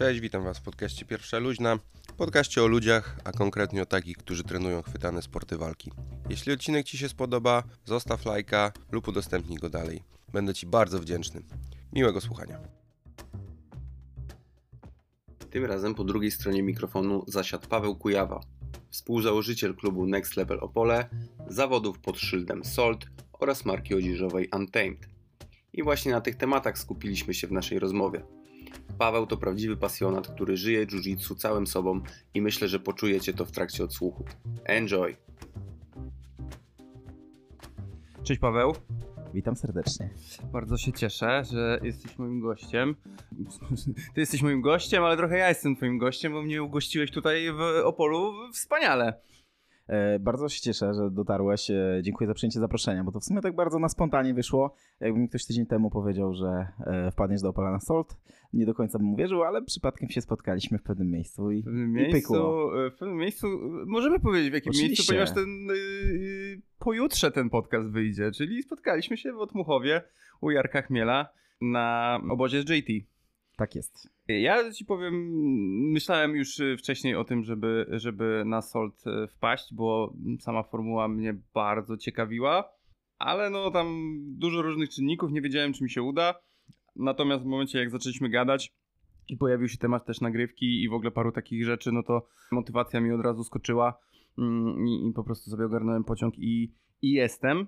Cześć, witam Was w podcaście Pierwsza Luźna. Podcaście o ludziach, a konkretnie o takich, którzy trenują chwytane sporty walki. Jeśli odcinek Ci się spodoba, zostaw lajka lub udostępnij go dalej. Będę Ci bardzo wdzięczny. Miłego słuchania. Tym razem po drugiej stronie mikrofonu zasiadł Paweł Kujawa, współzałożyciel klubu Next Level Opole, zawodów pod szyldem Salt oraz marki odzieżowej Untamed. I właśnie na tych tematach skupiliśmy się w naszej rozmowie. Paweł to prawdziwy pasjonat, który żyje jiu-jitsu całym sobą i myślę, że poczujecie to w trakcie odsłuchu. Enjoy! Cześć Paweł. Witam serdecznie. Bardzo się cieszę, że jesteś moim gościem. Ty jesteś moim gościem, ale trochę ja jestem twoim gościem, bo mnie ugościłeś tutaj w Opolu wspaniale. E, bardzo się cieszę, że dotarłeś. E, dziękuję za przyjęcie zaproszenia, bo to w sumie tak bardzo na spontanie wyszło. Jakby mi ktoś tydzień temu powiedział, że e, wpadniesz do Opola na Salt, nie do końca bym uwierzył, ale przypadkiem się spotkaliśmy w pewnym miejscu i, W pewnym miejscu, pykło. w pewnym miejscu, możemy powiedzieć w jakim Oczywiście. miejscu, ponieważ ten yy, pojutrze ten podcast wyjdzie, czyli spotkaliśmy się w Otmuchowie u Jarka Chmiela na obozie z JT. Tak jest. Ja ci powiem, myślałem już y, wcześniej o tym, żeby, żeby na Salt y, wpaść, bo sama formuła mnie bardzo ciekawiła, ale no tam dużo różnych czynników, nie wiedziałem czy mi się uda. Natomiast w momencie jak zaczęliśmy gadać i pojawił się temat też nagrywki i w ogóle paru takich rzeczy, no to motywacja mi od razu skoczyła mm, i, i po prostu sobie ogarnąłem pociąg i, i jestem.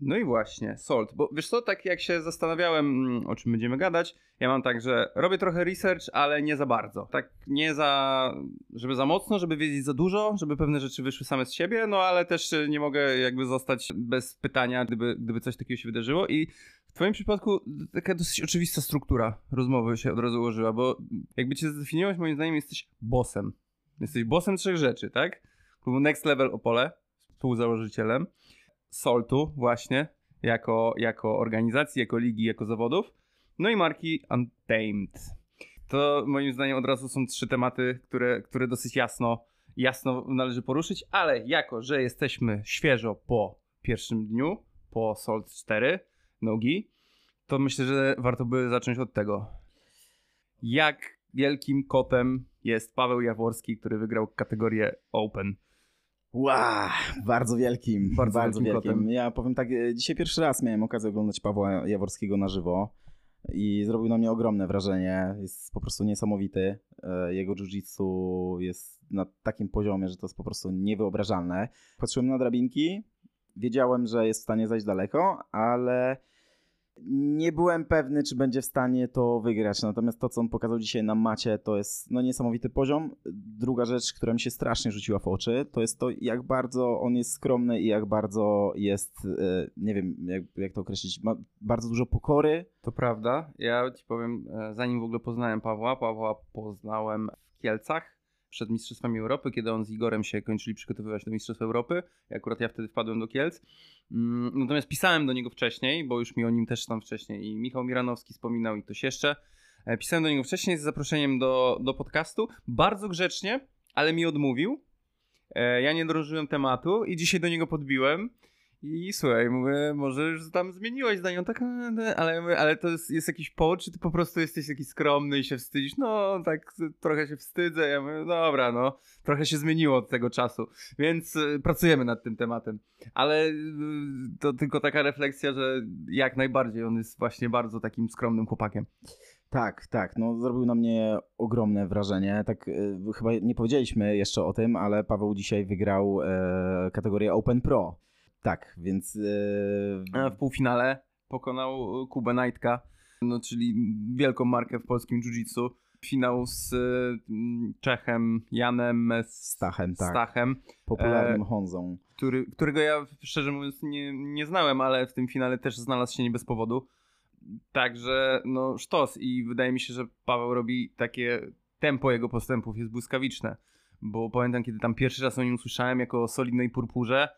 No i właśnie, Salt, bo wiesz co, tak jak się zastanawiałem, mm, o czym będziemy gadać, ja mam tak, że robię trochę research, ale nie za bardzo. Tak nie za, żeby za mocno, żeby wiedzieć za dużo, żeby pewne rzeczy wyszły same z siebie, no ale też y, nie mogę jakby zostać bez pytania, gdyby, gdyby coś takiego się wydarzyło i w twoim przypadku taka dosyć oczywista struktura rozmowy się od razu ułożyła, bo jakby cię zdefiniować, moim zdaniem jesteś bossem. Jesteś bossem trzech rzeczy, tak? Klubu Next Level Opole, współzałożycielem, Soltu właśnie, jako, jako organizacji, jako ligi, jako zawodów, no i marki Untamed. To moim zdaniem od razu są trzy tematy, które, które dosyć jasno, jasno należy poruszyć, ale jako, że jesteśmy świeżo po pierwszym dniu, po Salt 4, nogi, to myślę, że warto by zacząć od tego. Jak wielkim kotem jest Paweł Jaworski, który wygrał kategorię Open? Wow, bardzo wielkim. Bardzo Bardzo, wielkim wielkim. kotem. Ja powiem tak, e, dzisiaj pierwszy raz miałem okazję oglądać Pawła Jaworskiego na żywo i zrobił na mnie ogromne wrażenie. Jest po prostu niesamowity. E, Jego jiu-jitsu jest na takim poziomie, że to jest po prostu niewyobrażalne. Patrzyłem na drabinki, wiedziałem, że jest w stanie zajść daleko, ale nie byłem pewny, czy będzie w stanie to wygrać. Natomiast to, co on pokazał dzisiaj na macie, to jest no, niesamowity poziom. Druga rzecz, która mi się strasznie rzuciła w oczy, to jest to, jak bardzo on jest skromny i jak bardzo jest, e, nie wiem, jak, jak to określić, ma bardzo dużo pokory. To prawda. Ja ci powiem, e, zanim w ogóle poznałem Pawła, Pawła poznałem w Kielcach przed Mistrzostwami Europy, kiedy on z Igorem się kończyli przygotowywać do Mistrzostw Europy. I akurat ja wtedy wpadłem do Kielc. Mm, Natomiast pisałem do niego wcześniej, bo już mi o nim też tam wcześniej i Michał Miranowski wspominał i ktoś jeszcze. E, Pisałem do niego wcześniej z zaproszeniem do, do podcastu. Bardzo grzecznie, ale mi odmówił. E, Ja nie drążyłem tematu i dzisiaj do niego podbiłem. I słuchaj, mówię, może już tam zmieniłeś zdanie, on tak, "E, e", ale, ale to jest, jest jakiś powód, czy ty po prostu jesteś taki skromny i się wstydzisz? No, tak trochę się wstydzę. Ja mówię, dobra, no, trochę się zmieniło od tego czasu, więc y, pracujemy nad tym tematem. Ale y, to tylko taka refleksja, że jak najbardziej on jest właśnie bardzo takim skromnym chłopakiem. Tak, tak, no zrobił na mnie ogromne wrażenie. Tak, chyba nie powiedzieliśmy jeszcze o tym, ale Paweł dzisiaj wygrał e, kategorię Open Pro. Tak, więc e, A w półfinale pokonał Kubę Knightka, no, czyli wielką markę w polskim jiu-jitsu. Finał z Czechem Janem Stachem, tak. Stachem popularnym e, Honzą. który, którego ja szczerze mówiąc nie, nie znałem, ale w tym finale też znalazł się nie bez powodu. Także no sztos i wydaje mi się, że Paweł robi takie tempo jego postępów jest błyskawiczne, bo pamiętam kiedy tam pierwszy raz o nim usłyszałem jako o solidnej purpurze,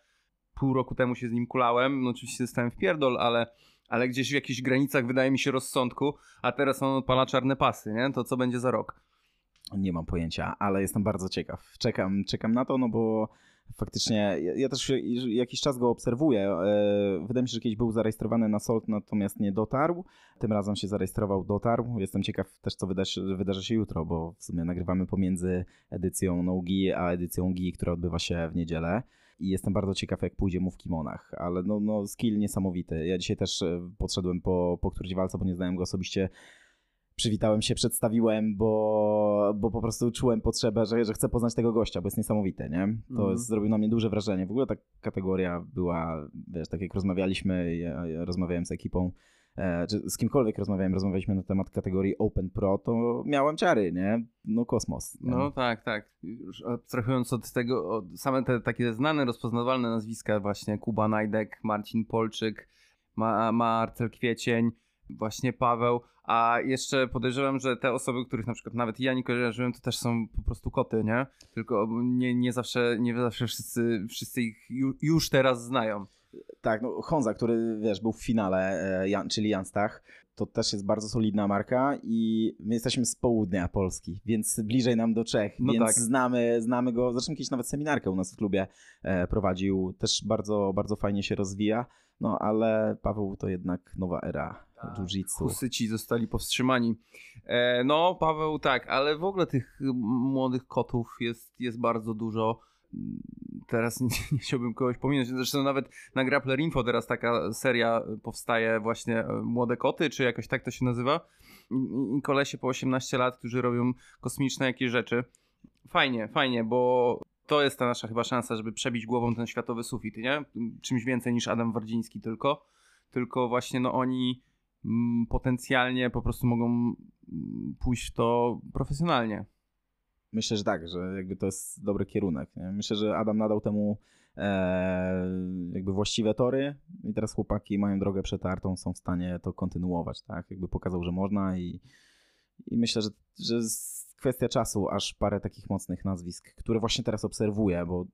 pół roku temu się z nim kulałem, no oczywiście zostałem w pierdol, ale, ale gdzieś w jakichś granicach wydaje mi się rozsądku, a teraz on odpala czarne pasy, nie? To co będzie za rok? Nie mam pojęcia, ale jestem bardzo ciekaw. Czekam, czekam na to, no bo faktycznie ja, ja też jakiś czas go obserwuję. E, wydaje mi się, że kiedyś był zarejestrowany na Salt, natomiast nie dotarł. Tym razem się zarejestrował, dotarł. Jestem ciekaw też, co wydarzy, wydarzy się jutro, bo w sumie nagrywamy pomiędzy edycją Nogi a edycją Gi, która odbywa się w niedzielę i jestem bardzo ciekaw, jak pójdzie mu w kimonach, ale no, no skill niesamowity. Ja dzisiaj też e, podszedłem po, po którymś walce, bo nie znałem go osobiście. Przywitałem się, przedstawiłem, bo, bo po prostu czułem potrzebę, że, że chcę poznać tego gościa, bo jest niesamowity, nie? To mm. zrobiło na mnie duże wrażenie. W ogóle ta kategoria była, wiesz, tak jak rozmawialiśmy, ja, ja rozmawiałem z ekipą, z kimkolwiek rozmawiałem, rozmawialiśmy na temat kategorii Open Pro, to miałem ciary, nie? No kosmos. No tak, tak. Już abstrahując od tego, od same te takie znane, rozpoznawalne nazwiska właśnie Kuba Najdek, Marcin Polczyk, Ma Marcel Kwiecień, właśnie Paweł, a jeszcze podejrzewam, że te osoby, których na przykład nawet ja nie kojarzyłem, to też są po prostu koty, nie? Tylko nie, nie zawsze, nie zawsze wszyscy, wszyscy ich już teraz znają. Tak, no Honza, który wiesz, był w finale, e, Jan, czyli Jan Stach, to też jest bardzo solidna marka i my jesteśmy z południa Polski, więc bliżej nam do Czech, no więc tak. znamy, znamy go. Zresztą kiedyś nawet seminarkę u nas w klubie e, prowadził, też bardzo, bardzo fajnie się rozwija, no ale Paweł to jednak nowa era tak. jiu-jitsu. Husyci zostali powstrzymani. E, no Paweł tak, ale w ogóle tych młodych kotów jest, jest bardzo dużo teraz nie, nie, chciałbym kogoś pominąć. Zresztą nawet na Grappler Info teraz taka seria powstaje właśnie e, Młode Koty, czy jakoś tak to się nazywa. I kolesie po 18 lat, którzy robią kosmiczne jakieś rzeczy. Fajnie, fajnie, bo to jest ta nasza chyba szansa, żeby przebić głową ten światowy sufit, nie? Czymś więcej niż Adam Wardziński tylko. Tylko właśnie no oni mm, potencjalnie po prostu mogą mm, pójść w to profesjonalnie. Myślę, że tak, że jakby to jest dobry kierunek. Nie? Myślę, że Adam nadał temu e, jakby właściwe tory i teraz chłopaki mają drogę przetartą, są w stanie to kontynuować, tak? Jakby pokazał, że można i, i myślę, że, że jest kwestia czasu, aż parę takich mocnych nazwisk, które właśnie teraz obserwuję, bo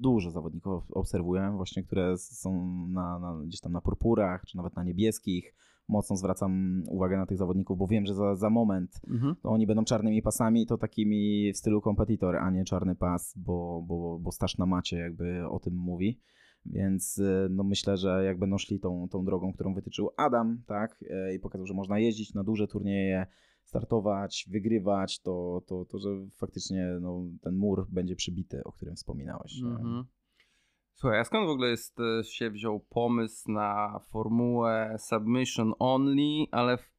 dużo zawodników obserwuję, właśnie które są na, na, gdzieś tam na purpurach, czy nawet na niebieskich, mocno zwracam uwagę na tych zawodników, bo wiem, że za, za moment mhm. to oni będą czarnymi pasami, to takimi w stylu kompetitor, a nie czarny pas, bo, bo, bo staż na macie jakby o tym mówi. Więc e, no myślę, że jak będą szli tą, tą drogą, którą wytyczył Adam, tak, e, i pokazał, że można jeździć na duże turnieje, startować, wygrywać, to, to, to że faktycznie no, ten mur będzie przybity, o którym wspominałeś. Mhm. Słuchaj, a skąd w ogóle jest, e, się wziął pomysł na formułę submission only, ale w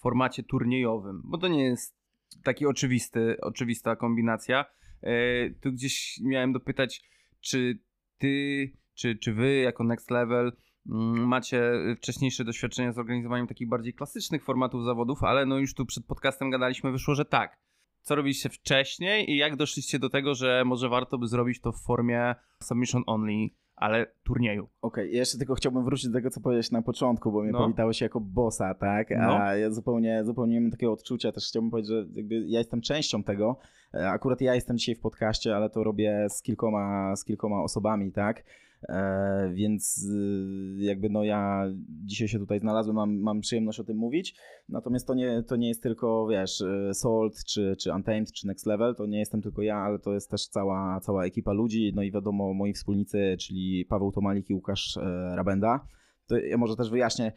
formacie turniejowym? Bo to nie jest taki oczywisty, oczywista kombinacja. E, tu gdzieś miałem dopytać, czy ty, czy, czy wy jako Next Level mm, macie wcześniejsze doświadczenia z organizowaniem takich bardziej klasycznych formatów zawodów, ale no już tu przed podcastem gadaliśmy, wyszło, że tak co robiliście wcześniej i jak doszliście do tego, że może warto by zrobić to w formie submission only, ale turnieju. Okej, okay, jeszcze tylko chciałbym wrócić do tego, co powiedziałeś na początku, bo mnie no. powitałeś jako bossa, tak? A no. ja zupełnie, zupełnie nie mam takiego odczucia. Też chciałbym powiedzieć, że ja jestem częścią tego. E, akurat ja jestem dzisiaj w podcaście, ale to robię z kilkoma, z kilkoma osobami, tak? E, więc y, jakby no ja dzisiaj się tutaj znalazłem, mam, mam przyjemność o tym mówić. Natomiast to nie, to nie jest tylko, wiesz, y, Salt, czy, czy Untamed, czy Next Level, to nie jestem tylko ja, ale to jest też cała, cała ekipa ludzi, no i wiadomo moi wspólnicy, czyli Paweł Tomalik i Łukasz e, Rabenda. To ja może też wyjaśnię,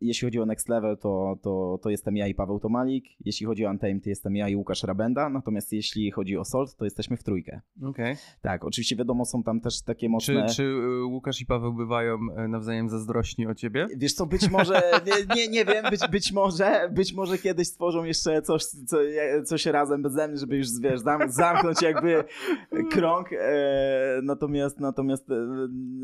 jeśli chodzi o Next Level, to, to, to jestem ja i Paweł Tomalik. Jeśli chodzi o Untamed, to jestem ja i Łukasz Rabenda. Natomiast jeśli chodzi o Salt, to jesteśmy w trójkę. Okej. Okay. Tak, oczywiście wiadomo, są tam też takie mocne... Czy, czy y, Łukasz i Paweł bywają e, nawzajem zazdrośni o ciebie? Wiesz co, być może, nie, nie, wiem, być, być może być może kiedyś stworzą jeszcze coś, co, coś razem beze mnie, żeby już, wiesz, zam, zamknąć jakby krąg. E, natomiast, natomiast e,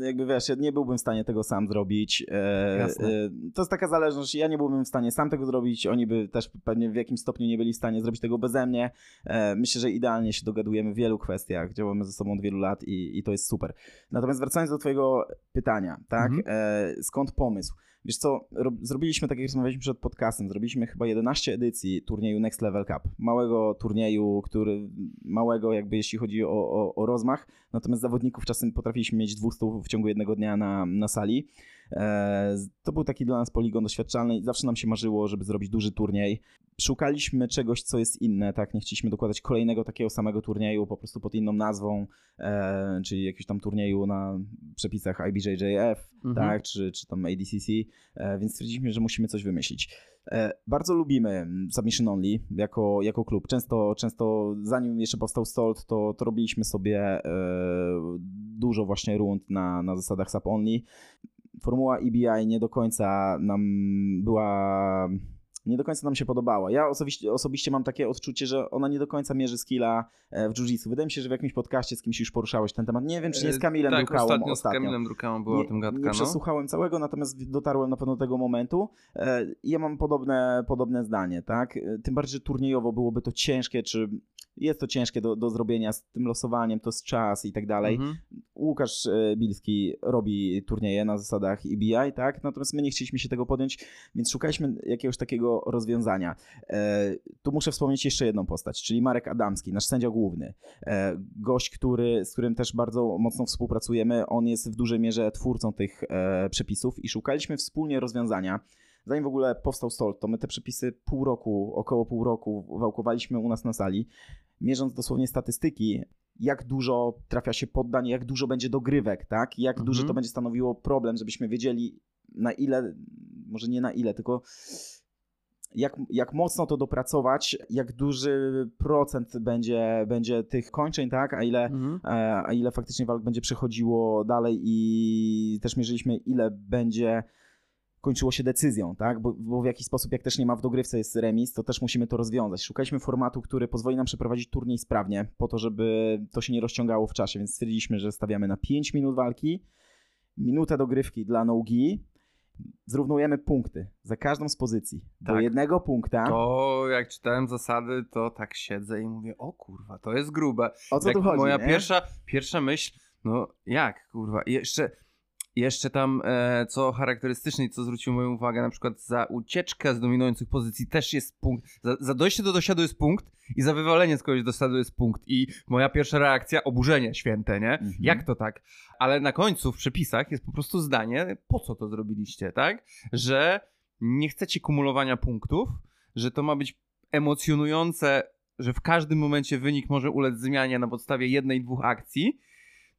jakby, wiesz, ja nie byłbym w stanie tego sam zrobić. E, Jasne. To jest taka taka zależność, ja nie byłbym w stanie sam tego zrobić, oni by też pewnie w jakimś stopniu nie byli w stanie zrobić tego beze mnie. E, myślę, że idealnie się dogadujemy w wielu kwestiach, działamy ze sobą od wielu lat i, i to jest super. Natomiast wracając do twojego pytania, tak, mhm. e, skąd pomysł? Wiesz co, zrobiliśmy, tak jak rozmawialiśmy przed podcastem, zrobiliśmy chyba 11 edycji turnieju Next Level Cup. Małego turnieju, który, małego jakby jeśli chodzi o, o, o rozmach, natomiast zawodników czasem potrafiliśmy mieć 200 w ciągu jednego dnia na, na sali. E, to był taki dla nas poligon doświadczalny i zawsze nam się marzyło, żeby zrobić duży turniej. Szukaliśmy czegoś, co jest inne, tak? Nie chcieliśmy dokładać kolejnego takiego samego turnieju, po prostu pod inną nazwą, e, czyli jakiegoś tam turnieju na przepisach IBJJF, Mhm. tak? Czy, czy tam ADCC, e, więc stwierdziliśmy, że musimy coś wymyślić. Bardzo lubimy Submission Only jako, jako klub. Często, często zanim jeszcze powstał Stolt, to, to robiliśmy sobie e, dużo właśnie rund na, na zasadach Sub Only. Formuła EBI nie do końca nam była. Nie do końca nam się podobała. Ja osobiście, osobiście mam takie odczucie, że ona nie do końca mierzy skilla e, w jiu-jitsu. Wydaje mi się, że w jakimś podcaście z kimś już poruszałeś ten temat. Nie wiem, czy nie z Kamilem tak, Drukałą ostatnio, ostatnio. z Kamilem Drukałą była o tym gadka, Nie no. przesłuchałem całego, natomiast dotarłem na pewno do tego momentu. E, Ja mam podobne, podobne zdanie, tak? E, Tym bardziej, że turniejowo byłoby to ciężkie, czy jest to ciężkie do, do zrobienia z tym losowaniem, to jest czas i tak dalej. Mhm. Łukasz e, Bilski robi turnieje na zasadach EBI, tak? Natomiast my nie chcieliśmy się tego podjąć, więc szukaliśmy jakiegoś takiego rozwiązania. E, tu muszę wspomnieć jeszcze jedną postać, czyli Marek Adamski, nasz sędzia główny. E, gość, który, z którym też bardzo mocno współpracujemy. On jest w dużej mierze twórcą tych e, przepisów i szukaliśmy wspólnie rozwiązania. Zanim w ogóle powstał Stolt, to my te przepisy pół roku, około pół roku wałkowaliśmy u nas na sali, mierząc dosłownie statystyki, jak dużo trafia się poddań, jak dużo będzie dogrywek, tak? Jak Mhm. duży to będzie stanowiło problem, żebyśmy wiedzieli na ile, może nie na ile, tylko jak, jak mocno to dopracować, jak duży procent będzie, będzie tych kończeń, tak? A ile, Mhm. e, a ile faktycznie walk będzie przechodziło dalej i też mierzyliśmy, ile będzie kończyło się decyzją, tak? Bo, bo w jakiś sposób, jak też nie ma w dogrywce jest remis, to też musimy to rozwiązać. Szukaliśmy formatu, który pozwoli nam przeprowadzić turniej sprawnie, po to, żeby to się nie rozciągało w czasie, więc stwierdziliśmy, że stawiamy na 5 minut walki, minutę dogrywki dla nogi, zrównujemy punkty za każdą z pozycji. Do Tak. jednego punkta. To jak czytałem zasady, to tak siedzę i mówię, o kurwa, to jest grube. o co tak tu chodzi? moja nie? pierwsza, pierwsza myśl, no jak kurwa, I jeszcze, jeszcze tam e, co charakterystyczne i co zwróciło moją uwagę, na przykład za ucieczkę z dominujących pozycji też jest punkt, za, za dojście do dosiadu jest punkt i za wywalenie z kogoś do sadu jest punkt i moja pierwsza reakcja, oburzenie święte, nie? Mhm. Jak to tak? Ale na końcu w przepisach jest po prostu zdanie, po co to zrobiliście, tak? Że nie chcecie kumulowania punktów, że to ma być emocjonujące, że w każdym momencie wynik może ulec zmianie na podstawie jednej, dwóch akcji.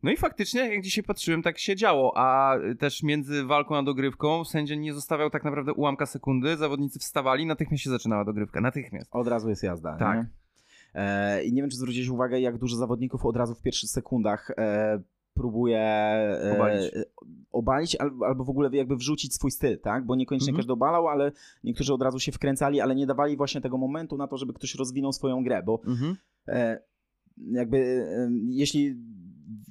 No i faktycznie, jak dzisiaj patrzyłem, tak się działo, a też między walką a dogrywką sędzia nie zostawiał tak naprawdę ułamka sekundy, zawodnicy wstawali, natychmiast się zaczynała dogrywka, natychmiast. Od razu jest jazda. Tak. Nie? E, I nie wiem, czy zwróciłeś uwagę, jak dużo zawodników od razu w pierwszych sekundach e, próbuje e, Obalić. obalić albo, albo w ogóle jakby wrzucić swój styl, tak? Bo niekoniecznie Mhm. każdy obalał, ale niektórzy od razu się wkręcali, ale nie dawali właśnie tego momentu na to, żeby ktoś rozwinął swoją grę, bo Mhm. e, jakby jeśli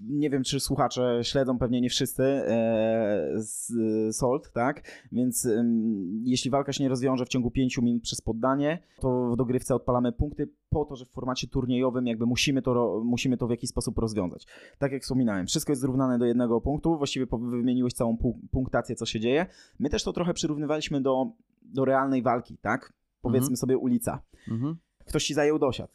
nie wiem, czy słuchacze śledzą, pewnie nie wszyscy, e, z Salt, tak? Więc em, jeśli walka się nie rozwiąże w ciągu 5 minut przez poddanie, to w dogrywce odpalamy punkty po to, że w formacie turniejowym jakby musimy to, musimy to w jakiś sposób rozwiązać. Tak jak wspominałem, wszystko jest zrównane do jednego punktu, właściwie wymieniłeś całą pu- punktację, co się dzieje. My też to trochę przyrównywaliśmy do, do realnej walki, tak? Powiedzmy Mhm. sobie ulica Mhm. ktoś ci zajął dosiad.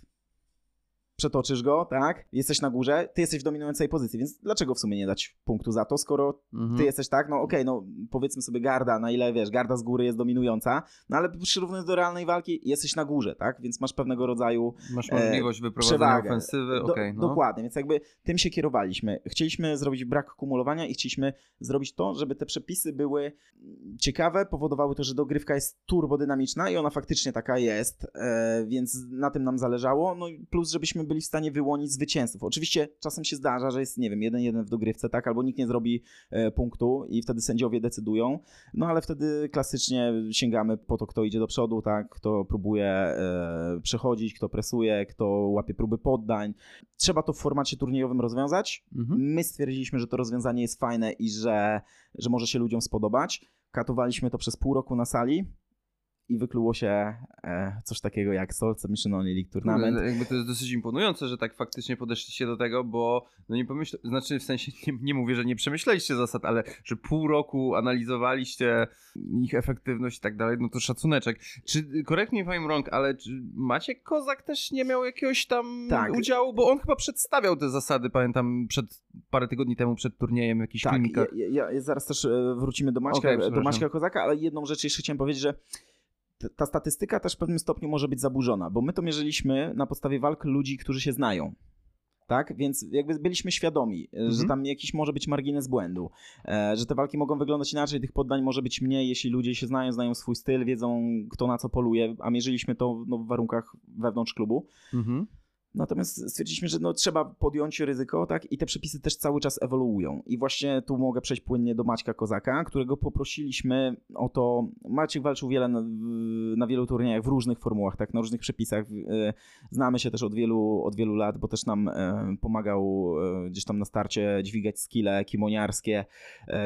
Przetoczysz go, tak? Jesteś na górze, ty jesteś w dominującej pozycji, więc dlaczego w sumie nie dać punktu za to, skoro Mhm. ty jesteś tak? No okej, no powiedzmy sobie garda, na ile wiesz, garda z góry jest dominująca, no ale przyrównując do realnej walki, jesteś na górze, tak? Więc masz pewnego rodzaju Masz e, możliwość wyprowadzenia przewagę. ofensywy, okej, no. Dokładnie, więc jakby tym się kierowaliśmy. Chcieliśmy zrobić brak kumulowania i chcieliśmy zrobić to, żeby te przepisy były ciekawe, powodowały to, że dogrywka jest turbodynamiczna i ona faktycznie taka jest, e, więc na tym nam zależało. No i plus, żebyśmy byli w stanie wyłonić zwycięzców. Oczywiście czasem się zdarza, że jest, nie wiem, jeden jeden w dogrywce, tak, albo nikt nie zrobi e, punktu i wtedy sędziowie decydują, no ale wtedy klasycznie sięgamy po to, kto idzie do przodu, tak, kto próbuje e, przechodzić, kto presuje, kto łapie próby poddań. Trzeba to w formacie turniejowym rozwiązać. Mhm. My stwierdziliśmy, że to rozwiązanie jest fajne i że, że może się ludziom spodobać. Katowaliśmy to przez pół roku na sali. I wykluło się e, coś takiego jak Salt Submission Only League Tournament. Jakby to jest dosyć imponujące, że tak faktycznie podeszliście do tego, bo no nie pomyśl... znaczy w sensie nie, nie mówię, że nie przemyśleliście zasad, ale że pół roku analizowaliście ich efektywność i tak dalej, no to szacuneczek. Czy, me if I'm wrong, ale czy Maciek Kozak też nie miał jakiegoś tam Tak. udziału, bo on chyba przedstawiał te zasady, pamiętam, przed parę tygodni temu przed turniejem w jakichś Tak, ja, ja, ja zaraz też e, wrócimy do Maćka, Okej, do. Maćka Kozaka, ale jedną rzecz jeszcze chciałem powiedzieć, że ta statystyka też w pewnym stopniu może być zaburzona, bo my to mierzyliśmy na podstawie walk ludzi, którzy się znają. Tak, więc jakby byliśmy świadomi, e, że Mhm. tam jakiś może być margines błędu, e, że te walki mogą wyglądać inaczej, tych poddań może być mniej, jeśli ludzie się znają, znają swój styl, wiedzą kto na co poluje, a mierzyliśmy to no, w warunkach wewnątrz klubu. Mhm. Natomiast stwierdziliśmy, że no, trzeba podjąć ryzyko, tak? I te przepisy też cały czas ewoluują. I właśnie tu mogę przejść płynnie do Maćka Kozaka, którego poprosiliśmy o to. Maciek walczył wiele na, na wielu turniejach w różnych formułach, tak? Na różnych przepisach. E, Znamy się też od wielu, od wielu lat, bo też nam e, pomagał e, gdzieś tam na starcie dźwigać skille kimoniarskie,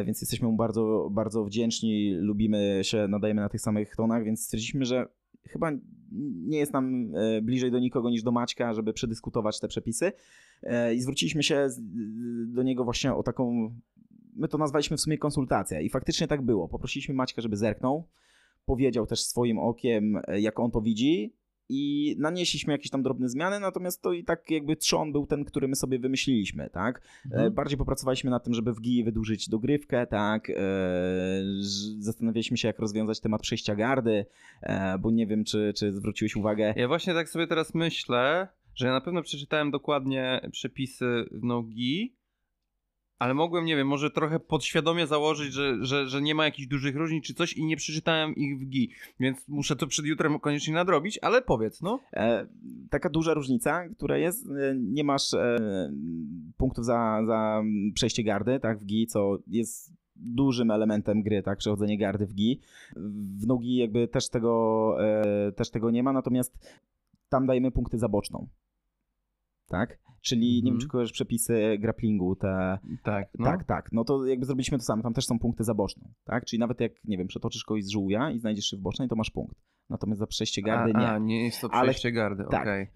więc jesteśmy mu bardzo, bardzo wdzięczni. Lubimy się, nadajemy na tych samych tonach, więc stwierdziliśmy, że chyba nie jest nam e, bliżej do nikogo niż do Maćka, żeby przedyskutować te przepisy. E, I zwróciliśmy się do niego właśnie o taką. My to nazwaliśmy w sumie konsultacja, i faktycznie tak było. Poprosiliśmy Maćka, żeby zerknął, powiedział też swoim okiem, e, jak on to widzi. I nanieśliśmy jakieś tam drobne zmiany, natomiast to i tak jakby trzon był ten, który my sobie wymyśliliśmy, tak? E, Mhm. Bardziej popracowaliśmy nad tym, żeby w GI wydłużyć dogrywkę, tak? E, Zastanawialiśmy się, jak rozwiązać temat przejścia gardy, e, bo nie wiem, czy, czy zwróciłeś uwagę. Ja właśnie tak sobie teraz myślę, że ja na pewno przeczytałem dokładnie przepisy w Nogi, ale mogłem, nie wiem, może trochę podświadomie założyć, że, że, że nie ma jakichś dużych różnic czy coś i nie przeczytałem ich w GI, więc muszę to przed jutrem koniecznie nadrobić, ale powiedz, no. E, taka duża różnica, która jest, e, nie masz e, punktów za, za przejście gardy, tak, w GI, co jest dużym elementem gry, tak, przechodzenie gardy w GI. W nogi jakby też tego, e, też tego nie ma, natomiast tam dajemy punkty za boczną. Tak? Czyli nie wiem, Mhm. czy kojarzysz przepisy grapplingu, te... Tak, no. Tak, tak. No to jakby zrobiliśmy to samo. Tam też są punkty za boczną, tak? Czyli nawet jak, nie wiem, przetoczysz kogoś z żółwia i znajdziesz się w bocznej, to masz punkt. Natomiast za przejście gardy a, nie. A, nie jest to Ale- przejście gardy, tak. okej.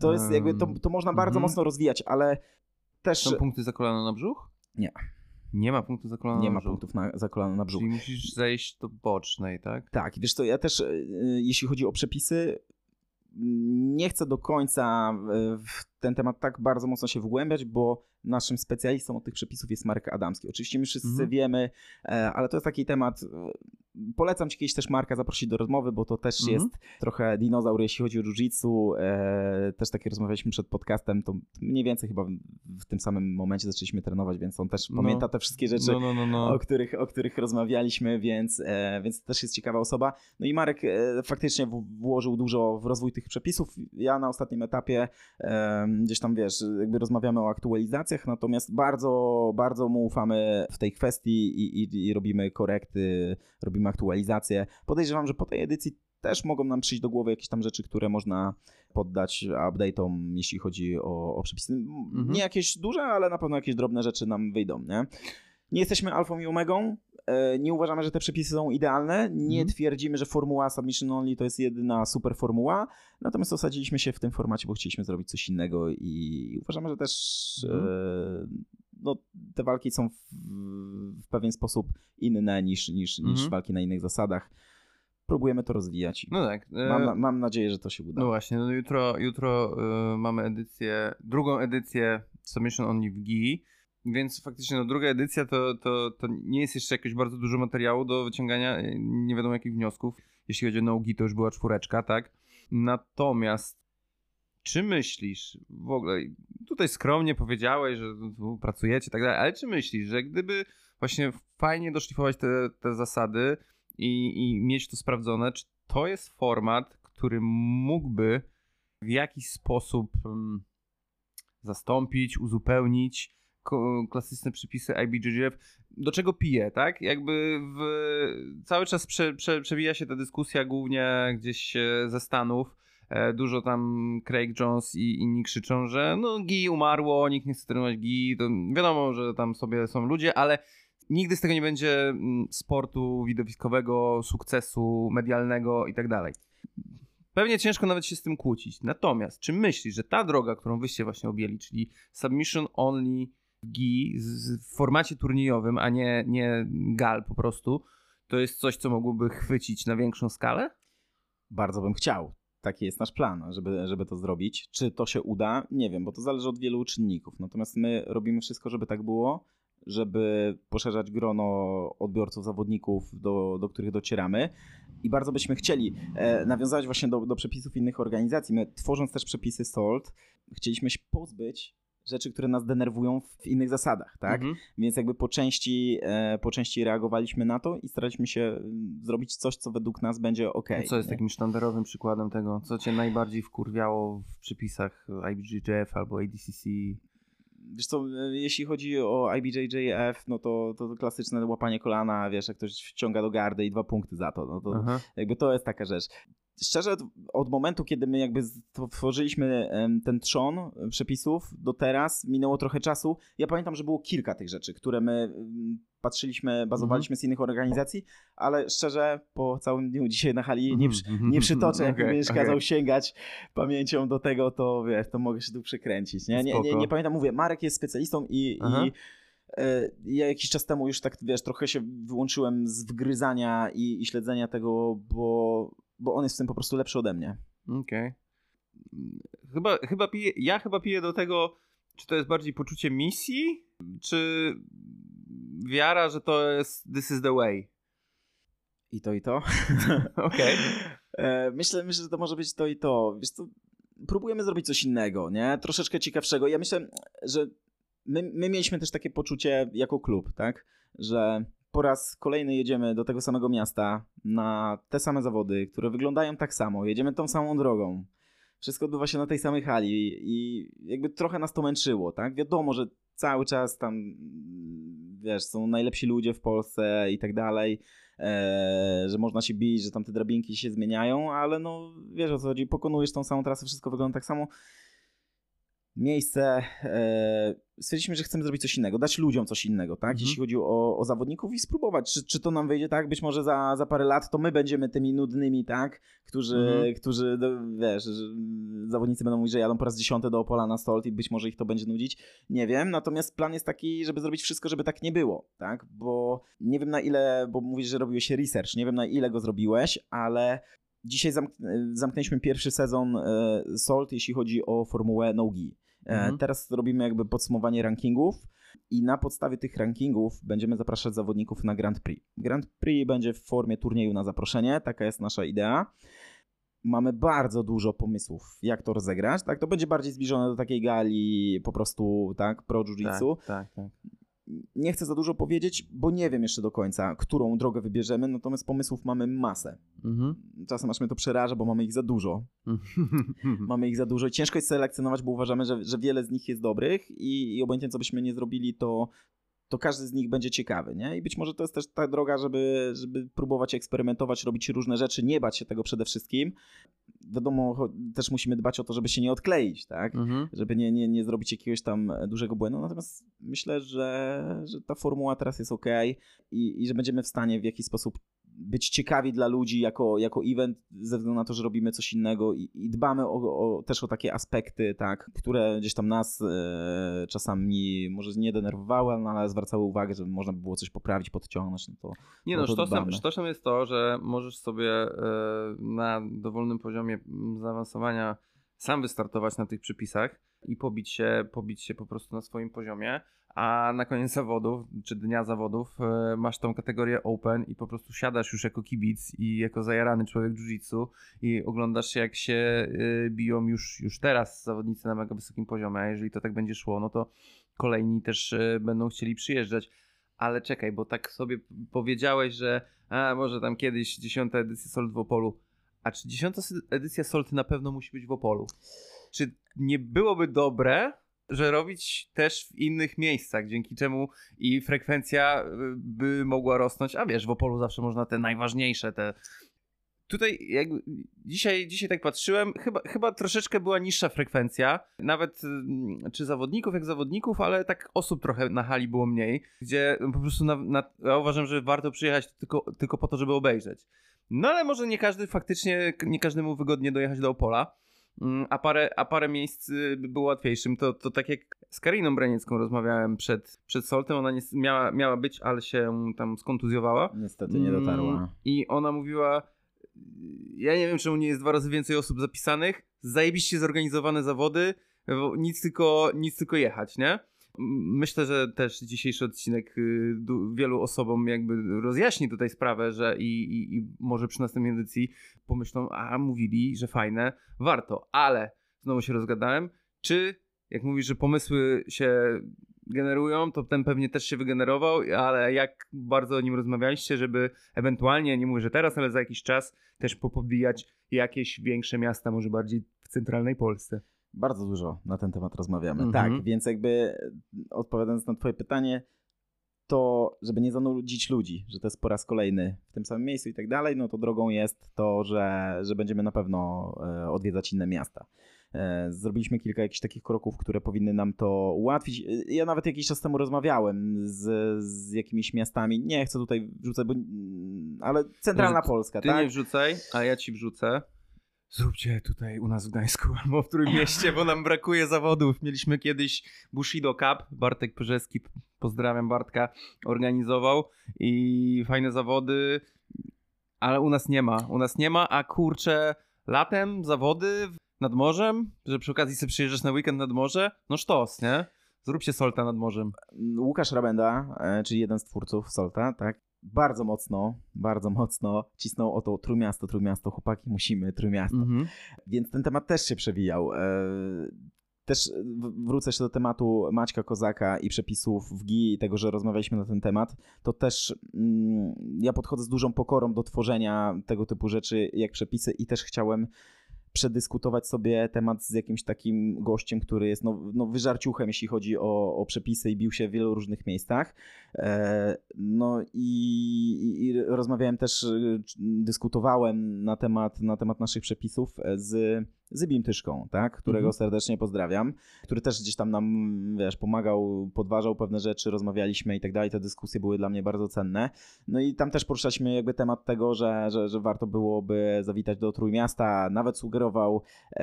To jest jakby, to, to można bardzo Mhm. mocno rozwijać, ale też Są punkty za kolano na brzuch? Nie. Nie ma punktu za kolano nie ma brzuch. punktów na, za kolano na brzuch. Czyli musisz zejść do bocznej, tak? Tak, wiesz co, ja też, y, jeśli chodzi o przepisy, mm, nie chcę do końca y, w ten temat tak bardzo mocno się wgłębiać, bo naszym specjalistą od tych przepisów jest Marek Adamski. Oczywiście my wszyscy Mhm. wiemy, e, ale to jest taki temat. Polecam ci kiedyś też Marka zaprosić do rozmowy, bo to też Mhm. jest trochę dinozaur, jeśli chodzi o jiu-jitsu. E, też takie rozmawialiśmy przed podcastem, to mniej więcej chyba w, tym samym momencie zaczęliśmy trenować, więc on też No. pamięta te wszystkie rzeczy No, no, no, no. o których, o których rozmawialiśmy, więc, e, więc też jest ciekawa osoba. No i Marek e, faktycznie w, włożył dużo w rozwój tych przepisów. Ja na ostatnim etapie e, gdzieś tam, wiesz, jakby rozmawiamy o aktualizacjach, natomiast bardzo, bardzo mu ufamy w tej kwestii i, i, i robimy korekty, robimy aktualizacje. Podejrzewam, że po tej edycji też mogą nam przyjść do głowy jakieś tam rzeczy, które można poddać update'om, jeśli chodzi o, o przepisy. Mhm. Nie jakieś duże, ale na pewno jakieś drobne rzeczy nam wyjdą, nie? Nie jesteśmy alfą i omegą. e, Nie uważamy, że te przepisy są idealne. Nie Mhm. twierdzimy, że formuła Submission Only to jest jedyna super formuła. Natomiast osadziliśmy się w tym formacie, bo chcieliśmy zrobić coś innego i uważamy, że też Mhm. e, no, te walki są w, w pewien sposób inne niż, niż, niż Mhm. walki na innych zasadach. Próbujemy to rozwijać. No tak. e, Mam, na- mam nadzieję, że to się uda. No właśnie, no jutro, jutro y, mamy edycję, drugą edycję Submission Only w GI, więc faktycznie no, druga edycja to, to, to nie jest jeszcze jakoś bardzo dużo materiału do wyciągania y, nie wiadomo jakich wniosków. Jeśli chodzi o no GI, to już była czwóreczka, tak? Natomiast czy myślisz w ogóle, tutaj skromnie powiedziałeś, że pracujecie i tak dalej, ale czy myślisz, że gdyby właśnie fajnie doszlifować te, te zasady i, i mieć to sprawdzone, czy to jest format, który mógłby w jakiś sposób um, zastąpić, uzupełnić klasyczne przepisy IBJJF, do czego pije, tak? Jakby w, cały czas prze, prze, przewija się ta dyskusja głównie gdzieś e, ze Stanów. E, Dużo tam Craig Jones i inni krzyczą, że no GI umarło, nikt nie chce trenować GI. To wiadomo, że tam sobie są ludzie, ale nigdy z tego nie będzie mm, sportu widowiskowego, sukcesu medialnego i tak dalej. Pewnie ciężko nawet się z tym kłócić. Natomiast, czy myślisz, że ta droga, którą wyście właśnie objęli, czyli submission only gi w formacie turniejowym, a nie, nie gal po prostu, to jest coś, co mogłoby chwycić na większą skalę? Bardzo bym chciał. Taki jest nasz plan, żeby, żeby to zrobić. Czy to się uda? Nie wiem, bo to zależy od wielu czynników. Natomiast my robimy wszystko, żeby tak było, żeby poszerzać grono odbiorców, zawodników, do, do których docieramy. I bardzo byśmy chcieli e, nawiązać właśnie do, do przepisów innych organizacji. My, tworząc też przepisy SOLT, chcieliśmy się pozbyć rzeczy, które nas denerwują w innych zasadach, tak? Mhm. Więc jakby po części, e, po części reagowaliśmy na to i staraliśmy się mm, zrobić coś, co według nas będzie ok. A co jest nie? takim sztandarowym przykładem tego? Co cię najbardziej wkurwiało w przepisach IBJJF albo ADCC? Wiesz co, e, jeśli chodzi o IBJJF, no to, to, to klasyczne łapanie kolana, wiesz, jak ktoś wciąga do gardy i dwa punkty za to, no to Aha. jakby to jest taka rzecz szczerze, od momentu, kiedy my jakby stworzyliśmy ten trzon przepisów do teraz, minęło trochę czasu. Ja pamiętam, że było kilka tych rzeczy, które my patrzyliśmy, bazowaliśmy z innych organizacji, ale szczerze, po całym dniu dzisiaj na hali nie, przy, nie przytoczę, jak okay, będziesz okay. kazał sięgać pamięcią do tego, to wiesz, to mogę się tu przekręcić. Nie, nie, nie, nie pamiętam, mówię, Marek jest specjalistą i, i e, ja jakiś czas temu już tak, wiesz, trochę się wyłączyłem z wgryzania i, i śledzenia tego, bo bo on jest w tym po prostu lepszy ode mnie. Okej. Okay. Chyba, chyba piję, ja chyba piję do tego, czy to jest bardziej poczucie misji, czy wiara, że to jest this is the way. I to, i to. Okej. Okay. E, myślę, myślę, że to może być to i to. Wiesz co, próbujemy zrobić coś innego, nie? Troszeczkę ciekawszego. Ja myślę, że my, my mieliśmy też takie poczucie jako klub, tak? Że po raz kolejny jedziemy do tego samego miasta na te same zawody, które wyglądają tak samo. Jedziemy tą samą drogą. Wszystko odbywa się na tej samej hali i jakby trochę nas to męczyło, tak? Wiadomo, że cały czas tam, wiesz, są najlepsi ludzie w Polsce i tak dalej, e, że można się bić, że tam te drabinki się zmieniają, ale no, wiesz o co chodzi, pokonujesz tą samą trasę, wszystko wygląda tak samo miejsce. E, stwierdziliśmy, że chcemy zrobić coś innego, dać ludziom coś innego, tak? Mhm. Jeśli chodzi o, o, zawodników i spróbować, czy, czy to nam wyjdzie tak, być może za, za parę lat to my będziemy tymi nudnymi, tak? Którzy, mhm. którzy wiesz, zawodnicy będą mówić, że jadą po raz dziesiąty do Opola na Stolt i być może ich to będzie nudzić. Nie wiem, natomiast plan jest taki, żeby zrobić wszystko, żeby tak nie było, tak? Bo nie wiem na ile, bo mówisz, że robiłeś research, nie wiem na ile go zrobiłeś, ale Dzisiaj zamk zamknęliśmy pierwszy sezon e, Salt, jeśli chodzi o formułę Nogi. E, mhm. Teraz robimy jakby podsumowanie rankingów i na podstawie tych rankingów będziemy zapraszać zawodników na Grand Prix. Grand Prix będzie w formie turnieju na zaproszenie, taka jest nasza idea. Mamy bardzo dużo pomysłów, jak to rozegrać. Tak, to będzie bardziej zbliżone do takiej gali po prostu, tak, pro jiu-jitsu. Tak, tak, tak nie chcę za dużo powiedzieć, bo nie wiem jeszcze do końca, którą drogę wybierzemy, natomiast pomysłów mamy masę. Mhm. Czasem aż mnie to przeraża, bo mamy ich za dużo. mamy ich za dużo i ciężko jest selekcjonować, bo uważamy, że, że wiele z nich jest dobrych i, i obojętnie co byśmy nie zrobili, to, to każdy z nich będzie ciekawy, nie? I być może to jest też ta droga, żeby, żeby próbować eksperymentować, robić różne rzeczy, nie bać się tego przede wszystkim. Wiadomo, też musimy dbać o to, żeby się nie odkleić, tak? Mhm. Żeby nie, nie, nie zrobić jakiegoś tam dużego błędu. Natomiast myślę, że, że ta formuła teraz jest ok i, i że będziemy w stanie w jakiś sposób być ciekawi dla ludzi jako, jako event, ze względu na to, że robimy coś innego i, i dbamy o, o, też o takie aspekty, tak, które gdzieś tam nas e, czasami może nie denerwowały, no, ale zwracały uwagę, że można by było coś poprawić, podciągnąć. No to, nie no, no sztosem, sztosem jest to, że możesz sobie e, na dowolnym poziomie zaawansowania sam wystartować na tych przypisach i pobić się, pobić się po prostu na swoim poziomie, a na koniec zawodów, czy dnia zawodów e, masz tą kategorię open i po prostu siadasz już jako kibic i jako zajarany człowiek jiu-jitsu i oglądasz jak się e, biją już, już teraz zawodnicy na mega wysokim poziomie, a jeżeli to tak będzie szło, no to kolejni też e, będą chcieli przyjeżdżać. Ale czekaj, bo tak sobie powiedziałeś, że a może tam kiedyś dziesiąta edycja Solt w Opolu. A czy dziesiąta edycja Solt na pewno musi być w Opolu? Czy nie byłoby dobre, że robić też w innych miejscach, dzięki czemu i frekwencja y, by mogła rosnąć, a wiesz, w Opolu zawsze można te najważniejsze, te tutaj jakby dzisiaj, dzisiaj tak patrzyłem, chyba, chyba troszeczkę była niższa frekwencja, nawet mm, czy zawodników jak zawodników, ale tak osób trochę na hali było mniej, gdzie po prostu na, na, ja uważam, że warto przyjechać tylko, tylko po to, żeby obejrzeć. No ale może nie każdy faktycznie, nie każdemu wygodnie dojechać do Opola. Mm, a parę, a parę miejsc y, by było łatwiejszym. To, to tak jak z Kariną Braniecką rozmawiałem przed, przed Soltem, ona nie, miała, miała być, ale się tam skontuzjowała. Niestety nie dotarła. Mm, I ona mówiła, ja nie wiem czemu nie jest dwa razy więcej osób zapisanych, zajebiście zorganizowane zawody, nic tylko, nic tylko jechać, nie? Myślę, że też dzisiejszy odcinek y, wielu osobom jakby rozjaśni tutaj sprawę, że i, i, i może przy następnej edycji pomyślą, a mówili, że fajne, warto, ale znowu się rozgadałem, czy jak mówisz, że pomysły się generują, to ten pewnie też się wygenerował, ale jak bardzo o nim rozmawialiście, żeby ewentualnie, nie mówię, że teraz, ale za jakiś czas też popodbijać jakieś większe miasta, może bardziej w centralnej Polsce. Bardzo dużo na ten temat rozmawiamy. Mhm. Tak, więc jakby odpowiadając na Twoje pytanie, to żeby nie zanudzić ludzi, że to jest po raz kolejny w tym samym miejscu i tak dalej, no to drogą jest to, że, że będziemy na pewno e, odwiedzać inne miasta. E, zrobiliśmy kilka jakichś takich kroków, które powinny nam to ułatwić. E, ja nawet jakiś czas temu rozmawiałem z, z jakimiś miastami. Nie chcę tutaj wrzucać, bo, ale centralna Polska, Ty tak? nie wrzucaj, a ja ci wrzucę. Zróbcie tutaj u nas w Gdańsku albo w Trójmieście, bo nam brakuje zawodów. Mieliśmy kiedyś Bushido Cup, Bartek Pyrzeski, pozdrawiam Bartka, organizował i fajne zawody, ale u nas nie ma. U nas nie ma, a kurczę, latem zawody nad morzem, że przy okazji sobie przyjeżdżasz na weekend nad morze, no sztos, nie? Zróbcie Solta nad morzem. Łukasz Rabenda, e, czyli jeden z twórców Solta, tak? Bardzo mocno, bardzo mocno cisnął o to Trójmiasto, Trójmiasto, chłopaki, musimy Trójmiasto. Mhm. Więc ten temat też się przewijał. E, też wrócę jeszcze do tematu Maćka Kozaka i przepisów w GI i tego, że rozmawialiśmy na ten temat. To też mm, ja podchodzę z dużą pokorą do tworzenia tego typu rzeczy jak przepisy i też chciałem przedyskutować sobie temat z jakimś takim gościem, który jest no, no wyżarciuchem, jeśli chodzi o, o przepisy i bił się w wielu różnych miejscach. E, no i, i, rozmawiałem też, dyskutowałem na temat, na temat naszych przepisów z Zybim Tyszką, tak? którego mhm. serdecznie pozdrawiam, który też gdzieś tam nam, wiesz, pomagał, podważał pewne rzeczy, rozmawialiśmy i tak dalej, te dyskusje były dla mnie bardzo cenne. No i tam też poruszaliśmy jakby temat tego, że, że, że warto byłoby zawitać do Trójmiasta, nawet sugerował e,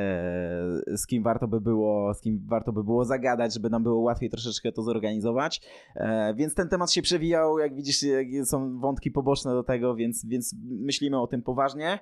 z kim warto by było, z kim warto by było zagadać, żeby nam było łatwiej troszeczkę to zorganizować, e, więc ten temat się przewijał, jak widzisz, są wątki poboczne do tego, więc, więc myślimy o tym poważnie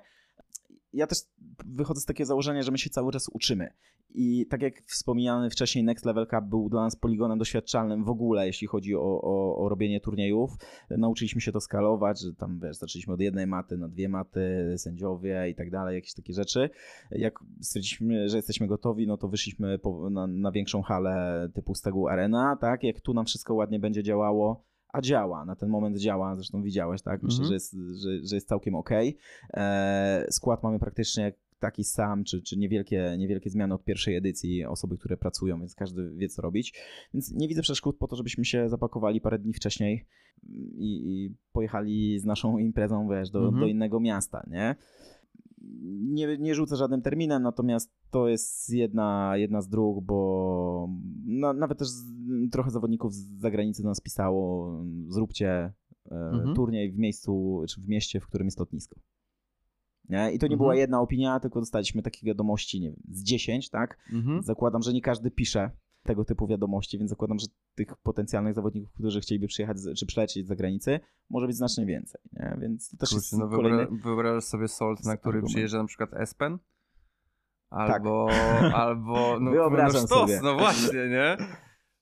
ja też wychodzę z takiego założenia, że my się cały czas uczymy. I tak jak wspomniany wcześniej, Next Level Cup był dla nas poligonem doświadczalnym w ogóle, jeśli chodzi o, o, o robienie turniejów. Nauczyliśmy się to skalować, że tam wiesz, zaczęliśmy od jednej maty na dwie maty, sędziowie i tak dalej, jakieś takie rzeczy. Jak stwierdziliśmy, że jesteśmy gotowi, no to wyszliśmy po, na, na większą halę typu Stegu Arena, tak? Jak tu nam wszystko ładnie będzie działało, a działa, na ten moment działa, zresztą widziałeś, tak? Myślę, mhm. że, jest, że, że jest całkiem ok. E, skład mamy praktycznie taki sam, czy, czy niewielkie, niewielkie zmiany od pierwszej edycji, osoby, które pracują, więc każdy wie, co robić. Więc nie widzę przeszkód po to, żebyśmy się zapakowali parę dni wcześniej i, i pojechali z naszą imprezą, wiesz, do, mhm. do innego miasta, nie? Nie, nie rzucę żadnym terminem, natomiast to jest jedna, jedna z dróg, bo no, nawet też trochę zawodników z zagranicy do nas pisało, zróbcie e, mhm. turniej w miejscu, czy w mieście, w którym jest lotnisko. Nie? I to nie mhm. była jedna opinia, tylko dostaliśmy takich wiadomości, nie wiem, z 10, tak? Mhm. Zakładam, że nie każdy pisze tego typu wiadomości, więc zakładam, że tych potencjalnych zawodników, którzy chcieliby przyjechać czy przylecieć z zagranicy, może być znacznie więcej, nie? Więc to też Kurczę, jest no kolejny... Wyobrażasz sobie Solt, na który argument. przyjeżdża na przykład Espen? Albo, tak. albo, no, Wyobrażam no, sztos, sobie. no właśnie, nie?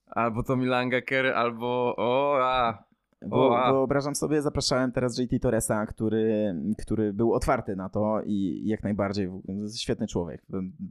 Albo to Milanga Kerry, albo, o, a, bo, wyobrażam sobie, zapraszałem teraz JT Torresa, który, który był otwarty na to i jak najbardziej świetny człowiek.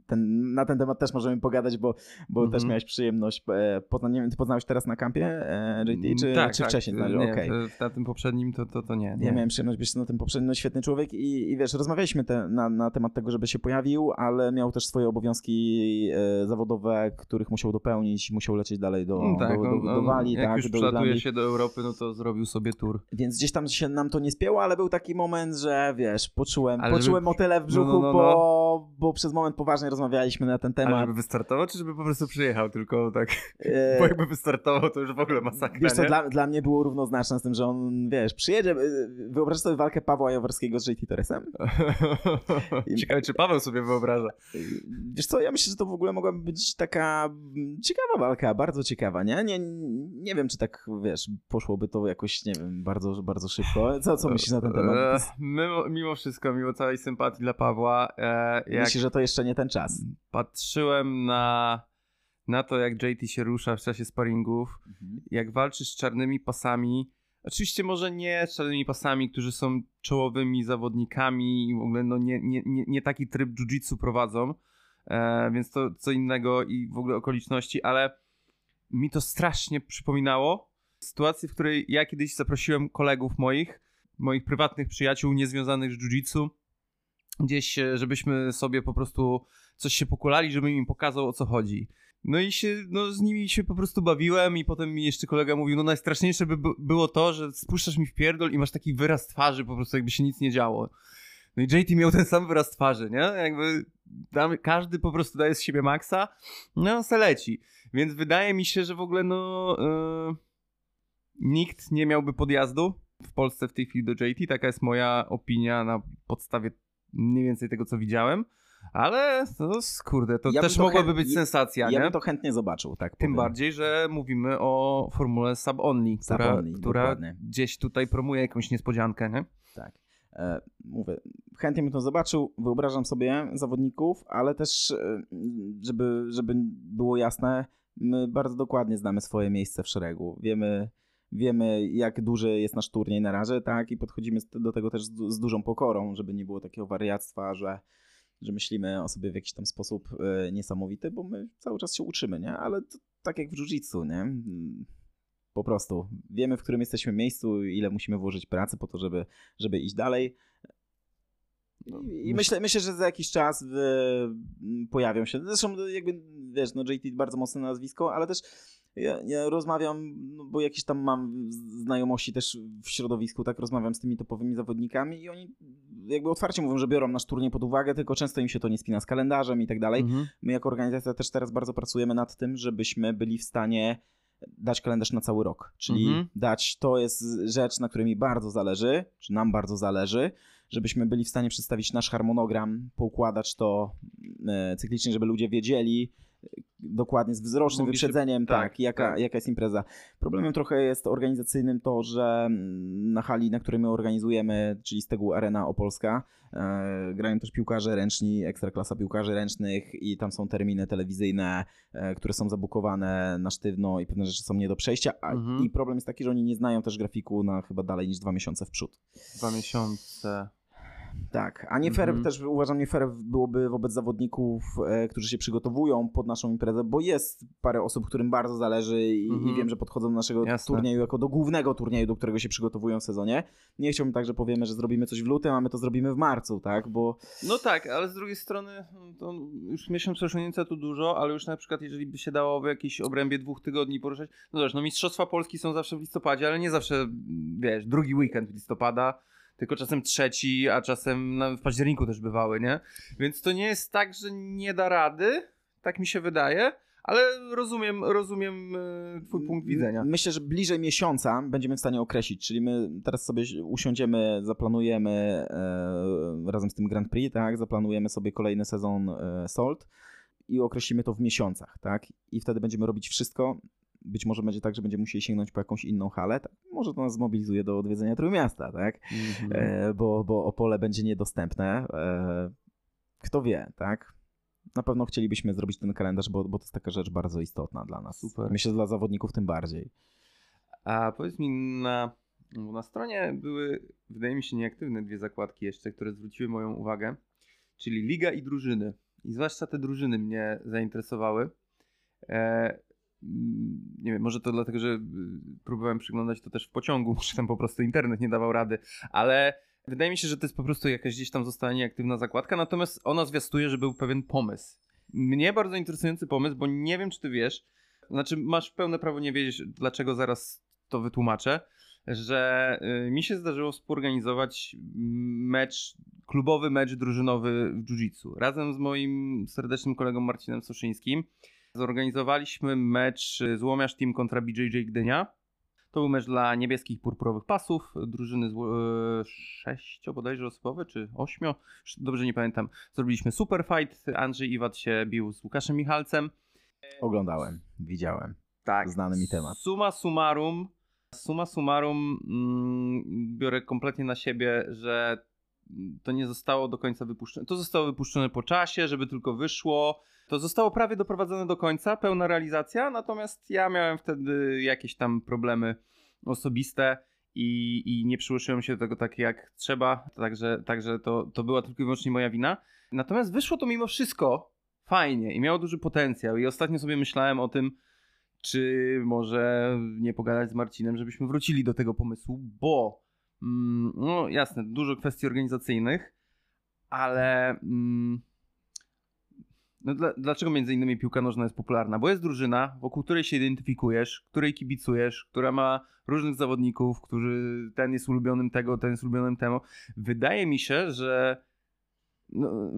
Ten, na ten temat też możemy pogadać, bo, bo mm -hmm. też miałeś przyjemność. E, Pozna, nie wiem, ty poznałeś teraz na kampie e, JT, czy, tak, czy tak. wcześniej? No, nie, okay. Na tym poprzednim to, to, to nie, nie. Ja miałem przyjemność być na tym poprzednim, no świetny człowiek i, i wiesz, rozmawialiśmy te, na, na temat tego, żeby się pojawił, ale miał też swoje obowiązki e, zawodowe, których musiał dopełnić, musiał lecieć dalej do, mm, tak, do, do, do, do Wali. Jak tak, już do się do Europy, no to zrobił sobie tour. Więc gdzieś tam się nam to nie spięło, ale był taki moment, że wiesz, poczułem, Ale poczułem żeby- motyle w brzuchu, no, no, no. Bo, bo przez moment poważnie rozmawialiśmy na ten Ale temat. żeby wystartował, czy żeby po prostu przyjechał tylko tak? E, Bo jakby wystartował, to już w ogóle masakra, Wiesz co, nie? dla, dla mnie było równoznaczne z tym, że on, wiesz, przyjedzie, e, wyobraź sobie walkę Pawła Jaworskiego z JT Torresem? Ciekawe, czy Paweł sobie wyobraża. Wiesz co, ja myślę, że to w ogóle mogłaby być taka mm, ciekawa walka, bardzo ciekawa, nie? Nie, nie wiem, czy tak, wiesz, poszłoby to jakoś, nie wiem, bardzo, bardzo szybko. Co, co myślisz na ten temat? E, Mimo, mimo wszystko, mimo całej sympatii dla Pawła, e, jak Myślisz, że to jeszcze nie ten czas? patrzyłem na, na to, jak JT się rusza w czasie sparingów, jak walczy z czarnymi pasami, oczywiście może nie z czarnymi pasami, którzy są czołowymi zawodnikami i w ogóle no nie, nie, nie, nie taki tryb jiu-jitsu prowadzą, e, więc to co innego i w ogóle okoliczności, ale mi to strasznie przypominało sytuację, w której ja kiedyś zaprosiłem kolegów moich, moich prywatnych przyjaciół niezwiązanych z jiu-jitsu, gdzieś, e, żebyśmy sobie po prostu coś się pokulali, żebym im pokazał o co chodzi. No i się, no z nimi się po prostu bawiłem i potem mi jeszcze kolega mówił, no najstraszniejsze by- było to, że spuszczasz mi w pierdol i masz taki wyraz twarzy, po prostu jakby się nic nie działo. No i JT miał ten sam wyraz twarzy, nie? Jakby tam każdy po prostu daje z siebie maksa, no se leci. Więc wydaje mi się, że w ogóle no yy, nikt nie miałby podjazdu w Polsce w tej chwili do JT, taka jest moja opinia na podstawie mniej więcej tego, co widziałem. Ale no, kurde, to Ja też to mogłaby chęt- być ja- sensacja, Ja nie? bym to chętnie zobaczył, tak Tym powiem. bardziej, że mówimy o formule sub-only, która, Sub-only, która dokładnie. gdzieś tutaj promuje jakąś niespodziankę, nie? Tak. E, mówię, chętnie bym to zobaczył, wyobrażam sobie zawodników, ale też, e, żeby, żeby było jasne, my bardzo dokładnie znamy swoje miejsce w szeregu. Wiemy, wiemy jak duży jest nasz turniej na razie, tak, i podchodzimy do tego też z, du- z dużą pokorą, żeby nie było takiego wariactwa, że, że myślimy o sobie w jakiś tam sposób e, niesamowity, bo my cały czas się uczymy, nie? Ale to, tak jak w jiu-jitsu, nie? Po prostu wiemy, w którym jesteśmy miejscu, ile musimy włożyć pracy po to, żeby, żeby iść dalej. No, I, myślę, myślę, że za jakiś czas y, m, pojawią się. Zresztą jakby, wiesz, no JT bardzo mocne nazwisko, ale też ja, ja rozmawiam, no bo jakieś tam mam znajomości też w środowisku, tak rozmawiam z tymi topowymi zawodnikami i oni jakby otwarcie mówią, że biorą nasz turniej pod uwagę, tylko często im się to nie spina z kalendarzem i tak dalej. Mhm. My jako organizacja też teraz bardzo pracujemy nad tym, żebyśmy byli w stanie dać kalendarz na cały rok. Czyli Mhm. dać, to jest rzecz, na której mi bardzo zależy, czy nam bardzo zależy, żebyśmy byli w stanie przedstawić nasz harmonogram, poukładać to e, cyklicznie, żeby ludzie wiedzieli dokładnie z wzrocznym się- wyprzedzeniem, tak, tak, jaka, tak. jaka jest impreza. Problemem trochę jest organizacyjnym to, że mm, na hali, na której my organizujemy, czyli z tego Arena Opolska, e, grają też piłkarze ręczni, ekstraklasa piłkarzy ręcznych i tam są terminy telewizyjne, e, które są zabukowane na sztywno i pewne rzeczy są nie do przejścia. A, Mhm. I problem jest taki, że oni nie znają też grafiku na chyba dalej niż dwa miesiące w przód. Dwa miesiące. Tak, a nie fair Mhm. też uważam, nie fair byłoby wobec zawodników, e, którzy się przygotowują pod naszą imprezę, bo jest parę osób, którym bardzo zależy i, Mhm. i wiem, że podchodzą do naszego Jasne. turnieju jako do głównego turnieju, do którego się przygotowują w sezonie. Nie chciałbym tak, że powiemy, że zrobimy coś w lutym, a my to zrobimy w marcu, tak, bo No tak, ale z drugiej strony mm, to już miesiąc przesunięcia tu dużo, ale już na przykład jeżeli by się dało w jakiejś obrębie dwóch tygodni poruszać, no zobacz, no Mistrzostwa Polski są zawsze w listopadzie, ale nie zawsze, mm, wiesz, drugi weekend listopada, tylko czasem trzeci, a czasem w październiku też bywały, nie? Więc to nie jest tak, że nie da rady, tak mi się wydaje, ale rozumiem, rozumiem e, twój punkt widzenia. Myślę, że bliżej miesiąca będziemy w stanie określić, czyli my teraz sobie usiądziemy, zaplanujemy e, razem z tym Grand Prix, tak, zaplanujemy sobie kolejny sezon e, Salt i określimy to w miesiącach, tak, i wtedy będziemy robić wszystko. Być może będzie tak, że będziemy musieli sięgnąć po jakąś inną halę, tak? może to nas zmobilizuje do odwiedzenia Trójmiasta, tak, Mhm. e, bo, bo Opole będzie niedostępne. E, kto wie, tak? Na pewno chcielibyśmy zrobić ten kalendarz, bo, bo to jest taka rzecz bardzo istotna dla nas. Super. Myślę, że dla zawodników tym bardziej. A powiedz mi, na, bo na stronie były, wydaje mi się, nieaktywne dwie zakładki jeszcze, które zwróciły moją uwagę, czyli Liga i drużyny. I zwłaszcza te drużyny mnie zainteresowały. E, mm, nie wiem, może to dlatego, że y, próbowałem przyglądać to też w pociągu, czy tam po prostu internet nie dawał rady, ale wydaje mi się, że to jest po prostu jakaś gdzieś tam została nieaktywna zakładka, natomiast ona zwiastuje, że był pewien pomysł. Mnie bardzo interesujący pomysł, bo nie wiem, czy ty wiesz, znaczy masz pełne prawo nie wiedzieć, dlaczego zaraz to wytłumaczę, że y, mi się zdarzyło współorganizować mecz, klubowy mecz drużynowy w jiu-jitsu. Razem z moim serdecznym kolegą Marcinem Soszyńskim zorganizowaliśmy mecz Złomiarz Team kontra BJJ Gdynia. To był mecz dla niebieskich purpurowych pasów, drużyny z, e, sześcio bodajże osobowe, czy ośmio, dobrze nie pamiętam. Zrobiliśmy super fight, Andrzej Iwat się bił z Łukaszem Michalcem. Oglądałem, widziałem. Tak. Znany mi temat. Suma summarum, suma summarum mm, biorę kompletnie na siebie, że to nie zostało do końca wypuszczone. To zostało wypuszczone po czasie, żeby tylko wyszło. To zostało prawie doprowadzone do końca, pełna realizacja, natomiast ja miałem wtedy jakieś tam problemy osobiste i, i nie przyłożyłem się do tego tak jak trzeba, także, także to, to była tylko i wyłącznie moja wina. Natomiast wyszło to mimo wszystko fajnie i miało duży potencjał i ostatnio sobie myślałem o tym, czy może nie pogadać z Marcinem, żebyśmy wrócili do tego pomysłu, bo no jasne, dużo kwestii organizacyjnych, ale mm, no dla, dlaczego między innymi piłka nożna jest popularna? Bo jest drużyna, wokół której się identyfikujesz, której kibicujesz, która ma różnych zawodników, którzy ten jest ulubionym tego, ten jest ulubionym temu. Wydaje mi się, że no,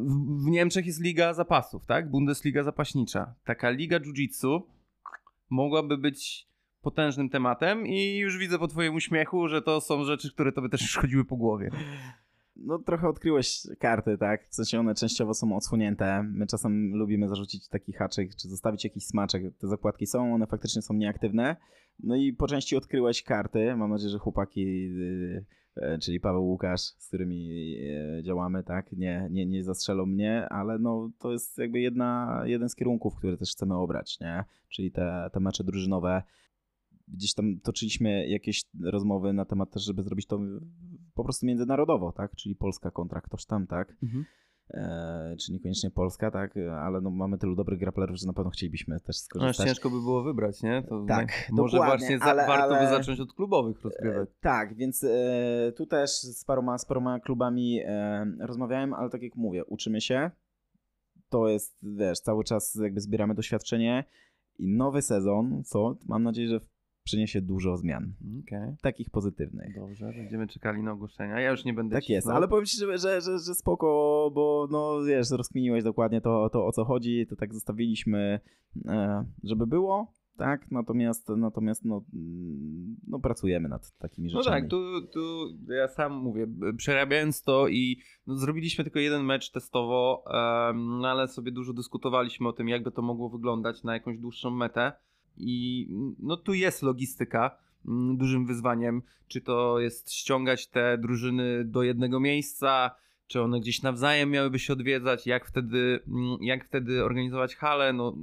w Niemczech jest liga zapasów, tak? Bundesliga zapaśnicza. Taka liga jiu-jitsu mogłaby być potężnym tematem i już widzę po twoim uśmiechu, że to są rzeczy, które tobie też już chodziły po głowie no trochę odkryłeś karty, tak? W sensie one częściowo są odsłonięte. My czasem lubimy zarzucić taki haczyk, czy zostawić jakiś smaczek. Te zakładki są, one faktycznie są nieaktywne. No i po części odkryłeś karty. Mam nadzieję, że chłopaki, yy, czyli Paweł Łukasz, z którymi yy, działamy, tak? Nie, nie, nie zastrzelą mnie, ale no to jest jakby jedna, jeden z kierunków, który też chcemy obrać, nie? Czyli te, te mecze drużynowe gdzieś tam toczyliśmy jakieś rozmowy na temat też, żeby zrobić to po prostu międzynarodowo, tak? Czyli Polska kontra ktoś tam, tak? Mhm. E, czy niekoniecznie Polska, tak? Ale no, mamy tylu dobrych grapplerów, że na pewno chcielibyśmy też skorzystać. No, ciężko by było wybrać, nie? To tak, Może właśnie ale, warto ale... by zacząć od klubowych rozgrywek. E, tak, więc e, tu też z paroma, z paroma klubami e, rozmawiałem, ale tak jak mówię, uczymy się. To jest, wiesz, cały czas jakby zbieramy doświadczenie i nowy sezon, co mam nadzieję, że przyniesie dużo zmian. Okay. Takich pozytywnych. Dobrze, będziemy czekali na ogłoszenia. Ja już nie będę Tak cisnął. jest, ale powiem ci, że, że, że, że spoko, bo no wiesz, rozkminiłeś dokładnie to, to o co chodzi, to tak zostawiliśmy, e, żeby było, tak? Natomiast, natomiast no, no pracujemy nad takimi rzeczami. No tak, tu, tu ja sam mówię, przerabiając to i no, zrobiliśmy tylko jeden mecz testowo, um, ale sobie dużo dyskutowaliśmy o tym, jakby to mogło wyglądać na jakąś dłuższą metę. I no tu jest logistyka mm, dużym wyzwaniem, czy to jest ściągać te drużyny do jednego miejsca, czy one gdzieś nawzajem miałyby się odwiedzać, jak wtedy, mm, jak wtedy organizować halę, no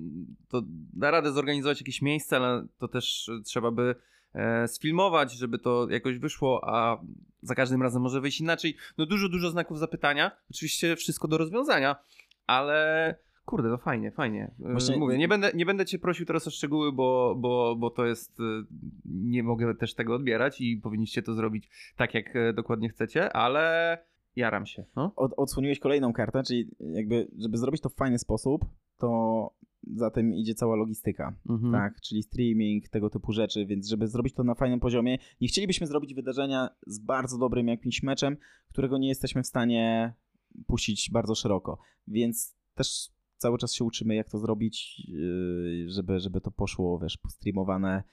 to da radę zorganizować jakieś miejsce, ale to też trzeba by e, sfilmować, żeby to jakoś wyszło, a za każdym razem może wyjść inaczej. No dużo, dużo znaków zapytania, oczywiście wszystko do rozwiązania, ale Kurde, no fajnie, fajnie. E, Właśnie... Mówię, nie będę, nie będę cię prosił teraz o szczegóły, bo, bo, bo to jest. E, nie mogę też tego odbierać i powinniście to zrobić tak, jak e, dokładnie chcecie, ale jaram się. No? Od, odsłoniłeś kolejną kartę, czyli jakby, żeby zrobić to w fajny sposób, to za tym idzie cała logistyka, mhm. tak, czyli streaming, tego typu rzeczy, więc żeby zrobić to na fajnym poziomie, nie chcielibyśmy zrobić wydarzenia z bardzo dobrym jakimś meczem, którego nie jesteśmy w stanie puścić bardzo szeroko, więc też cały czas się uczymy, jak to zrobić, yy, żeby, żeby to poszło, wiesz, postreamowane,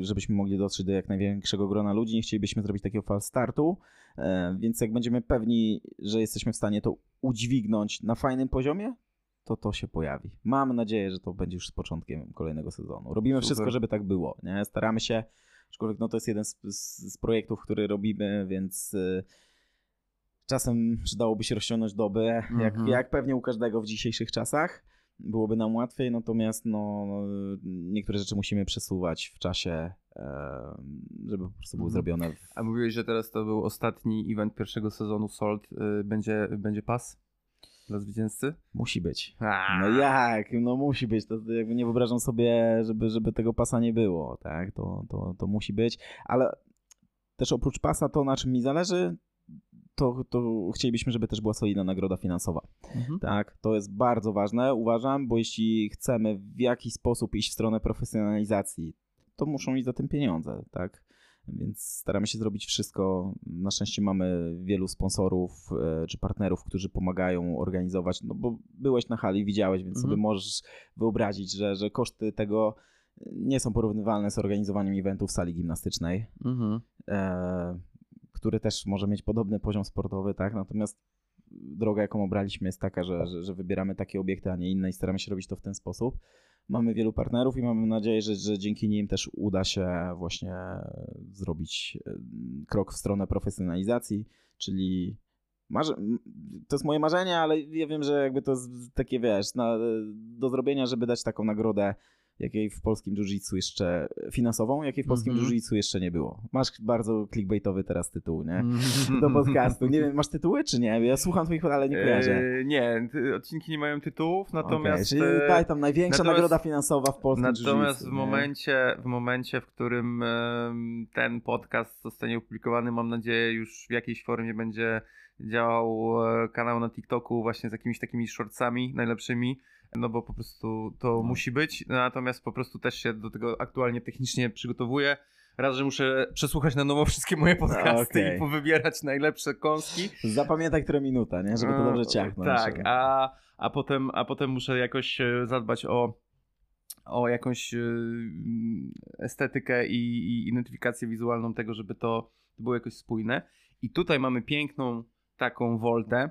żebyśmy mogli dotrzeć do jak największego grona ludzi. Nie chcielibyśmy zrobić takiego fal startu, e, więc jak będziemy pewni, że jesteśmy w stanie to udźwignąć na fajnym poziomie, to to się pojawi. Mam nadzieję, że to będzie już z początkiem kolejnego sezonu. Robimy Super. wszystko, żeby tak było. Nie? Staramy się, aczkolwiek no to jest jeden z, z, z projektów, który robimy, więc yy, Czasem przydałoby się rozciągnąć dobę, mhm. jak, jak pewnie u każdego w dzisiejszych czasach. Byłoby nam łatwiej, natomiast no, niektóre rzeczy musimy przesuwać w czasie, żeby po prostu były mhm. zrobione. W... A mówiłeś, że teraz to był ostatni event pierwszego sezonu Salt. Y, będzie, będzie pas? dla zwycięzcy? Musi być. No jak? No musi być. To jakby nie wyobrażam sobie, żeby, żeby tego pasa nie było, tak? To, to, to musi być. Ale też oprócz pasa to, na czym mi zależy, to, to chcielibyśmy, żeby też była solidna nagroda finansowa. Mhm. Tak, to jest bardzo ważne, uważam, bo jeśli chcemy w jakiś sposób iść w stronę profesjonalizacji, to muszą iść za tym pieniądze, tak? Więc staramy się zrobić wszystko. Na szczęście mamy wielu sponsorów e, czy partnerów, którzy pomagają organizować. No bo byłeś na hali, widziałeś, więc Mhm. sobie możesz wyobrazić, że, że koszty tego nie są porównywalne z organizowaniem eventu w sali gimnastycznej, Mhm. e, który też może mieć podobny poziom sportowy, tak? Natomiast droga, jaką obraliśmy, jest taka, że, że, że wybieramy takie obiekty, a nie inne i staramy się robić to w ten sposób. Mamy wielu partnerów i mamy nadzieję, że, że dzięki nim też uda się właśnie zrobić e, krok w stronę profesjonalizacji, czyli Marze... To jest moje marzenie, ale ja wiem, że jakby to jest takie, wiesz, na, do zrobienia, żeby dać taką nagrodę, jakiej w polskim jiu-jitsu jeszcze finansową, jakiej w polskim Mhm. jiu-jitsu jeszcze nie było. Masz bardzo clickbaitowy teraz tytuł, nie? Do podcastu. Nie wiem, masz tytuły czy nie? Ja słucham twoich, ale nie kojarzę. E, nie, odcinki nie mają tytułów, natomiast... Okej, czyli e, daj tam największa nagroda finansowa w polskim Natomiast w momencie, w momencie, w którym ten podcast zostanie opublikowany, mam nadzieję, już w jakiejś formie będzie działał e, kanał na TikToku właśnie z jakimiś takimi shortsami najlepszymi, no bo po prostu to No. musi być. Natomiast po prostu też się do tego aktualnie technicznie przygotowuję. Raz, że muszę przesłuchać na nowo wszystkie moje podcasty okej. i powybierać najlepsze kąski. Zapamiętaj, która minuta, nie? Żeby to dobrze ciachnąć. Tak, a, a, potem, a potem muszę jakoś e, zadbać o, o jakąś e, mm, estetykę i, i identyfikację wizualną tego, żeby to było jakoś spójne. I tutaj mamy piękną taką woltę,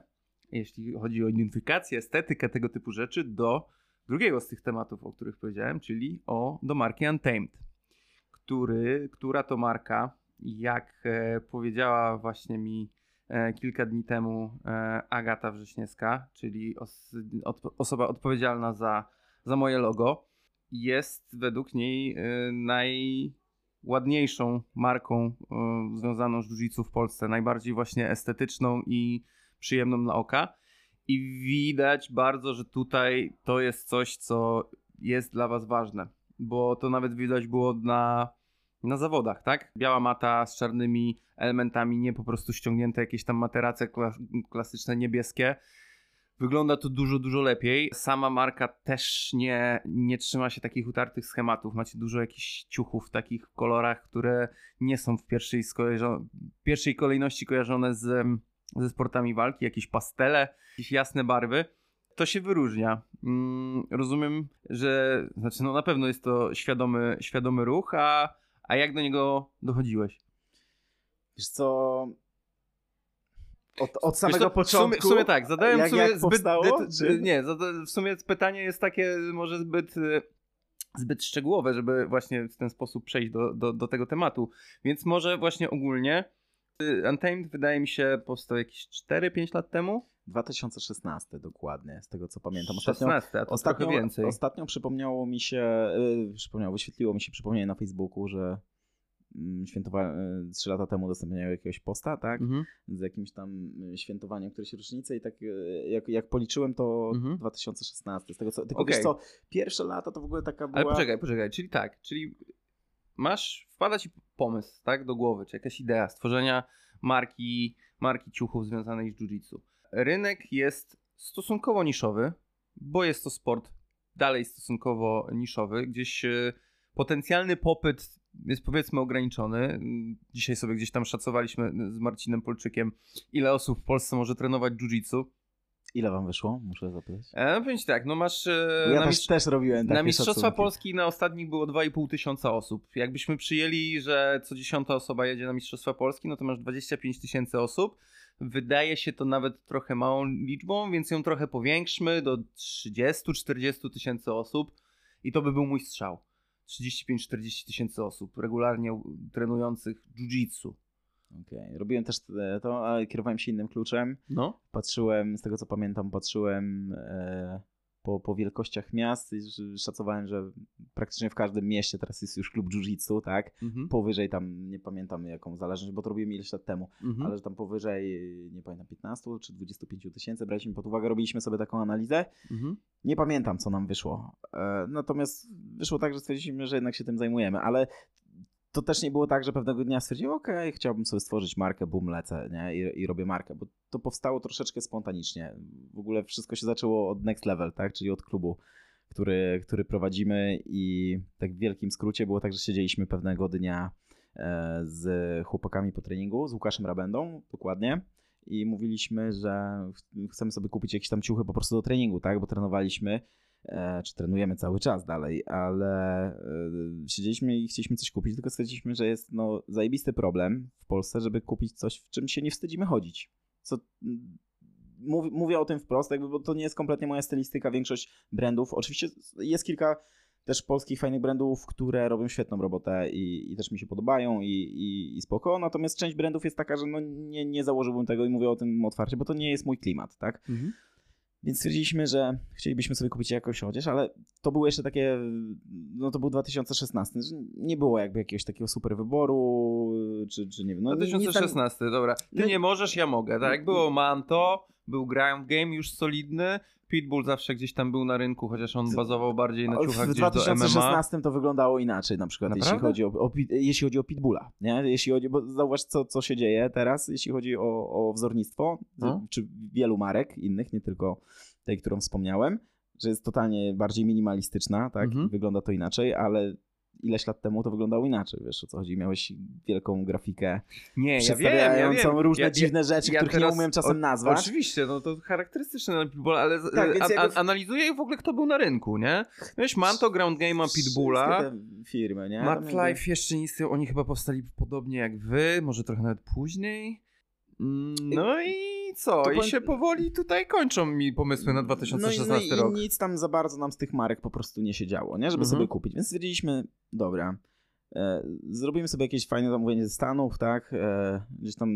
jeśli chodzi o identyfikację, estetykę tego typu rzeczy, do drugiego z tych tematów, o których powiedziałem, czyli o, do marki Untamed, który, która to marka, jak e, powiedziała właśnie mi e, kilka dni temu e, Agata Wrześniewska, czyli os, od, osoba odpowiedzialna za, za moje logo, jest według niej najładniejszą marką związaną z jiu w Polsce, najbardziej właśnie estetyczną i przyjemną na oka. I widać bardzo, że tutaj to jest coś, co jest dla Was ważne, bo to nawet widać było na, na zawodach, tak? Biała mata z czarnymi elementami, nie po prostu ściągnięte jakieś tam materace klas- klasyczne niebieskie. Wygląda to dużo, dużo lepiej. Sama marka też nie, nie trzyma się takich utartych schematów. Macie dużo jakichś ciuchów w takich kolorach, które nie są w pierwszej, pierwszej kolejności kojarzone z, ze sportami walki. Jakieś pastele, jakieś jasne barwy. To się wyróżnia. Mm, rozumiem, że znaczy no na pewno jest to świadomy, świadomy ruch, a, a jak do niego dochodziłeś? Wiesz co... Od, od samego początku... W sumie, w sumie tak, zadałem jak- w sumie jak zbyt... powstało, czy- Nie, zada- w sumie pytanie jest takie może zbyt... e, Zbyt szczegółowe, żeby właśnie w ten sposób przejść do, do, do tego tematu. Więc może właśnie ogólnie Untamed wydaje mi się powstał jakieś 4-5 lat temu. 2016 dokładnie, z tego co pamiętam. Ostatnio, 16, a to ostatnio, więcej. ostatnio przypomniało mi się, yy, przypomniało, wyświetliło mi się przypomnienie na Facebooku, że mm, świętowa- yy, trzy lata temu udostępniają jakiegoś posta, tak? Mhm. z jakimś tam y, świętowaniem którejś rocznicy i tak y, jak, jak policzyłem to Mhm. 2016. Z tego co, tylko Okej. wiesz co, pierwsze lata to w ogóle taka była... Ale poczekaj, poczekaj, czyli tak, czyli masz, wpada ci pomysł, tak, do głowy, czy jakaś idea stworzenia marki, marki ciuchów związanej z jiu-jitsu. Rynek jest stosunkowo niszowy, bo jest to sport dalej stosunkowo niszowy, gdzieś e, potencjalny popyt jest powiedzmy ograniczony. Dzisiaj sobie gdzieś tam szacowaliśmy z Marcinem Polczykiem, ile osób w Polsce może trenować jiu-jitsu. Ile wam wyszło? Muszę zapytać. E, no powiem ci tak, no masz... e, ja też, też robiłem takie na Mistrzostwa szacunki. Polski na ostatnich było 2,5 tysiąca osób. Jakbyśmy przyjęli, że co dziesiąta osoba jedzie na Mistrzostwa Polski, no to masz 25 tysięcy osób. Wydaje się to nawet trochę małą liczbą, więc ją trochę powiększmy do 30-40 tysięcy osób i to by był mój strzał. 35-40 tysięcy osób regularnie trenujących jiu-jitsu. Okej. Robiłem też e, to, ale kierowałem się innym kluczem. No. Patrzyłem, z tego co pamiętam, patrzyłem e, po, po wielkościach miast i szacowałem, że praktycznie w każdym mieście teraz jest już klub jiu-jitsu, tak? Mhm. Powyżej tam, nie pamiętam jaką zależność, bo to robiłem ileś lat temu, Mhm. ale że tam powyżej, nie pamiętam, 15 czy 25 tysięcy braliśmy pod uwagę, robiliśmy sobie taką analizę. Mhm. Nie pamiętam, co nam wyszło. E, natomiast wyszło tak, że stwierdziliśmy, że jednak się tym zajmujemy, ale to też nie było tak, że pewnego dnia stwierdziłem, okej, chciałbym sobie stworzyć markę, bum, lecę nie? I, i robię markę, bo to powstało troszeczkę spontanicznie. W ogóle wszystko się zaczęło od Next Level, tak? czyli od klubu, który, który prowadzimy i tak w wielkim skrócie było tak, że siedzieliśmy pewnego dnia e, z chłopakami po treningu, z Łukaszem Rabendą dokładnie i mówiliśmy, że ch- chcemy sobie kupić jakieś tam ciuchy po prostu do treningu, tak, bo trenowaliśmy, czy trenujemy cały czas dalej, ale e, siedzieliśmy i chcieliśmy coś kupić, tylko stwierdziliśmy, że jest no zajebisty problem w Polsce, żeby kupić coś, w czym się nie wstydzimy chodzić. Co mm, mów, mówię o tym wprost, jakby, bo to nie jest kompletnie moja stylistyka, większość brandów, oczywiście jest kilka też polskich fajnych brandów, które robią świetną robotę i, i też mi się podobają i, i, i spoko, natomiast część brandów jest taka, że no nie, nie założyłbym tego i mówię o tym otwarcie, bo to nie jest mój klimat, tak? Więc stwierdziliśmy, że chcielibyśmy sobie kupić jakąś odzież, ale to było jeszcze takie, no to był 2016, że nie było jakby jakiegoś takiego super wyboru, czy, czy nie wiem. No, nic tam- 2016, dobra. Ty No- nie możesz, ja mogę, tak? Było Manto, był Ground Game już solidny, Pitbull zawsze gdzieś tam był na rynku, chociaż on bazował bardziej na w ciuchach gdzieś do MMA. 2016 to wyglądało inaczej, na przykład, jeśli Naprawdę? chodzi o, o, jeśli chodzi o Pitbulla, nie? Jeśli chodzi, bo zauważ, co, co się dzieje teraz, jeśli chodzi o, o wzornictwo, No. czy wielu marek innych, nie tylko tej, którą wspomniałem, że jest totalnie bardziej minimalistyczna, tak? Mhm. Wygląda to inaczej, ale ileś lat temu to wyglądało inaczej, wiesz o co chodzi, miałeś wielką grafikę Nie, ja wiem, ja przedstawiającą różne ja, dziwne rzeczy, których teraz- nie umiem czasem o- nazwać. Oczywiście, no to charakterystyczne Pitbulla, ale Tak, a, a, analizuję w ogóle kto był na rynku, nie? Wiesz, Manto, Ground Game'a, Pitbulla, firmy, nie? Jakby- Life jeszcze istnieją, oni chyba powstali podobnie jak wy, może trochę nawet później. Mm, No i co? To I powiem- się powoli tutaj kończą mi pomysły na 2016 no i, no rok. i nic tam za bardzo nam z tych marek po prostu nie się działo, nie? Żeby Mhm. sobie kupić. Więc stwierdziliśmy, dobra, e, zrobimy sobie jakieś fajne zamówienie ze Stanów, tak? E, gdzieś tam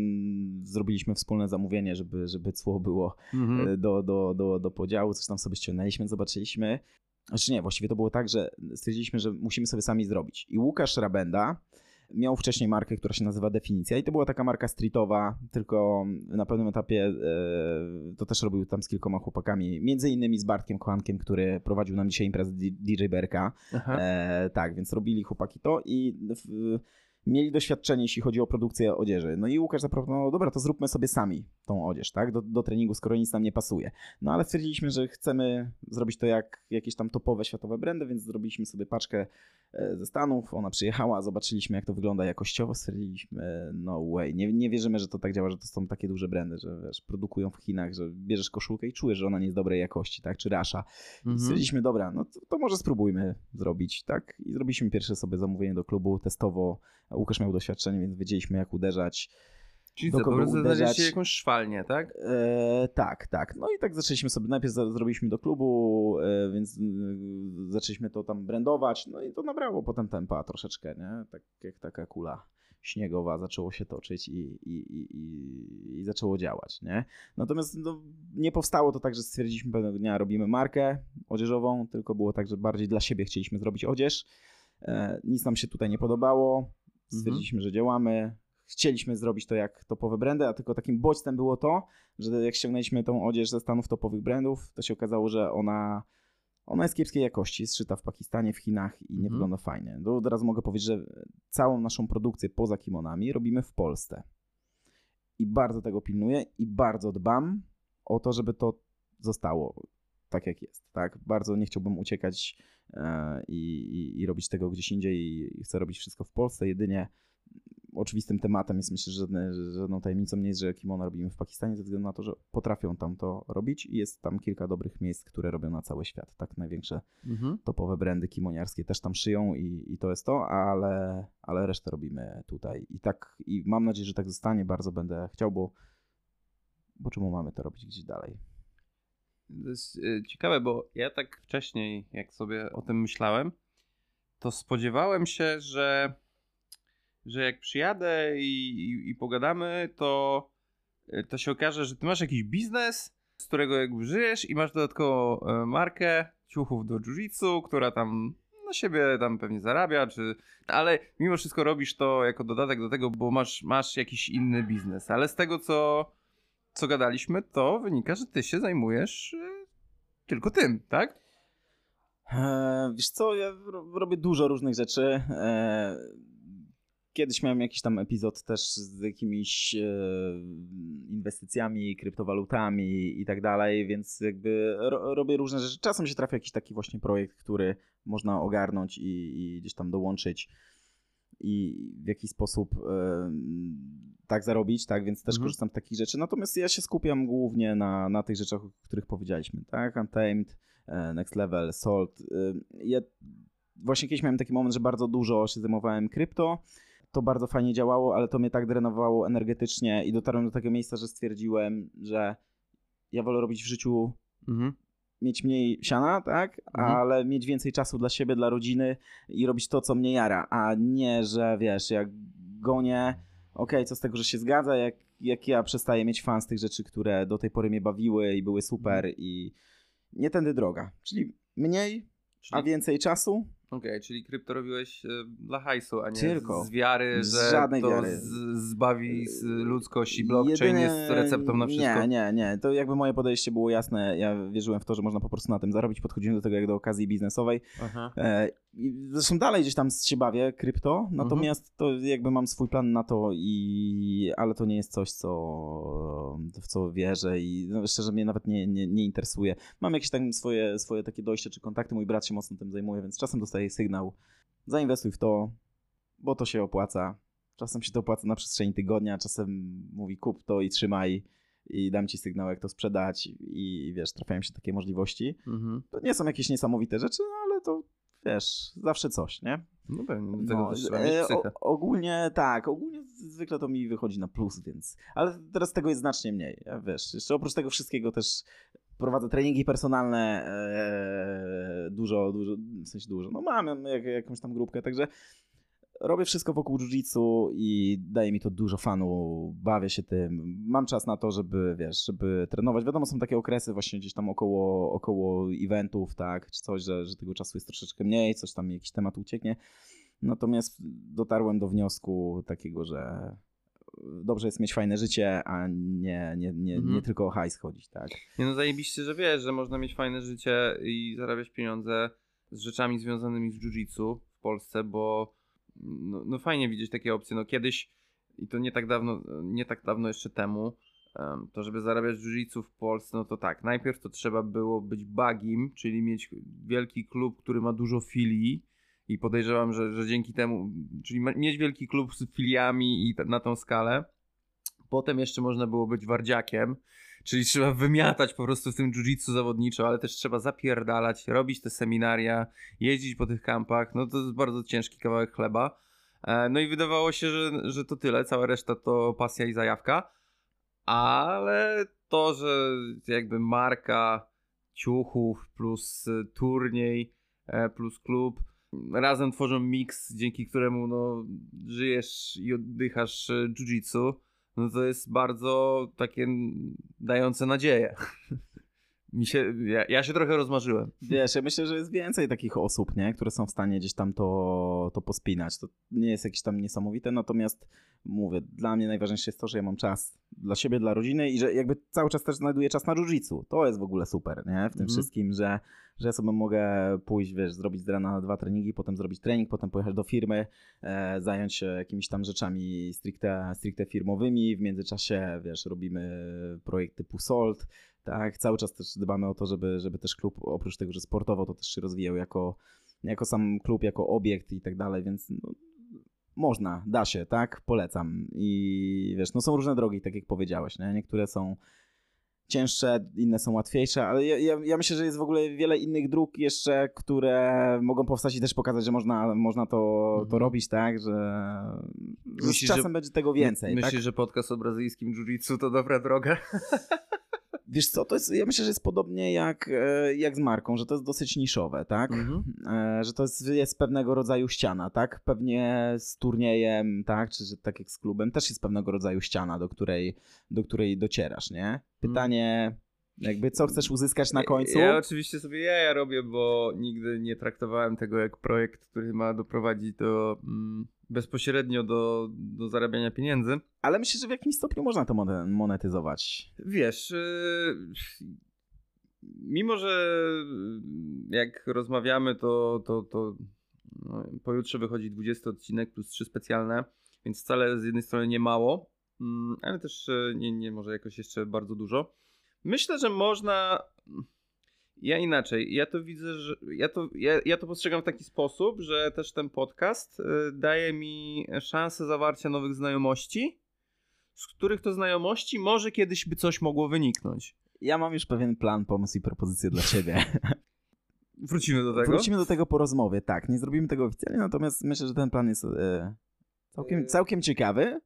zrobiliśmy wspólne zamówienie, żeby, żeby cło było Mhm. e, do, do, do, do podziału, coś tam sobie ściągnęliśmy, zobaczyliśmy. Znaczy nie, właściwie to było tak, że stwierdziliśmy, że musimy sobie sami zrobić. I Łukasz Rabenda miał wcześniej markę, która się nazywa Definicja i to była taka marka streetowa, tylko na pewnym etapie e, to też robił tam z kilkoma chłopakami, między innymi z Bartkiem Kochankiem, który prowadził nam dzisiaj imprezę DJ Berka. E, tak, więc robili chłopaki to i w, mieli doświadczenie, jeśli chodzi o produkcję odzieży. No i Łukasz zaproponował, dobra, to zróbmy sobie sami tą odzież, tak, do, do treningu, skoro nic nam nie pasuje. No ale stwierdziliśmy, że chcemy zrobić to jak jakieś tam topowe światowe brandy, więc zrobiliśmy sobie paczkę e, ze Stanów, ona przyjechała, zobaczyliśmy jak to wygląda jakościowo, stwierdziliśmy, no way, nie, nie wierzymy, że to tak działa, że to są takie duże brandy, że wiesz, produkują w Chinach, że bierzesz koszulkę i czujesz, że ona nie jest dobrej jakości, tak, czy rasza. I Mhm. stwierdziliśmy, dobra, no to, to może spróbujmy zrobić, tak? I zrobiliśmy pierwsze sobie zamówienie do klubu testowo. Łukasz miał doświadczenie, więc wiedzieliśmy jak uderzać. Czyli do co, kogo uderzać? znaleźliście jakąś szwalnię, tak? E, tak, tak. No i tak zaczęliśmy sobie, najpierw zrobiliśmy do klubu, e, więc e, zaczęliśmy to tam brandować, no i to nabrało potem tempa troszeczkę, nie? Tak jak taka kula śniegowa zaczęło się toczyć i, i, i, i, i zaczęło działać, nie? Natomiast no, nie powstało to tak, że stwierdziliśmy pewnego dnia robimy markę odzieżową, tylko było tak, że bardziej dla siebie chcieliśmy zrobić odzież. E, nic nam się tutaj nie podobało, stwierdziliśmy, że działamy. Chcieliśmy zrobić to jak topowe brandy, a tylko takim bodźcem było to, że jak ściągnęliśmy tą odzież ze Stanów topowych brandów, to się okazało, że ona, ona jest kiepskiej jakości, jest szyta w Pakistanie, w Chinach i nie Mhm. wygląda fajnie. To od razu mogę powiedzieć, że całą naszą produkcję poza kimonami robimy w Polsce. I bardzo tego pilnuję i bardzo dbam o to, żeby to zostało tak jak jest. Tak? Bardzo nie chciałbym uciekać e, i, i, i robić tego gdzieś indziej i chcę robić wszystko w Polsce. Jedynie oczywistym tematem jest myślę, że żadne, żadną tajemnicą nie jest, że kimono robimy w Pakistanie ze względu na to, że potrafią tam to robić i jest tam kilka dobrych miejsc, które robią na cały świat. Tak, największe Mhm. topowe brandy kimoniarskie też tam szyją i, i to jest to, ale, ale resztę robimy tutaj. I tak, i mam nadzieję, że tak zostanie. Bardzo będę chciał, bo, bo czemu mamy to robić gdzieś dalej? To jest e, ciekawe, bo ja tak wcześniej, jak sobie o tym myślałem, to spodziewałem się, że, że jak przyjadę i, i, i pogadamy, to, e, to się okaże, że ty masz jakiś biznes, z którego jakby żyjesz i masz dodatkowo e, markę ciuchów do jiu-jitsu, która tam na siebie tam pewnie zarabia, czy... ale mimo wszystko robisz to jako dodatek do tego, bo masz, masz jakiś inny biznes. Ale z tego, co, co gadaliśmy, to wynika, że ty się zajmujesz e, tylko tym, tak? Eee, wiesz co, ja ro- robię dużo różnych rzeczy. Eee, kiedyś miałem jakiś tam epizod też z jakimiś e, inwestycjami, kryptowalutami i tak dalej, więc jakby ro, robię różne rzeczy. Czasem się trafia jakiś taki właśnie projekt, który można ogarnąć i, i gdzieś tam dołączyć i w jakiś sposób e, tak zarobić, tak, więc też Mhm. korzystam z takich rzeczy. Natomiast ja się skupiam głównie na, na tych rzeczach, o których powiedzieliśmy, tak, Untamed, e, Next Level, Salt. E, Ja właśnie kiedyś miałem taki moment, że bardzo dużo się zajmowałem krypto, to bardzo fajnie działało, ale to mnie tak drenowało energetycznie i dotarłem do tego miejsca, że stwierdziłem, że ja wolę robić w życiu Mhm. Mieć mniej siana, tak? Mhm. Ale mieć więcej czasu dla siebie, dla rodziny i robić to, co mnie jara, a nie, że wiesz, jak gonię, okej, co z tego, że się zgadza, jak, jak ja przestaję mieć fan z tych rzeczy, które do tej pory mnie bawiły i były super Mhm. i nie tędy droga. Czyli mniej, Czyli, a więcej czasu, Okej, czyli krypto robiłeś e, dla hajsu, a nie Tylko. z wiary, że żadnej to wiary. Z, zbawi z ludzkość i blockchain Jedynie- jest receptą na wszystko. Nie, nie, nie. To jakby moje podejście było jasne. Ja wierzyłem w to, że można po prostu na tym zarobić. Podchodziłem do tego jak do okazji biznesowej. Aha. I Zresztą dalej gdzieś tam się bawię krypto, natomiast to jakby mam swój plan na to i ale to nie jest coś, co w co wierzę i no, szczerze mnie nawet nie, nie, nie interesuje. Mam jakieś tam swoje, swoje takie dojście czy kontakty, mój brat się mocno tym zajmuje, więc czasem dostaję sygnał, zainwestuj w to, bo to się opłaca. Czasem się to opłaca na przestrzeni tygodnia, czasem mówi kup to i trzymaj i dam ci sygnał jak to sprzedać i wiesz, trafiają się takie możliwości. Mhm. To nie są jakieś niesamowite rzeczy, no ale to wiesz, zawsze coś, nie? No pewnie, do tego No, e, o, ogólnie tak, ogólnie zwykle to mi wychodzi na plus, więc. Ale teraz tego jest znacznie mniej. Ja, wiesz, jeszcze oprócz tego wszystkiego też prowadzę treningi personalne, e, dużo, dużo, w sensie dużo. No mam jak, jakąś tam grupkę, także robię wszystko wokół jiu-jitsu i daje mi to dużo fanu, bawię się tym. Mam czas na to, żeby, wiesz, żeby trenować. Wiadomo, są takie okresy właśnie gdzieś tam około, około eventów, tak, czy coś, że, że tego czasu jest troszeczkę mniej, coś tam, jakiś temat ucieknie. Natomiast dotarłem do wniosku takiego, że dobrze jest mieć fajne życie, a nie, nie, nie, Mhm. nie tylko o hajs chodzić, tak. Nie no zajebiście, że wiesz, że można mieć fajne życie i zarabiać pieniądze z rzeczami związanymi z jiu-jitsu w Polsce, bo no, no fajnie widzieć takie opcje. No kiedyś, i to nie tak dawno, nie tak dawno jeszcze temu, em, to żeby zarabiać jiu-jitsu w Polsce, no to tak, najpierw to trzeba było być bagim, czyli mieć wielki klub, który ma dużo filii i podejrzewam, że, że dzięki temu, czyli mieć wielki klub z filiami i na tą skalę. Potem jeszcze można było być wardziakiem, Czyli trzeba wymiatać po prostu w tym jiu-jitsu zawodniczo, ale też trzeba zapierdalać, robić te seminaria, jeździć po tych kampach. No to jest bardzo ciężki kawałek chleba. E, No i wydawało się, że, że to tyle, cała reszta to pasja i zajawka. Ale to, że jakby marka ciuchów plus turniej e, plus klub razem tworzą miks, dzięki któremu no, żyjesz i oddychasz e, jiu-jitsu, no to jest bardzo takie dające nadzieję. Mi się, ja, ja się trochę rozmarzyłem. Wiesz, ja myślę, że jest więcej takich osób, nie? które są w stanie gdzieś tam to, to pospinać. To nie jest jakieś tam niesamowite, natomiast mówię, dla mnie najważniejsze jest to, że ja mam czas dla siebie, dla rodziny i że jakby cały czas też znajduję czas na jiu-jitsu. To jest w ogóle super, nie? W tym Mhm. wszystkim, że, że ja sobie mogę pójść, wiesz, zrobić z rana dwa treningi, potem zrobić trening, potem pojechać do firmy, e, zająć się jakimiś tam rzeczami stricte, stricte firmowymi. W międzyczasie, wiesz, robimy projekt typu SOLT, tak, cały czas też dbamy o to, żeby, żeby też klub oprócz tego, że sportowo, to też się rozwijał jako, jako sam klub, jako obiekt i tak dalej, więc no, można, da się, tak, polecam. I wiesz, no są różne drogi, tak jak powiedziałeś, nie? niektóre są cięższe, inne są łatwiejsze, ale ja, ja, ja myślę, że jest w ogóle wiele innych dróg jeszcze, które mogą powstać i też pokazać, że można, można to, to Mhm. robić, tak, że, że Myślisz, z czasem że- będzie tego więcej, Myślisz, tak? że podcast o brazylijskim jiu-jitsu to dobra droga? Wiesz co, to jest, ja myślę, że jest podobnie jak, e, jak z marką, że to jest dosyć niszowe, tak? Mhm. E, Że to jest, jest pewnego rodzaju ściana, tak? Pewnie z turniejem, tak? Czy tak jak z klubem, też jest pewnego rodzaju ściana, do której, do której docierasz, nie? Pytanie, jakby co chcesz uzyskać na końcu? Ja oczywiście sobie jaja robię, bo nigdy nie traktowałem tego jak projekt, który ma doprowadzić do mm, bezpośrednio do, do zarabiania pieniędzy. Ale myślę, że w jakimś stopniu można to monet- monetyzować. Wiesz, yy, mimo że jak rozmawiamy, to, to, to no, pojutrze wychodzi 20 odcinek plus 3 specjalne, więc wcale z jednej strony nie mało, mm, ale też yy, nie, nie może jakoś jeszcze bardzo dużo. Myślę, że można. Ja inaczej. Ja to widzę, że. Ja to, ja, ja to postrzegam w taki sposób, że też ten podcast y, daje mi szansę zawarcia nowych znajomości, z których to znajomości może kiedyś by coś mogło wyniknąć. Ja mam już pewien plan, pomysł i propozycję dla ciebie. Wrócimy do tego. Wrócimy do tego po rozmowie, tak. Nie zrobimy tego oficjalnie, natomiast myślę, że ten plan jest e, całkiem, całkiem ciekawy.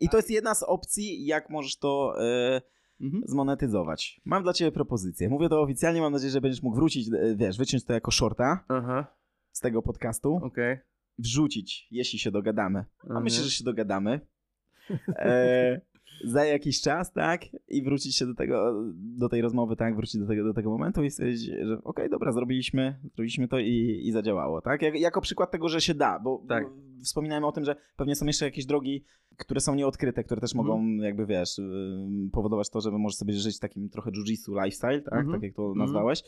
I to jest jedna z opcji, jak możesz to e, Mhm. zmonetyzować. Mam dla ciebie propozycję. Mówię to oficjalnie, mam nadzieję, że będziesz mógł wrócić, e, wiesz, wyciąć to jako shorta Aha, z tego podcastu, okej. wrzucić, jeśli się dogadamy. A Mhm. myślę, że się dogadamy. E, za jakiś czas, tak? I wrócić się do tego, do tej rozmowy, tak? Wrócić do tego, do tego momentu i stwierdzić, że okej, dobra, zrobiliśmy, zrobiliśmy to i, i zadziałało, tak? Jak, jako przykład tego, że się da, bo, Tak. Wspominałem o tym, że pewnie są jeszcze jakieś drogi, które są nieodkryte, które też mogą, Mhm. jakby wiesz, ym, powodować to, że możesz sobie żyć takim trochę jiu-jitsu lifestyle, tak? Mhm. Tak jak to Mhm. nazwałeś.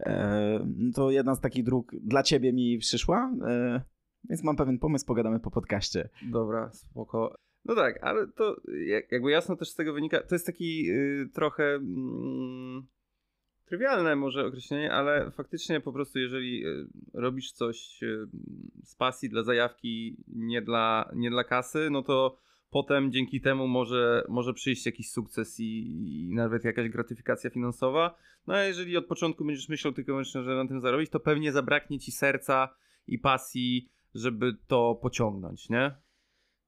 E, to jedna z takich dróg dla ciebie mi przyszła, e, więc mam pewien pomysł, pogadamy po podcaście. Dobra, spoko. No tak, ale to jak- jakby jasno też z tego wynika, to jest taki y, trochę mm, trywialne może określenie, ale faktycznie po prostu jeżeli y, robisz coś y, z pasji dla zajawki, nie dla, nie dla kasy, no to potem dzięki temu może, może przyjść jakiś sukces i, i nawet jakaś gratyfikacja finansowa. No a jeżeli od początku będziesz myślał tylko wyłącznie, że na tym zarobić, to pewnie zabraknie ci serca i pasji, żeby to pociągnąć, nie?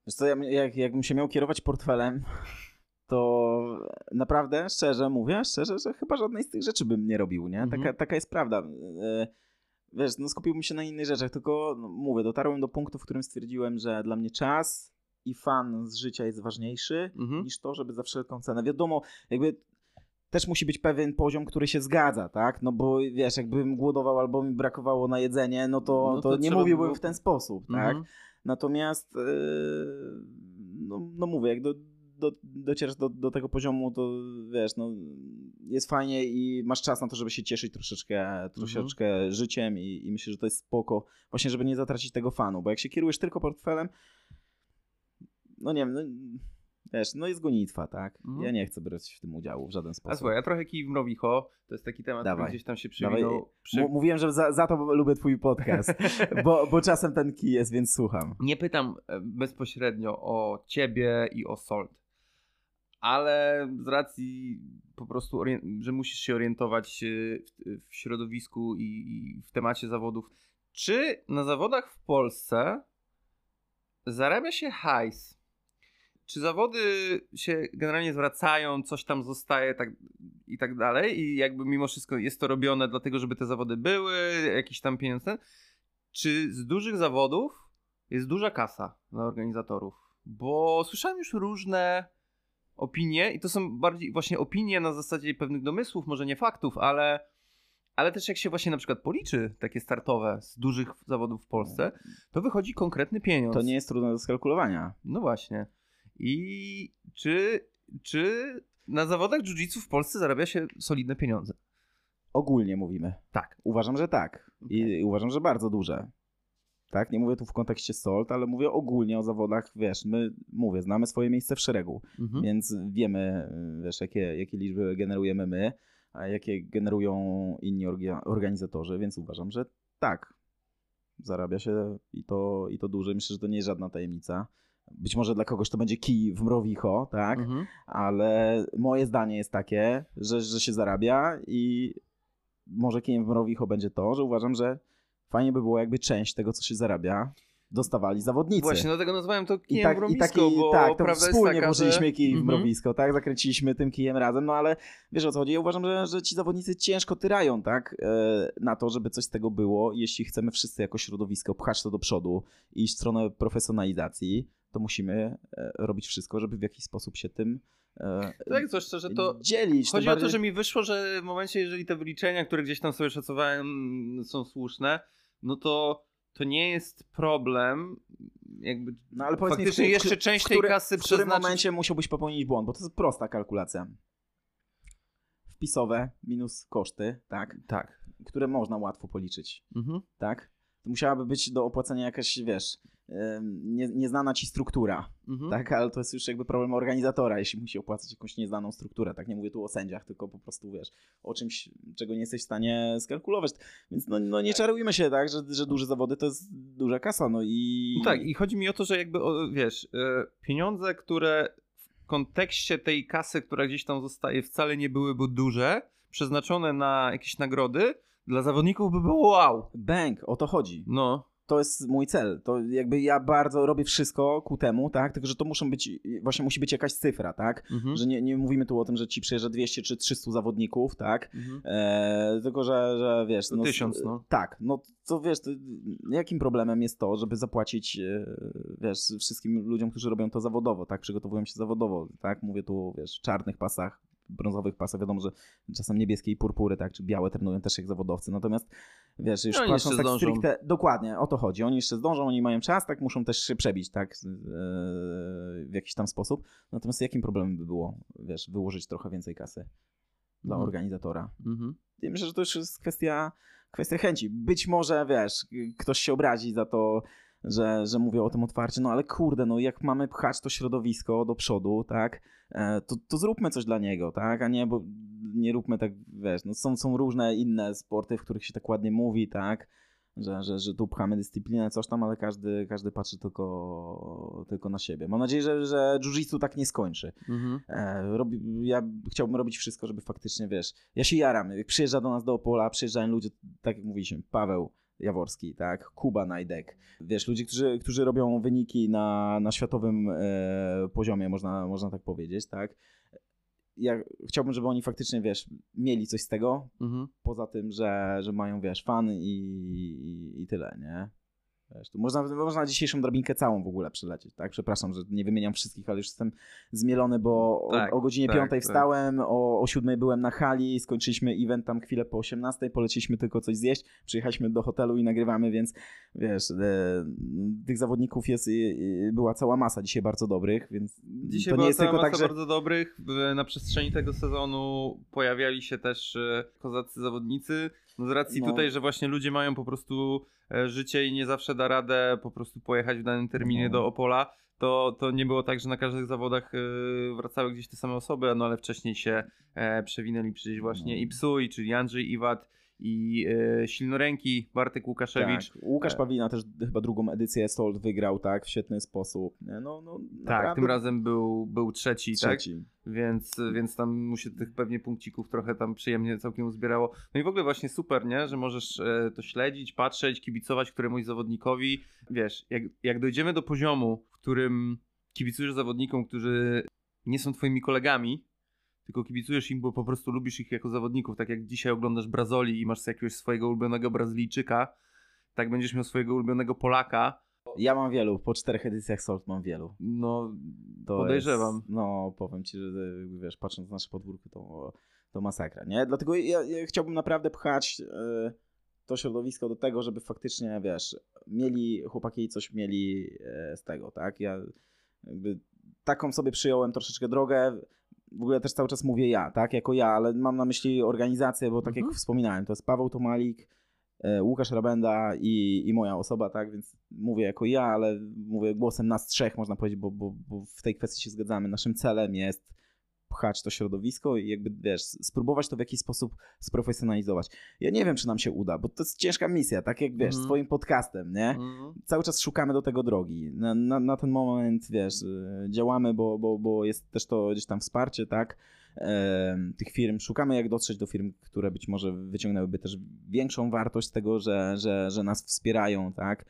Wiesz co, ja, jak, jakbym się miał kierować portfelem, to naprawdę, szczerze mówię, szczerze, że chyba żadnej z tych rzeczy bym nie robił, nie? Mhm. Taka, taka jest prawda. E, Wiesz, no skupiłbym się na innych rzeczach, tylko no, mówię, dotarłem do punktu, w którym stwierdziłem, że dla mnie czas i fan z życia jest ważniejszy Mhm. niż to, żeby za wszelką cenę. Wiadomo, jakby też musi być pewien poziom, który się zgadza, tak? No bo wiesz, jakbym głodował albo mi brakowało na jedzenie, no to, No to, to nie mówiłbym było- w ten sposób, tak? Mhm. Natomiast yy, no, no mówię, jak do, do, docierasz do, do tego poziomu, to wiesz, no jest fajnie i masz czas na to, żeby się cieszyć troszeczkę, troszeczkę życiem i, i myślę, że to jest spoko, właśnie żeby nie zatracić tego fanu, bo jak się kierujesz tylko portfelem, no nie wiem, no, wiesz, no jest gonitwa, tak? Mhm. Ja nie chcę brać w tym udziału w żaden A sposób. słuchaj, ja trochę kij w mrowicho, to jest taki temat, Dawaj. który gdzieś tam się przywinął. Przy... Mówiłem, że za, za to lubię twój podcast, bo, bo czasem ten kij jest, więc słucham. Nie pytam e, bezpośrednio o ciebie i o Salt, ale z racji po prostu, że musisz się orientować e, w, środowisku i, i w temacie zawodów. Czy na zawodach w Polsce zarabia się hajs? Czy zawody się generalnie zwracają, coś tam zostaje tak, i tak dalej i jakby mimo wszystko jest to robione dlatego, żeby te zawody były, jakiś tam pieniądz ten? Czy z dużych zawodów jest duża kasa dla organizatorów? Bo słyszałem już różne opinie i to są bardziej właśnie opinie na zasadzie pewnych domysłów, może nie faktów, ale, ale też jak się właśnie na przykład policzy takie startowe z dużych zawodów w Polsce, to wychodzi konkretny pieniądz. To nie jest trudne do skalkulowania. No właśnie. I czy, czy na zawodach jiu-jitsu w Polsce zarabia się solidne pieniądze? Ogólnie mówimy. Tak. Uważam, że tak. I uważam, że bardzo duże. Tak, nie mówię tu w kontekście SOLT, ale mówię ogólnie o zawodach, wiesz, my, mówię, znamy swoje miejsce w szeregu, Mhm. więc wiemy, wiesz, jakie, jakie liczby generujemy my, a jakie generują inni orga- organizatorzy, więc uważam, że tak, zarabia się i to, i to duże. Myślę, że to nie jest żadna tajemnica. Być może dla kogoś to będzie kij w mrowicho, tak? Mhm. ale moje zdanie jest takie, że, że się zarabia i może kijem w mrowicho będzie to, że uważam, że fajnie by było jakby część tego, co się zarabia, dostawali zawodnicy. Właśnie, dlatego nazwałem to I kijem tak, w i mrowisko, taki, bo tak, to wspólnie taka, włożyliśmy że... kij w Mhm. mrowisko, tak, zakręciliśmy tym kijem razem, no ale wiesz o co chodzi, ja uważam, że, że ci zawodnicy ciężko tyrają, tak, e, na to, żeby coś z tego było, jeśli chcemy wszyscy jako środowisko pchać to do przodu i iść w stronę profesjonalizacji, to musimy e, robić wszystko, żeby w jakiś sposób się tym Tak, zwłaszcza, że to... dzielić. Chodzi tym o to, bardziej- że mi wyszło, że w momencie, jeżeli te wyliczenia, które gdzieś tam sobie szacowałem, są słuszne, no to to nie jest problem, jakby No ale powiedz mi, faktycznie w- jeszcze część tej kasy W którym przeznaczyć... momencie musiałbyś popełnić błąd, bo to jest prosta kalkulacja. Wpisowe minus koszty, tak, Tak. które można łatwo policzyć, Mhm. tak? To musiałaby być do opłacenia jakaś, wiesz, nie, nieznana ci struktura, Mhm. tak? Ale to jest już jakby problem organizatora, jeśli musi opłacać jakąś nieznaną strukturę, tak? Nie mówię tu o sędziach, tylko po prostu, wiesz, o czymś, czego nie jesteś w stanie skalkulować. Więc no, no nie czarujmy się, tak? Że, że duże zawody to jest duża kasa, no i... No tak, i chodzi mi o to, że jakby, wiesz, e, pieniądze, które w kontekście tej kasy, która gdzieś tam zostaje, wcale nie byłyby duże, przeznaczone na jakieś nagrody, dla zawodników by było wow. Bank, o to chodzi. No, to jest mój cel. To jakby ja bardzo robię wszystko ku temu, tak? Tylko, że to muszą być, właśnie musi być jakaś cyfra, tak? mhm. Że nie, nie mówimy tu o tym, że ci przyjeżdża 200 czy 300 zawodników, tak? Mhm. E, tylko, że, że wiesz... To tysiąc, no. Tak, no to wiesz, to, jakim problemem jest to, żeby zapłacić, e, wiesz, wszystkim ludziom, którzy robią to zawodowo, tak? Przygotowują się zawodowo, tak? Mówię tu, wiesz, w czarnych pasach, brązowych pasach, wiadomo, że czasem niebieskie i purpury, tak? Czy białe trenują też jak zawodowcy, natomiast wiesz, już No, patrząc tak zdążą. stricte, dokładnie, o to chodzi, oni jeszcze zdążą, oni mają czas, tak? Muszą też się przebić, tak? E, w jakiś tam sposób, natomiast jakim problemem by było, wiesz, wyłożyć trochę więcej kasy dla Mhm. organizatora? Mhm. Ja myślę, że to już jest kwestia, kwestia chęci. Być może, wiesz, ktoś się obrazi za to, że, że mówię o tym otwarcie, no ale kurde, no jak mamy pchać to środowisko do przodu, tak, e, to, to zróbmy coś dla niego, tak, a nie, bo nie róbmy tak, wiesz, no są, są różne inne sporty, w których się tak ładnie mówi, tak, że, że, że tu pchamy dyscyplinę, coś tam, ale każdy, każdy patrzy tylko, tylko na siebie. Mam nadzieję, że, że jiu-jitsu tak nie skończy. Mhm. E, robi, ja chciałbym robić wszystko, żeby faktycznie, wiesz, ja się jaram, jak przyjeżdża do nas do Opola, przyjeżdżają ludzie, tak jak mówiliśmy, Paweł Jaworski, tak, Kuba Najdek, wiesz, ludzie, którzy, którzy robią wyniki na, na światowym e, poziomie, można, można tak powiedzieć, tak, ja chciałbym, żeby oni faktycznie, wiesz, mieli coś z tego, Mhm. poza tym, że, że mają, wiesz, fan i, i, i tyle, nie? Wiesz, tu można, można dzisiejszą drabinkę całą w ogóle przelecieć, tak? Przepraszam, że nie wymieniam wszystkich, ale już jestem zmielony, bo o, Tak, o godzinie tak, 5 tak. wstałem, o, o 7 byłem na hali, skończyliśmy event tam chwilę po 18, poleciliśmy tylko coś zjeść, przyjechaliśmy do hotelu i nagrywamy, więc wiesz, e, tych zawodników jest, e, e, była cała masa dzisiaj bardzo dobrych, więc Dzisiaj to nie jest tylko tak, że... bardzo dobrych. Na przestrzeni tego sezonu pojawiali się też e, kozacy zawodnicy. No z racji No. tutaj, że właśnie ludzie mają po prostu e, życie i nie zawsze da radę po prostu pojechać w danym terminie No. do Opola, to, to nie było tak, że na każdych zawodach e, wracały gdzieś te same osoby, no ale wcześniej się e, przewinęli przecież właśnie No. i Psuj, czyli Andrzej Iwat i e, Silnoręki, Bartek Łukaszewicz. Tak. Łukasz E. Pawlina też chyba drugą edycję Sold wygrał, tak, w świetny sposób. Nie, No, no, Tak, naprawdę tym razem był, był trzeci, tak? trzeci. Więc, więc tam mu się tych pewnie punkcików trochę tam przyjemnie całkiem uzbierało. No i w ogóle właśnie super, nie? Że możesz e, to śledzić, patrzeć, kibicować któremuś zawodnikowi. Wiesz, jak, jak dojdziemy do poziomu, w którym kibicujesz zawodnikom, którzy nie są twoimi kolegami, tylko kibicujesz im, bo po prostu lubisz ich jako zawodników, tak jak dzisiaj oglądasz Brazoli i masz jakiegoś swojego ulubionego Brazylijczyka, tak będziesz miał swojego ulubionego Polaka, Ja mam wielu, po czterech edycjach Sold mam wielu. no To Podejrzewam. Jest, no, powiem ci, że jakby, wiesz, patrząc na nasze podwórko, to, to masakra, nie? Dlatego ja, ja chciałbym naprawdę pchać e, to środowisko do tego, żeby faktycznie, wiesz, mieli, chłopaki coś mieli e, z tego, tak? Ja jakby taką sobie przyjąłem troszeczkę drogę, w ogóle też cały czas mówię ja, tak? Jako ja, ale mam na myśli organizację, bo tak Mhm. jak wspominałem, to jest Paweł Tomalik, e, Łukasz Rabenda i, i moja osoba, tak? Więc mówię jako ja, ale mówię głosem nas trzech, można powiedzieć, bo, bo, bo w tej kwestii się zgadzamy. Naszym celem jest pchać to środowisko i jakby, wiesz, spróbować to w jakiś sposób sprofesjonalizować. Ja nie wiem, czy nam się uda, bo to jest ciężka misja, tak jak, wiesz, Mhm. swoim podcastem, nie? Mhm. cały czas szukamy do tego drogi. Na, na, na ten moment, wiesz, y, działamy, bo, bo, bo jest też to gdzieś tam wsparcie, tak, em, tych firm. Szukamy jak dotrzeć do firm, które być może wyciągnęłyby też większą wartość z tego, że, że, że nas wspierają, tak.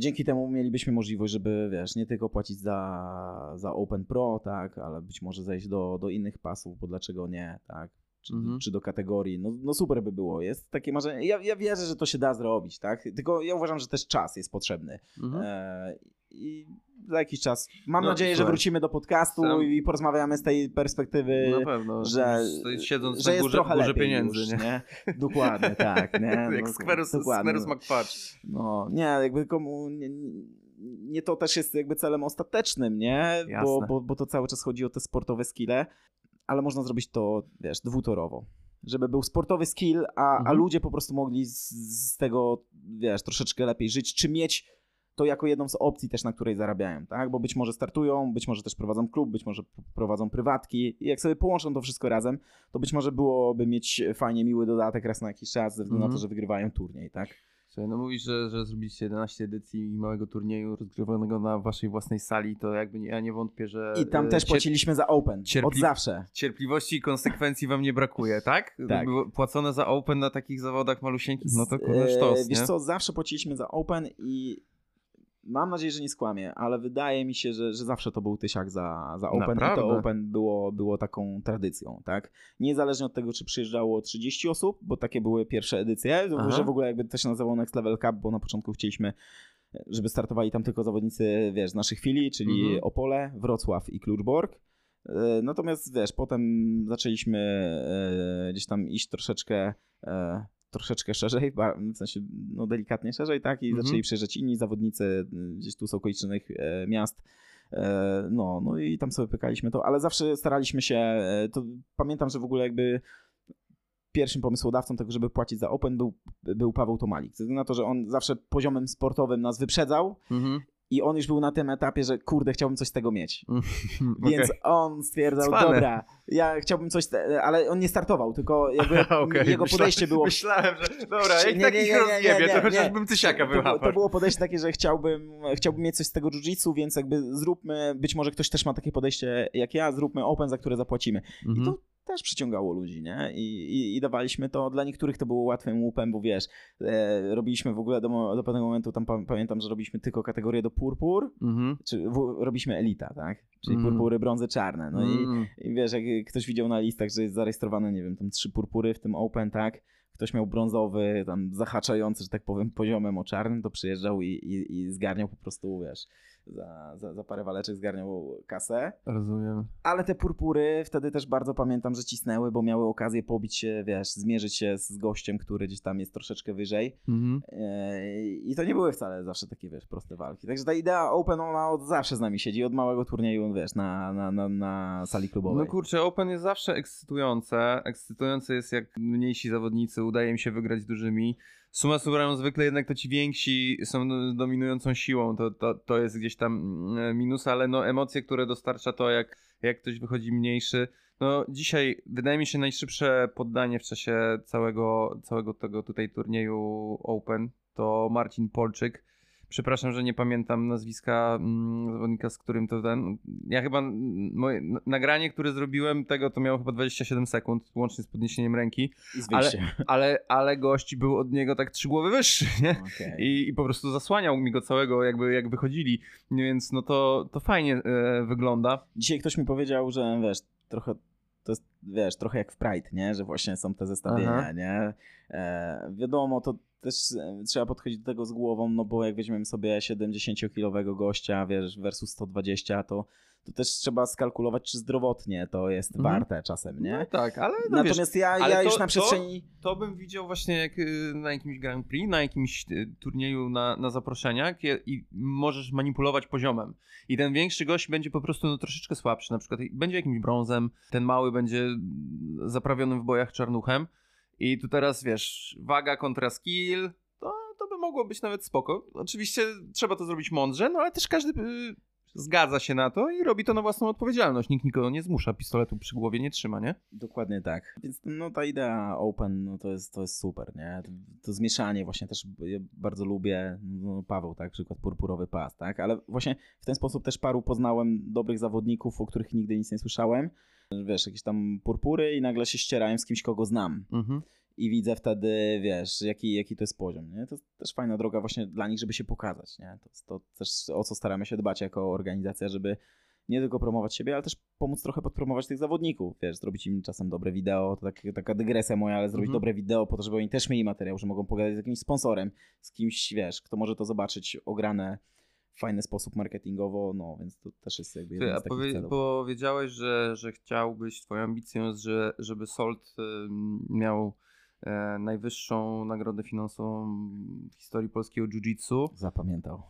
Dzięki temu mielibyśmy możliwość, żeby, wiesz, nie tylko płacić za, za Open Pro, tak, ale być może zejść do, do innych pasów, bo dlaczego nie, tak, czy, Mhm. czy do kategorii. No, no super by było. Jest takie marzenie. Ja, ja wierzę, że to się da zrobić, tak? Tylko ja uważam, że też czas jest potrzebny. Mhm. E, I za jakiś czas. Mam No, nadzieję, że słuchaj, wrócimy do podcastu sam- i porozmawiamy z tej perspektywy. Na pewno, że, siedząc że na jest górze, trochę górze lepiej pieniędzy, już, nie? nie? Dokładnie, tak. Nie? Jak No, Skwerus, dokładnie. Skwerus McFudge. No, nie, jakby komu. Nie, nie to też jest jakby celem ostatecznym, nie? Bo, Jasne. bo, bo to cały czas chodzi o te sportowe skille, ale można zrobić to, wiesz, dwutorowo. Żeby był sportowy skill, a, a Mhm. ludzie po prostu mogli z, z tego, wiesz, troszeczkę lepiej żyć, czy mieć to jako jedną z opcji też, na której zarabiają, tak? Bo być może startują, być może też prowadzą klub, być może prowadzą prywatki i jak sobie połączą to wszystko razem, to być może byłoby mieć fajnie miły dodatek raz na jakiś czas, ze względu na Mhm. to, że wygrywają turniej, tak? Słuchaj, no mówisz, że, że zrobiliście 11 edycji małego turnieju rozgrywanego na waszej własnej sali, to jakby nie, ja nie wątpię, że... I tam e, też cier- płaciliśmy za Open, cierpli- od zawsze. Cierpliwości i konsekwencji wam nie brakuje, tak? Tak. Płacone za Open na takich zawodach malusieńkich, no to kurde e, sztos, Wiesz nie? co, zawsze płaciliśmy za Open i mam nadzieję, że nie skłamię, ale wydaje mi się, że, że zawsze to był tysiak za, za Open Naprawdę? i to Open było, było taką tradycją, tak? Niezależnie od tego, czy przyjeżdżało 30 osób, bo takie były pierwsze edycje, Aha. że w ogóle jakby to się nazywało Next Level Cup, bo na początku chcieliśmy żeby startowali tam tylko zawodnicy, wiesz, z naszych chwili, czyli Mhm. Opole, Wrocław i Kluczbork. E, Natomiast wiesz, potem zaczęliśmy e, gdzieś tam iść troszeczkę e, troszeczkę szerzej, w sensie no delikatnie szerzej, tak? I Mhm. zaczęli przyjeżdżać inni zawodnicy y, gdzieś tu z okolicznych e, miast. E, No, no i tam sobie pykaliśmy to, ale zawsze staraliśmy się, e, to pamiętam, że w ogóle jakby pierwszym pomysłodawcą tego, żeby płacić za Open był, był Paweł Tomalik. Ze względu na to, że on zawsze poziomem sportowym nas wyprzedzał Mhm. I on już był na tym etapie, że kurde, chciałbym coś z tego mieć. Okej. Więc on stwierdzał, Cwane. dobra, ja chciałbym coś, ale on nie startował, tylko jakby Okej, jego myśla- podejście było... Myślałem, że dobra, jak Nie, nie, takich nie, nie, nie, rozjebie, nie, to nie. chociażbym tysiaka to, wyłapał. to było podejście takie, że chciałbym, chciałbym mieć coś z tego jiu-jitsu, więc jakby zróbmy, być może ktoś też ma takie podejście jak ja, zróbmy open, za które zapłacimy. I Mhm. to też przyciągało ludzi, nie? I, i, I dawaliśmy to, dla niektórych to było łatwym łupem, bo wiesz, e, robiliśmy w ogóle do, do pewnego momentu, tam pa, pamiętam, że robiliśmy tylko kategorię do purpur, Mhm. czy w, robiliśmy elita, tak? Czyli Mm. purpury, brązy, czarne. No i Mm. i wiesz, jak ktoś widział na listach, że jest zarejestrowane, nie wiem, tam trzy purpury w tym Open, tak? Ktoś miał brązowy, tam zahaczający, że tak powiem, poziomem o czarnym, to przyjeżdżał i, i, i zgarniał po prostu, wiesz, za, za, za parę waleczek zgarniał kasę. Rozumiem. Ale te purpury wtedy też bardzo pamiętam, że cisnęły, bo miały okazję pobić się, wiesz, zmierzyć się z gościem, który gdzieś tam jest troszeczkę wyżej. Mhm. Eee, I to nie były wcale zawsze takie, wiesz, proste walki. Także ta idea Open, ona od zawsze z nami siedzi, od małego turnieju, wiesz, na, na, na, na sali klubowej. No kurczę, Open jest zawsze ekscytujące. Ekscytujące jest jak mniejsi zawodnicy udaje mi się wygrać z dużymi. Suma summarum zwykle jednak to ci więksi są dominującą siłą. To, to, to jest gdzieś tam mm, minus, ale no emocje, które dostarcza to, jak, jak ktoś wychodzi mniejszy. No dzisiaj wydaje mi się najszybsze poddanie w czasie całego, całego tego tutaj turnieju Open to Marcin Polczyk. Przepraszam, że nie pamiętam nazwiska mm, zawodnika, z którym to ten. Ja chyba moje nagranie, które zrobiłem, tego to miało chyba 27 sekund, łącznie z podniesieniem ręki, I ale- ale, ale gość był od niego tak trzy głowy wyższy, nie? Okej. I, I po prostu zasłaniał mi go całego, jakby jak wychodzili, więc no to, to fajnie e, wygląda. Dzisiaj ktoś mi powiedział, że wiesz, trochę to jest, wiesz, trochę jak w Pride, nie? Że właśnie są te zestawienia, Aha. nie? E, wiadomo, to też e, trzeba podchodzić do tego z głową, no bo jak weźmiemy sobie 70-kilowego gościa, wiesz, versus 120, to, to też trzeba skalkulować, czy zdrowotnie to jest Mhm. warte czasem, nie? No tak, ale no wiesz, Natomiast ja, ale ja to- już na to- przestrzeni... to bym widział właśnie jak y, na jakimś Grand Prix, na jakimś y, turnieju na, na zaproszeniach kie- i możesz manipulować poziomem. I ten większy gość będzie po prostu no, troszeczkę słabszy, na przykład będzie jakimś brązem, ten mały będzie zaprawionym w bojach czarnuchem. I tu teraz wiesz, waga kontra skill, to, to by mogło być nawet spoko. Oczywiście trzeba to zrobić mądrze, no ale też każdy y, zgadza się na to i robi to na własną odpowiedzialność. Nikt nikogo nie zmusza, pistoletu przy głowie nie trzyma, nie? Dokładnie tak. Więc no ta idea open no, to, jest, to jest super, nie? To, to zmieszanie właśnie też ja bardzo lubię, no, Paweł, tak, przykład purpurowy pas, tak? Ale właśnie w ten sposób też paru poznałem dobrych zawodników, o których nigdy nic nie słyszałem. Wiesz, jakieś tam purpury i nagle się ścierałem z kimś, kogo znam. Mhm. I widzę wtedy, wiesz, jaki, jaki to jest poziom, nie? To jest też fajna droga właśnie dla nich, żeby się pokazać, nie? To, to też o co staramy się dbać jako organizacja, żeby nie tylko promować siebie, ale też pomóc trochę podpromować tych zawodników, wiesz, zrobić im czasem dobre wideo, to tak, taka dygresja moja, ale zrobić Mhm. dobre wideo po to, żeby oni też mieli materiał, że mogą pogadać z jakimś sponsorem, z kimś, wiesz, kto może to zobaczyć ograne fajny sposób marketingowo, no, więc to też jest jakby Ty, jeden a z takich powie, celów. powiedziałeś, że, że chciałbyś, twoją ambicją jest, że, żeby Salt ym, miał e, najwyższą nagrodę finansową w historii polskiego jiu-jitsu. Zapamiętał,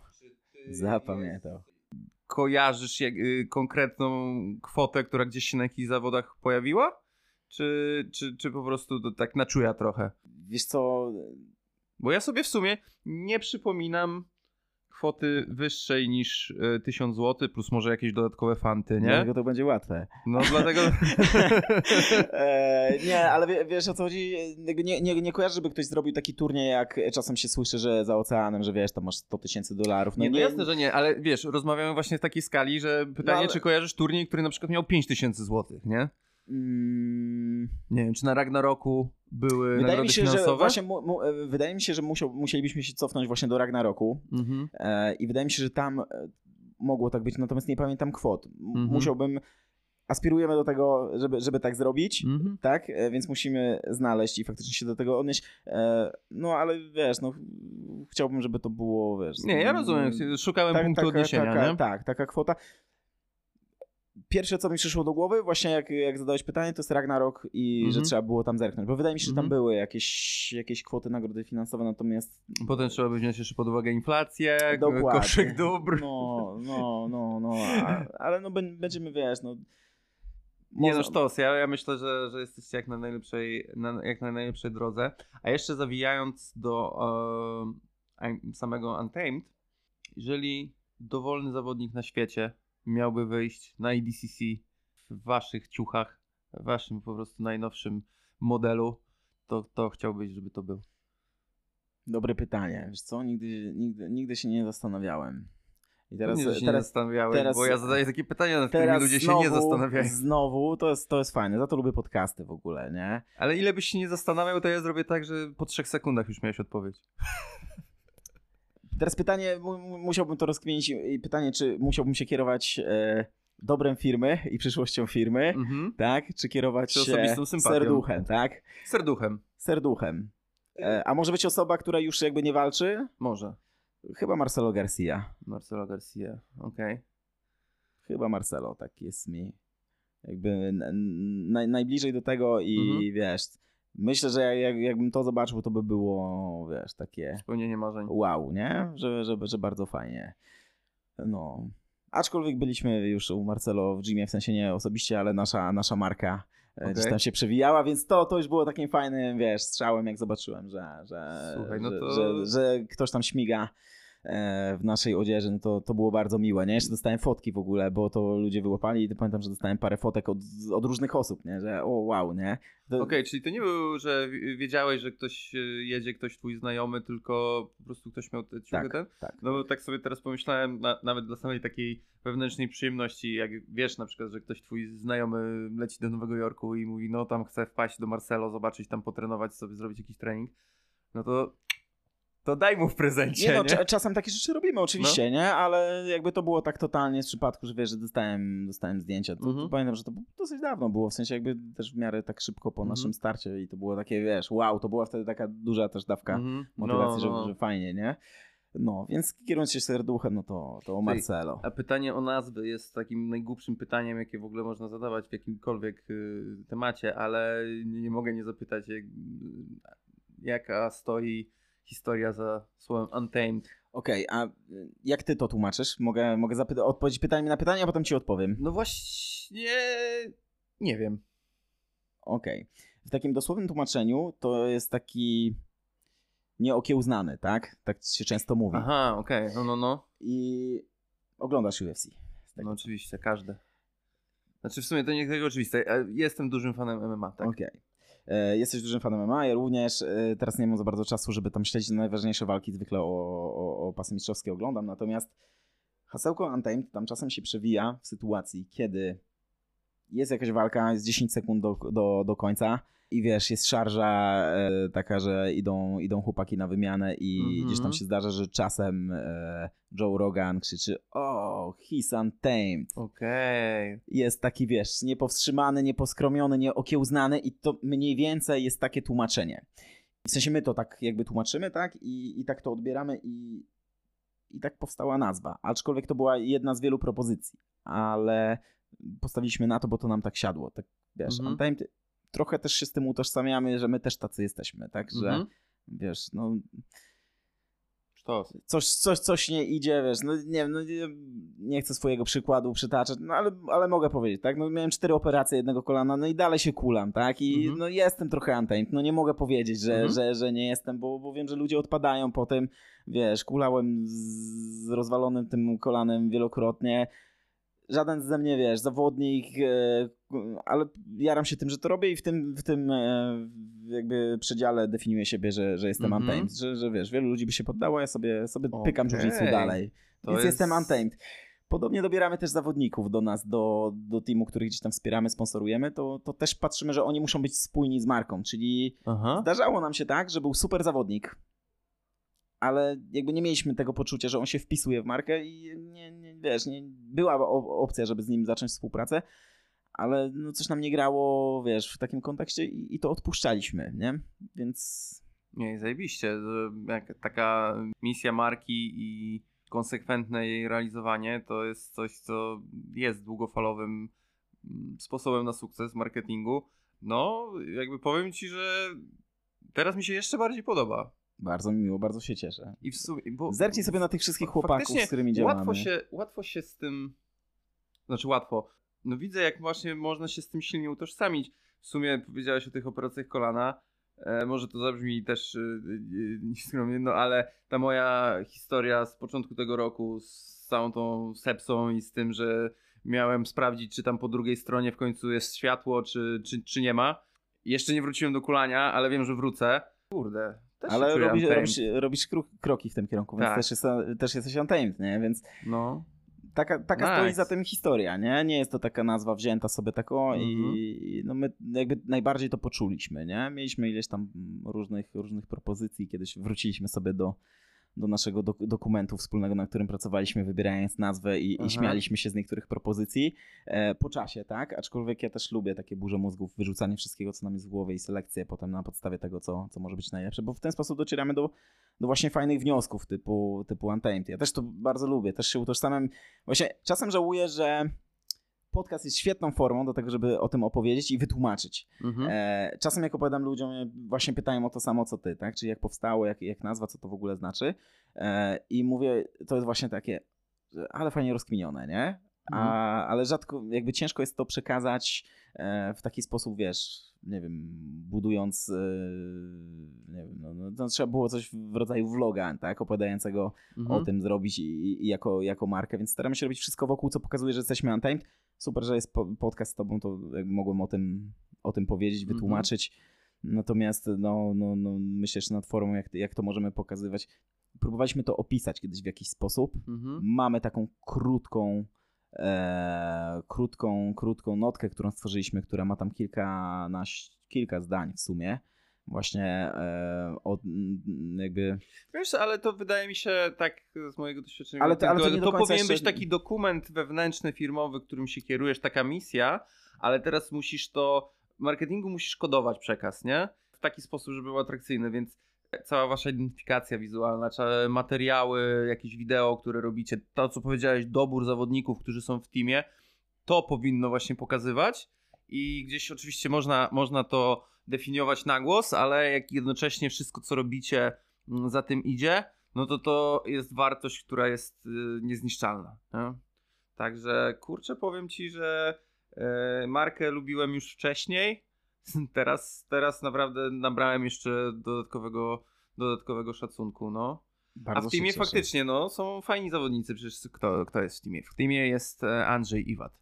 zapamiętał. Kojarzysz jak, y, konkretną kwotę, która gdzieś się na jakichś zawodach pojawiła? Czy, czy, czy po prostu to tak na czuja trochę? Wiesz co, Bo ja sobie w sumie nie przypominam kwoty wyższej niż y, 1000 zł, plus może jakieś dodatkowe fanty, nie? Dlatego to będzie łatwe. No dlatego... e, nie, ale wie, wiesz o co chodzi? Nie, nie, nie kojarzę, żeby ktoś zrobił taki turniej, jak czasem się słyszy, że za oceanem, że wiesz, tam masz 100 tysięcy dolarów. No nie, no jasne, że nie, ale wiesz, rozmawiamy właśnie w takiej skali, że pytanie, No ale- czy kojarzysz turniej, który na przykład miał 5000 zł, nie? Mm, Nie wiem, czy na Ragnaroku były wydaje mi się, że finansowe? właśnie mu, mu, e, wydaje mi się, że musiał, musielibyśmy się cofnąć właśnie do Ragnaroku Mhm. e, i wydaje mi się, że tam e, mogło tak być, natomiast nie pamiętam kwot. Mhm. Musiałbym, aspirujemy do tego, żeby, żeby tak zrobić. Mhm. tak? E, Więc musimy znaleźć i faktycznie się do tego odnieść. No ale wiesz, no chciałbym, żeby to było, wiesz... Nie, ja rozumiem, szukałem tak, punktu taka, odniesienia, taka, nie? Tak, taka kwota. Pierwsze, co mi przyszło do głowy, właśnie jak, jak zadałeś pytanie, to jest Ragnarok i Mhm. że trzeba było tam zerknąć, bo wydaje mi się, że tam Mhm. były jakieś, jakieś kwoty nagrody finansowe, natomiast... Potem trzeba by wziąć jeszcze pod uwagę inflację, Dokładnie. koszyk dóbr. No, no, no, no, a, ale no bę- będziemy, wiesz, no... Nie no, sztos, ja, ja myślę, że, że jesteście jak na najlepszej, na, jak na najlepszej drodze. A jeszcze zawijając do e, samego Untamed, jeżeli dowolny zawodnik na świecie miałby wyjść na EDCC w waszych ciuchach, w waszym po prostu najnowszym modelu, to, to chciałbyś, żeby to był. Dobre pytanie. Wiesz co, nigdy, nigdy, nigdy się nie zastanawiałem. I Teraz, nie teraz, zastanawiałeś, teraz- bo ja zadaję takie pytania, nad którymi ludzie znowu, się nie zastanawiają. Znowu, to jest, to jest fajne, za to lubię podcasty w ogóle, nie? Ale ile byś się nie zastanawiał, to ja zrobię tak, że po trzech sekundach już miałeś odpowiedź. Teraz pytanie, mu- mu- musiałbym to rozkminić pytanie, czy musiałbym się kierować e, dobrem firmy i przyszłością firmy, Mhm. tak? Czy kierować Czy się sympatią. serduchem, tak? Serduchem. Serduchem. E, a może być osoba, która już jakby nie walczy? Może. Chyba Marcelo Garcia. Marcelo Garcia, okej. Chyba Marcelo, tak jest mi jakby n- n- naj, najbliżej do tego i Mhm. wiesz, myślę, że jak, jak, jakbym to zobaczył, to by było, wiesz, takie Spełnienie marzeń. wow, nie? Że, że, że bardzo fajnie. No. Aczkolwiek byliśmy już u Marcelo w gymie, w sensie nie osobiście, ale nasza, nasza marka e, Okej. gdzieś tam się przewijała, więc to, to już było takim fajnym, wiesz, strzałem, jak zobaczyłem, że, że, Słuchaj, no że, to- że, że ktoś tam śmiga w naszej odzieży, no to, to było bardzo miłe, nie? Jeszcze dostałem fotki w ogóle, bo to ludzie wyłapali i pamiętam, że dostałem parę fotek od, od różnych osób, nie? Że o wow, nie? To, Okej, czyli to nie było, że wi- wiedziałeś, że ktoś e, jedzie, ktoś twój znajomy, tylko po prostu ktoś miał te ciuchy Tak, ten? tak. No bo tak sobie teraz pomyślałem, na, nawet dla samej takiej wewnętrznej przyjemności, jak wiesz na przykład, że ktoś twój znajomy leci do Nowego Jorku i mówi, no tam chce wpaść do Marcelo, zobaczyć, tam potrenować sobie, zrobić jakiś trening, no to to daj mu w prezencie, Nie nie? no, cza- czasem takie rzeczy robimy oczywiście, nie? Ale jakby to było tak totalnie z przypadku, że wiesz, że dostałem, dostałem zdjęcia. To, to Mhm. pamiętam, że to dosyć dawno było, w sensie jakby też w miarę tak szybko po Mhm. naszym starcie i to było takie, wiesz, wow, to była wtedy taka duża też dawka Mhm. motywacji, No, no. Że, że fajnie, nie? No, więc kierując się serduchem, no to, to o Marcelo. A pytanie o nazwy jest takim najgłupszym pytaniem, jakie w ogóle można zadawać w jakimkolwiek y, temacie, ale nie, nie mogę nie zapytać, jak, jaka stoi historia za słowem Untamed. Okej, a y, jak ty to tłumaczysz? Mogę, mogę odpowiedzieć pytaniem na pytanie, a potem ci odpowiem. No właśnie, nie wiem. Okej. W takim dosłownym tłumaczeniu to jest taki nieokiełznany, tak? Tak się często mówi. Aha, okej, no, no, no. I oglądasz UFC. No oczywiście, każde. Znaczy w sumie to nie tego oczywiste. ja Jestem dużym fanem MMA, tak? Okej. E, Jesteś dużym fanem MMA, ja również. E, Teraz nie mam za bardzo czasu, żeby tam śledzić najważniejsze walki. Zwykle o, o, o pasy mistrzowskie oglądam. Natomiast hasełko Untamed tam czasem się przewija w sytuacji, kiedy jest jakaś walka, jest 10 sekund do, do, do końca i wiesz, jest szarża e, taka, że idą, idą chłopaki na wymianę i Mhm. gdzieś tam się zdarza, że czasem e, Joe Rogan krzyczy oh, he's untamed Okej. jest taki, wiesz, niepowstrzymany, nieposkromiony, nieokiełznany i to mniej więcej jest takie tłumaczenie. W sensie my to tak jakby tłumaczymy, tak? I, i tak to odbieramy i, i tak powstała nazwa. Aczkolwiek to była jedna z wielu propozycji, ale postawiliśmy na to, bo to nam tak siadło. Tak, wiesz, Mhm. Untamed, trochę też się z tym utożsamiamy, że my też tacy jesteśmy, tak? Że, Mhm. wiesz, no... Sztos. coś, coś, coś nie idzie, wiesz, no nie wiem, no, nie, nie chcę swojego przykładu przytaczać, no ale, ale mogę powiedzieć, tak, no miałem cztery operacje jednego kolana, no i dalej się kulam, tak, i Mhm. no jestem trochę untamed, no nie mogę powiedzieć, że, Mhm. że, że nie jestem, bo, bo wiem, że ludzie odpadają po tym, wiesz, kulałem z, z rozwalonym tym kolanem wielokrotnie, żaden ze mnie, wiesz, zawodnik, e, ale jaram się tym, że to robię i w tym, w tym e, jakby przedziale definiuję siebie, że, że jestem Mhm. untamed, że, że wiesz, wielu ludzi by się poddało, ja sobie, sobie pykam Okej. jiu-jitsu dalej, To więc jest- jestem untamed. Podobnie dobieramy też zawodników do nas, do, do teamu, których gdzieś tam wspieramy, sponsorujemy, to, to też patrzymy, że oni muszą być spójni z marką, czyli Aha. Zdarzało nam się tak, że był super zawodnik, ale jakby nie mieliśmy tego poczucia, że on się wpisuje w markę i nie, nie wiesz, nie, była opcja, żeby z nim zacząć współpracę, ale no coś nam nie grało, wiesz, w takim kontekście i, i to odpuszczaliśmy, nie? Więc Nie, zajebiście. taka misja marki i konsekwentne jej realizowanie to jest coś, co jest długofalowym mm, sposobem na sukces marketingu. No, jakby powiem ci, że teraz mi się jeszcze bardziej podoba. Bardzo mi miło, bardzo się cieszę. I w sumie, bo Zerknij sobie na tych wszystkich chłopaków, z którymi działamy. Łatwo się, łatwo się z tym. Znaczy łatwo. No widzę, jak właśnie można się z tym silnie utożsamić. W sumie powiedziałeś o tych operacjach kolana. E, może to zabrzmi też e, e, nieskromnie, no ale ta moja historia z początku tego roku z całą tą sepsą i z tym, że miałem sprawdzić, czy tam po drugiej stronie w końcu jest światło, czy, czy, czy nie ma. Jeszcze nie wróciłem do kulania, ale wiem, że wrócę. Kurde. Też Ale robisz, robisz, kroki w tym kierunku, więc Tak. też, jest, też jesteś untamed, nie? Więc No. taka, taka Nice. stoi za tym historia, nie? Nie jest to taka nazwa wzięta sobie taką Mhm. i no my jakby najbardziej to poczuliśmy, nie? Mieliśmy ileś tam różnych, różnych propozycji, kiedyś wróciliśmy sobie do, do naszego dok- dokumentu wspólnego, na którym pracowaliśmy, wybierając nazwę i, i śmialiśmy się z niektórych propozycji e, po czasie, tak? Aczkolwiek ja też lubię takie burze mózgów, wyrzucanie wszystkiego, co nam jest w głowie i selekcję potem na podstawie tego, co, co może być najlepsze, bo w ten sposób docieramy do, do właśnie fajnych wniosków typu, typu Untamed. Ja też to bardzo lubię, też się utożsamiam. Właśnie czasem żałuję, że podcast jest świetną formą do tego, żeby o tym opowiedzieć i wytłumaczyć. Mhm. E, czasem jak opowiadam ludziom, właśnie pytają o to samo, co ty, tak? Czyli jak powstało, jak, jak nazwa, co to w ogóle znaczy. E, I mówię, to jest właśnie takie, ale fajnie rozkminione, nie? A, Mhm. ale rzadko, jakby ciężko jest to przekazać e, w taki sposób, wiesz, nie wiem, budując, e, nie wiem, no, no, trzeba było coś w rodzaju vloga, tak, opowiadającego Mhm. o tym zrobić i, i jako, jako markę, więc staramy się robić wszystko wokół, co pokazuje, że jesteśmy Untamed. Super, że jest po, podcast z tobą, to mogłem o tym, o tym powiedzieć, Mhm. wytłumaczyć. Natomiast no, no, no, myślę, że nad formą, jak, jak to możemy pokazywać. Próbowaliśmy to opisać kiedyś w jakiś sposób. Mhm. Mamy taką krótką, e, krótką, krótką notkę, którą stworzyliśmy, która ma tam kilka, kilka zdań w sumie. Właśnie e, od, jakby Wiesz, ale to wydaje mi się tak z mojego doświadczenia. Ale to- ale to końca powinien jeszcze- być taki dokument wewnętrzny, firmowy, którym się kierujesz, taka misja, ale teraz musisz to. W marketingu musisz kodować przekaz, nie? W taki sposób, żeby był atrakcyjny, więc cała wasza identyfikacja wizualna, materiały, jakieś wideo, które robicie, to co powiedziałeś, dobór zawodników, którzy są w teamie, to powinno właśnie pokazywać i gdzieś oczywiście można, można to definiować na głos, ale jak jednocześnie wszystko co robicie mm, za tym idzie, no to to jest wartość, która jest y, niezniszczalna. Nie? Także kurczę, powiem ci, że e, markę lubiłem już wcześniej. Teraz, teraz naprawdę nabrałem jeszcze dodatkowego, dodatkowego szacunku. No. A bardzo w teamie faktycznie no, są fajni zawodnicy. Przecież kto, kto jest w teamie? W teamie jest e, Andrzej Iwat.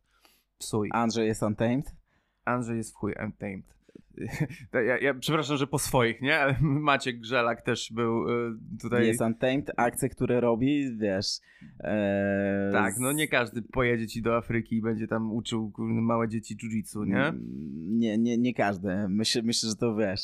Psuj. Andrzej jest Untamed. Andrzej jest w chuj untamed. Ja, ja przepraszam, że po swoich, nie? Ale Maciek Grzelak też był y, tutaj. Jest Untamed, akcje, które robi, wiesz. E, Tak, no nie każdy pojedzie ci do Afryki i będzie tam uczył małe dzieci jiu-jitsu, nie? Mm, Nie, nie, nie każdy. Myślę, myślę, że to wiesz.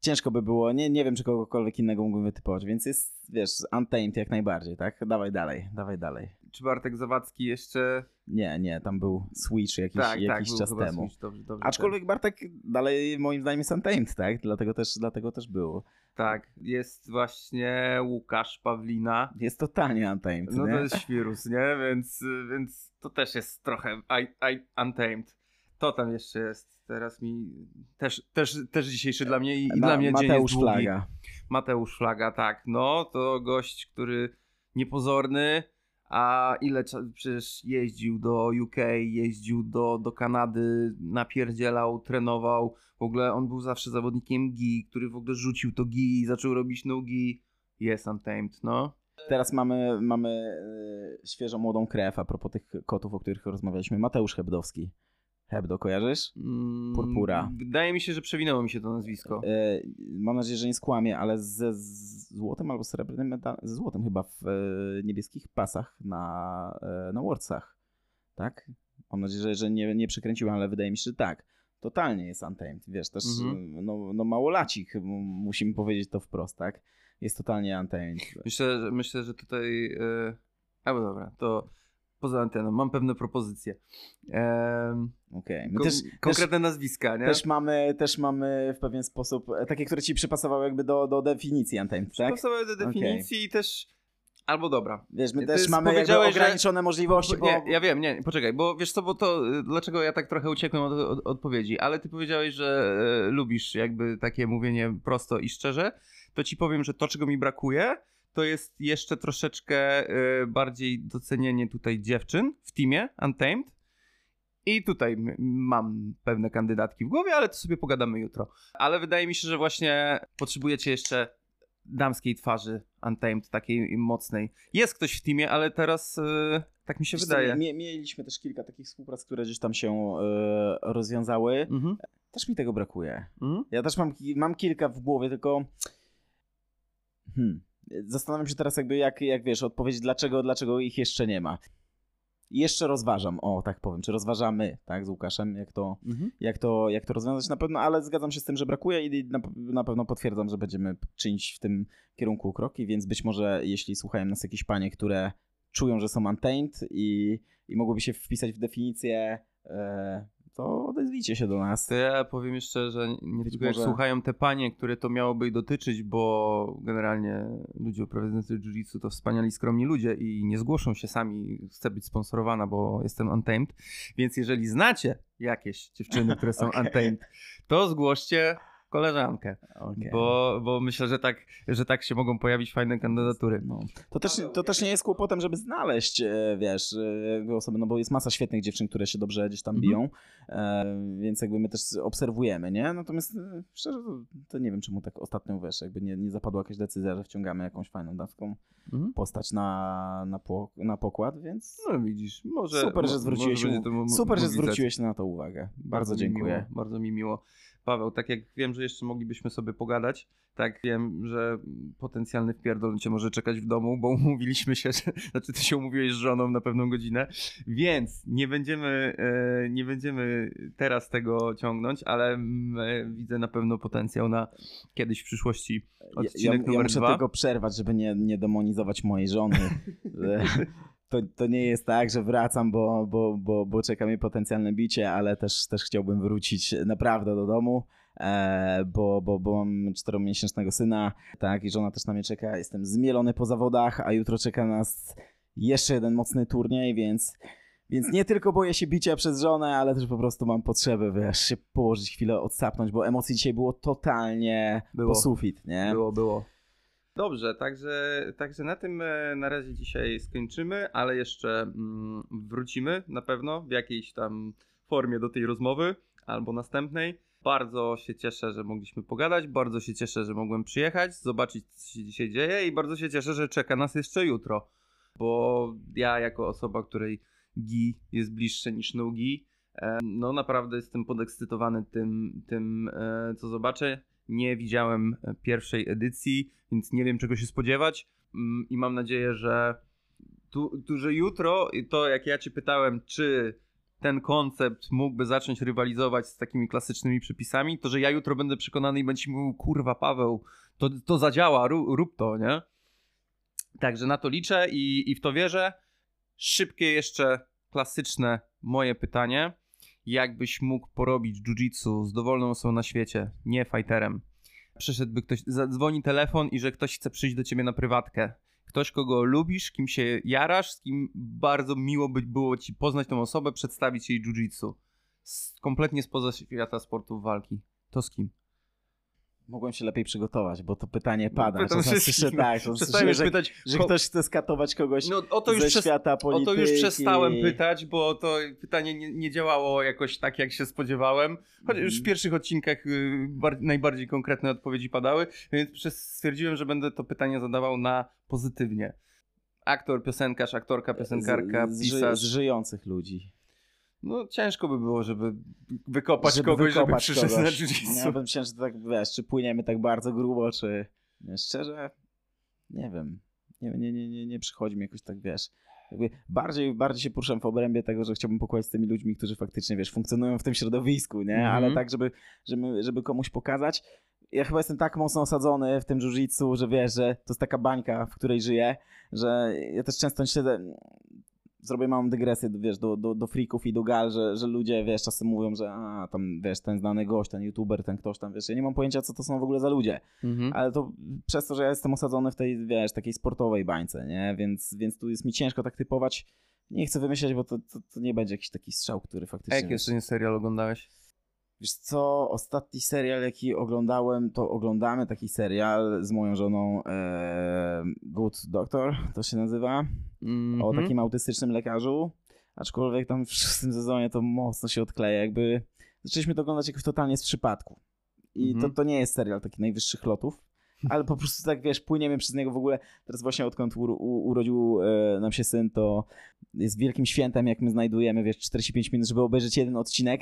Ciężko by było. Nie, nie wiem, czy kogokolwiek innego mógłbym wytypować, więc jest, wiesz, Untamed jak najbardziej, tak? Dawaj dalej, dawaj dalej. Czy Bartek Zawadzki jeszcze. Nie, nie, tam był Switch jakiś, tak, jakiś tak, czas temu. Switch, dobrze, dobrze, Aczkolwiek Bartek dalej moim zdaniem jest Untamed, tak? Dlatego też, dlatego też był. Tak, jest właśnie Łukasz Pawlina. Jest totalnie Untamed, No nie? to jest świrus, nie? Więc, więc to też jest trochę I, I, untamed. To tam jeszcze jest. Teraz mi też, też, też dzisiejszy dla mnie i, i Ma- dla mnie dzień Mateusz jest długi. Flaga. Mateusz Flaga, tak. No, to gość, który niepozorny, a ile przecież jeździł do UK, jeździł do, do Kanady, napierdzielał, trenował. W ogóle on był zawsze zawodnikiem gi, który w ogóle rzucił to gi i zaczął robić no gi. Jest Untamed, no. Teraz mamy, mamy e, świeżą młodą krew, a propos tych kotów, o których rozmawialiśmy. Mateusz Hebdowski. Hebdo, kojarzysz? Mm, Purpura. Wydaje mi się, że przewinęło mi się to nazwisko. E, mam nadzieję, że nie skłamie, ale ze z złotym albo srebrnym medalem, ze złotym chyba w e, niebieskich pasach na, e, na Worldsach. Tak? Mam nadzieję, że, że nie, nie przekręciłem, ale wydaje mi się, że tak. Totalnie jest Untamed, wiesz, też Mhm. e, no, no małolacik, musimy powiedzieć to wprost, tak? Jest totalnie Untamed. Myślę, że, myślę, że tutaj. Yy... Albo dobra, to poza anteną. Mam pewne propozycje. Ehm, Okej. My kon- też, konkretne nazwiska, nie? też, mamy, też mamy w pewien sposób e, takie, które ci przypasowały jakby do, do definicji Untamed, tak? Pasowały do definicji i też. Albo dobra. Wiesz, my też mamy jakby powiedziałeś, że- ograniczone możliwości, bo... Nie, ja wiem, nie, poczekaj, bo wiesz co, bo to y, dlaczego ja tak trochę uciekłem od, od odpowiedzi, ale ty powiedziałeś, że e, lubisz jakby takie mówienie prosto i szczerze, to ci powiem, że to czego mi brakuje, to jest jeszcze troszeczkę e, bardziej docenienie tutaj dziewczyn w teamie Untamed. I tutaj mam pewne kandydatki w głowie, ale to sobie pogadamy jutro. Ale wydaje mi się, że właśnie potrzebujecie jeszcze damskiej twarzy Untamed, takiej mocnej. Jest ktoś w teamie, ale teraz e, tak mi się Wiesz wydaje. Mie- mieliśmy też kilka takich współprac, które gdzieś tam się e, rozwiązały. Mhm. Też mi tego brakuje. Mhm. Ja też mam, mam kilka w głowie, tylko. Hmm. Zastanawiam się teraz, jakby, jak, jak wiesz, odpowiedzieć, dlaczego, dlaczego ich jeszcze nie ma. Jeszcze rozważam, o tak powiem, czy rozważamy, tak, z Łukaszem, jak to, Mhm. jak to, jak to rozwiązać na pewno, ale zgadzam się z tym, że brakuje i na, na pewno potwierdzam, że będziemy czynić w tym kierunku kroki, więc być może jeśli słuchają nas jakieś panie, które czują, że są untamed i, i mogłyby się wpisać w definicję, e, to odezwijcie się do nas. Ja powiem jeszcze, że nie tylko jak słuchają te panie, które to miałoby dotyczyć, bo generalnie ludzie uprawiający jiu-jitsu to wspaniali, skromni ludzie i nie zgłoszą się sami, chcę być sponsorowana, bo jestem untamed, więc jeżeli znacie jakieś dziewczyny, które są Okej. untamed, to zgłoście koleżankę, Okej. bo, bo myślę, że tak, że tak się mogą pojawić fajne kandydatury. No. To, też, to też nie jest kłopotem, żeby znaleźć, e, wiesz, e, osoby, no bo jest masa świetnych dziewczyn, które się dobrze gdzieś tam Mhm. biją, e, więc jakby my też obserwujemy, nie? Natomiast szczerze, to, nie wiem, czemu tak ostatnio, wiesz, jakby nie, nie zapadła jakaś decyzja, że wciągamy jakąś fajną damską Mhm. postać na, na, po, na pokład, więc No widzisz, może... super, że zwróciłeś, może mo- super, że zwróciłeś na to uwagę. Bardzo, mi dziękuję. Miło, bardzo mi miło. Paweł, tak jak wiem, że jeszcze moglibyśmy sobie pogadać, tak wiem, że potencjalny wpierdol cię może czekać w domu, bo umówiliśmy się, że, znaczy ty się umówiłeś z żoną na pewną godzinę, więc nie będziemy, e, nie będziemy teraz tego ciągnąć, ale e, widzę na pewno potencjał na kiedyś w przyszłości Ja, odcinek ja, ja numer muszę dwa. tylko przerwać, żeby nie, nie demonizować mojej żony. To, to nie jest tak, że wracam, bo, bo, bo, bo czeka mnie potencjalne bicie, ale też, też chciałbym wrócić naprawdę do domu, e, bo, bo, bo mam czteromiesięcznego syna, tak, i żona też na mnie czeka. Jestem zmielony po zawodach, a jutro czeka nas jeszcze jeden mocny turniej, więc... Więc nie tylko boję się bicia przez żonę, ale też po prostu mam potrzebę, wiesz, się położyć chwilę, odsapnąć, bo emocji dzisiaj było totalnie Było. po sufit, nie? Było, było. Dobrze, także, także na tym e, na razie dzisiaj skończymy, ale jeszcze mm, wrócimy na pewno w jakiejś tam formie do tej rozmowy albo następnej. Bardzo się cieszę, że mogliśmy pogadać, bardzo się cieszę, że mogłem przyjechać, zobaczyć co się dzisiaj dzieje i bardzo się cieszę, że czeka nas jeszcze jutro, bo ja jako osoba, której gi jest bliższe niż no gi, e, no naprawdę jestem podekscytowany tym, tym e, co zobaczę. Nie widziałem e, pierwszej edycji, więc nie wiem czego się spodziewać Mm, i mam nadzieję, że tu, tu, że jutro, to jak ja cię pytałem, czy ten koncept mógłby zacząć rywalizować z takimi klasycznymi przepisami, to że ja jutro będę przekonany i będzie ci mówił, kurwa Paweł, to, to zadziała, rób, rób to, nie? Także na to liczę i, i w to wierzę. Szybkie jeszcze klasyczne moje pytanie. Jakbyś mógł porobić jiu-jitsu z dowolną osobą na świecie, nie fighterem, przyszedłby ktoś, zadzwoni telefon i że ktoś chce przyjść do ciebie na prywatkę. Ktoś, kogo lubisz, kim się jarasz, z kim bardzo miło by było ci poznać tą osobę, przedstawić jej jiu-jitsu. kompletnie spoza świata sportów walki. To z kim? Mogłem się lepiej przygotować, bo to pytanie pada. Pytam Czasem wszystkich, słyszę, no. tak, czasem Przestałem już pytać, że ko- ktoś chce skatować kogoś No o to już, ze przez, świata o polityki. to już przestałem pytać, bo to pytanie nie, nie działało jakoś tak, jak się spodziewałem. Choć już w Mhm. pierwszych odcinkach y, bar- najbardziej konkretne odpowiedzi padały, więc stwierdziłem, że będę to pytanie zadawał na pozytywnie. Aktor, piosenkarz, aktorka, piosenkarka, z, pisarz. z żyjących ludzi. No ciężko by było, żeby wykopać Żeby kogoś, żeby wykopać przyszedł na jiu-jitsu. Ja bym myślał, że tak, wiesz, czy płyniemy tak bardzo grubo, czy... Nie, szczerze, nie wiem. Nie, nie, nie, nie, nie przychodzi mi jakoś tak, wiesz... Jakby bardziej, bardziej się poruszam w obrębie tego, że chciałbym pokładać z tymi ludźmi, którzy faktycznie, wiesz, funkcjonują w tym środowisku, nie? Mhm. Ale tak, żeby, żeby, żeby komuś pokazać. Ja chyba jestem tak mocno osadzony w tym jiu-jitsu, że wiesz, że to jest taka bańka, w której żyję, że ja też często śledzę, zrobię małą dygresję, wiesz, do, do, do freaków i do gal, że, że ludzie, wiesz, czasem mówią, że a, tam, wiesz, ten znany gość, ten youtuber, ten ktoś tam, wiesz, ja nie mam pojęcia, co to są w ogóle za ludzie, Mhm. ale to przez to, że ja jestem osadzony w tej, wiesz, takiej sportowej bańce, nie, więc, więc tu jest mi ciężko tak typować, nie chcę wymyślać, bo to, to, to nie będzie jakiś taki strzał, który A faktycznie... jaki jeszcze nie serial oglądałeś? Wiesz co, ostatni serial, jaki oglądałem, to oglądamy taki serial z moją żoną e, Good Doctor, to się nazywa, o Mhm. takim autystycznym lekarzu, aczkolwiek tam w szóstym sezonie to mocno się odkleja, jakby zaczęliśmy to oglądać jakoś totalnie z przypadku. I Mhm. to, to nie jest serial takich najwyższych lotów, ale po prostu tak, wiesz, płyniemy przez niego w ogóle, teraz właśnie odkąd u, u, urodził e, nam się syn, to jest wielkim świętem, jak my znajdujemy, wiesz, 45 minut, żeby obejrzeć jeden odcinek,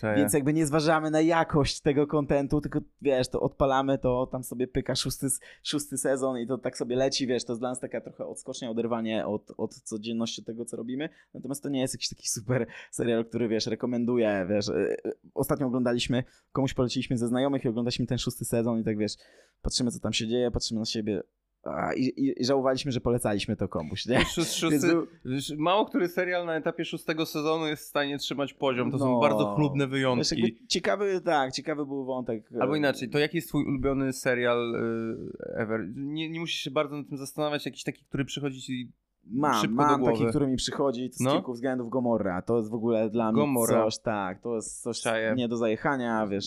czaję. więc jakby nie zważamy na jakość tego kontentu, tylko wiesz, to odpalamy, to tam sobie pyka szósty, szósty sezon i to tak sobie leci, wiesz, to jest dla nas taka trochę odskocznia, oderwanie od, od codzienności tego, co robimy. Natomiast to nie jest jakiś taki super serial, który wiesz, rekomenduję, wiesz. e, e, Ostatnio oglądaliśmy, komuś poleciliśmy ze znajomych i oglądaliśmy ten szósty sezon i tak wiesz, patrzymy co tam się dzieje, patrzymy na siebie. I, i, I żałowaliśmy, że polecaliśmy to komuś, nie? Szó- Szósty, Więc mało który serial na etapie szóstego sezonu jest w stanie trzymać poziom. To są No. bardzo chlubne wyjątki. ciekawy, tak, ciekawy był wątek. e, Albo inaczej, to jaki jest twój ulubiony serial y, ever? Nie, nie musisz się bardzo nad tym zastanawiać, jakiś taki, który przychodzi ci... Mam, szybko mam taki, który mi przychodzi z No. kilku względów Gomorra. To jest w ogóle dla mnie Gomorra. coś, tak, to jest coś nie do zajechania, wiesz.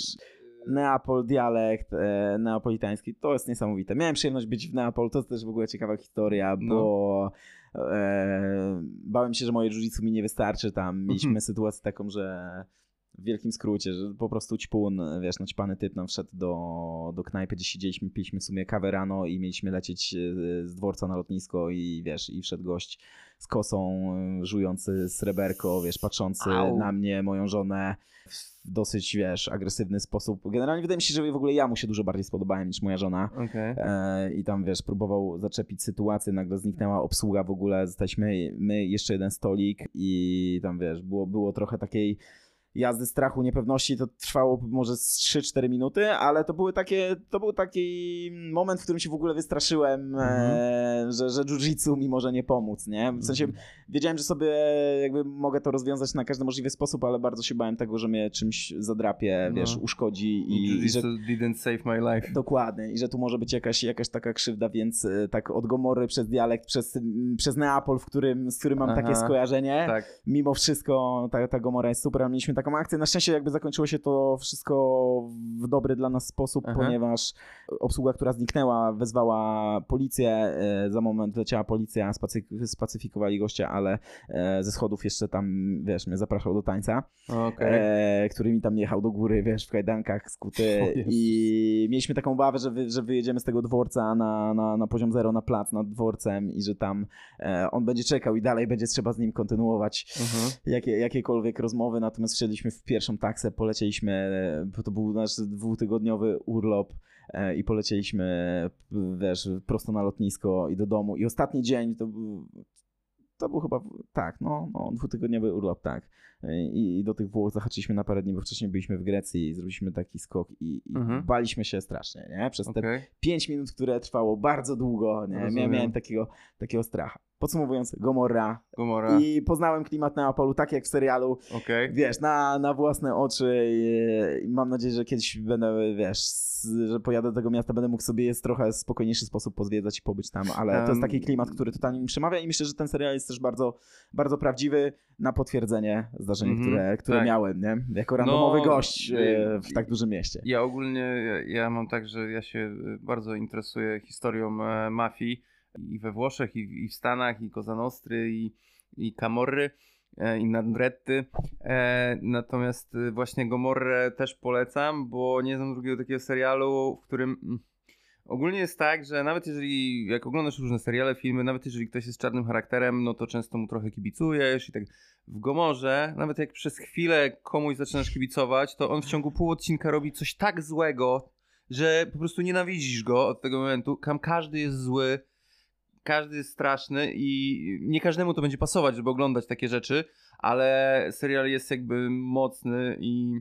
Neapol, dialekt e, neapolitański, to jest niesamowite. Miałem przyjemność być w Neapolu, to jest też w ogóle ciekawa historia, No. bo e, bałem się, że moje jiu mi nie wystarczy tam. Mieliśmy Mhm. sytuację taką, że w wielkim skrócie, że po prostu ćpun, wiesz, naćpany typ nam wszedł do, do knajpy, gdzie siedzieliśmy, piliśmy w sumie kawę rano i mieliśmy lecieć e, z dworca na lotnisko i wiesz, i wszedł gość z kosą, e, żujący sreberko, wiesz, patrzący Au. na mnie, moją żonę w dosyć, wiesz, agresywny sposób. Generalnie wydaje mi się, że w ogóle ja mu się dużo bardziej spodobałem niż moja żona. Okej. E, I tam, wiesz, próbował zaczepić sytuację, nagle zniknęła obsługa w ogóle, zostaliśmy my, jeszcze jeden stolik i tam, wiesz, było, było trochę takiej jazdy strachu, niepewności, to trwało może z 3-4 minuty, ale to były takie, to był taki moment, w którym się w ogóle wystraszyłem, e, że, że jiu-jitsu mi może nie pomóc, nie? W sensie Mhm. wiedziałem, że sobie jakby mogę to rozwiązać na każdy możliwy sposób, ale bardzo się bałem tego, że mnie czymś zadrapie, No. wiesz, uszkodzi I, i, że didn't save my life. Dokładnie, i że tu może być jakaś, jakaś taka krzywda, więc e, tak od Gomory przez dialekt, przez, przez Neapol, w którym, z którym mam Aha, takie skojarzenie. Tak. Mimo wszystko ta, ta Gomora jest super, a mieliśmy taką akcję. Na szczęście jakby zakończyło się to wszystko w dobry dla nas sposób, Aha. ponieważ obsługa, która zniknęła, wezwała policję. e, Za moment leciała policja, spacy- spacyfikowali gościa, ale e, ze schodów jeszcze tam, wiesz, mnie zapraszał do tańca Okej. e, który mi tam jechał do góry, wiesz, w kajdankach skuty i mieliśmy taką obawę, że, wy, że wyjedziemy z tego dworca na, na, na poziom zero, na plac nad dworcem i że tam on będzie czekał i dalej będzie trzeba z nim kontynuować Mhm. jakie, jakiekolwiek rozmowy, natomiast wsiedliśmy w pierwszą taksę, polecieliśmy, bo to był nasz dwutygodniowy urlop e, i polecieliśmy, wiesz, prosto na lotnisko i do domu. I ostatni dzień to był, to był chyba, tak, no, no dwutygodniowy urlop, tak. I, I do tych Włoch zahaczyliśmy na parę dni, bo wcześniej byliśmy w Grecji i zrobiliśmy taki skok i, i Mhm. baliśmy się strasznie, nie? Przez te Okej. 5 minut, które trwało bardzo długo, nie? Rozumiem. Miałem, miałem takiego, takiego stracha. Podsumowując, Gomorra, Gomora. i poznałem klimat Neapolu, tak jak w serialu, Okej. wiesz, na, na własne oczy i, i mam nadzieję, że kiedyś będę, wiesz, że pojadę do tego miasta, będę mógł sobie jest trochę spokojniejszy sposób pozwiedzać i pobyć tam, ale to jest taki klimat, który totalnie mi przemawia i myślę, że ten serial jest też bardzo, bardzo prawdziwy, na potwierdzenie zdaję zdarzenie, Mhm, które, które tak. miałem, nie? Jako randomowy No, gość e, y, w tak dużym mieście. Ja ogólnie, ja, ja mam tak, że ja się bardzo interesuję historią e, mafii i we Włoszech, i, i w Stanach, i Cosa Nostry, i, i Camorry, e, i Nandretty. E, natomiast y, właśnie Gomorrę też polecam, bo nie znam drugiego takiego serialu, w którym... mm, Ogólnie jest tak, że nawet jeżeli, jak oglądasz różne seriale, filmy, nawet jeżeli ktoś jest czarnym charakterem, no to często mu trochę kibicujesz i tak. W Gomorze, nawet jak przez chwilę komuś zaczynasz kibicować, to on w ciągu pół odcinka robi coś tak złego, że po prostu nienawidzisz go od tego momentu. Tam każdy jest zły, każdy jest straszny i nie każdemu to będzie pasować, żeby oglądać takie rzeczy, ale serial jest jakby mocny i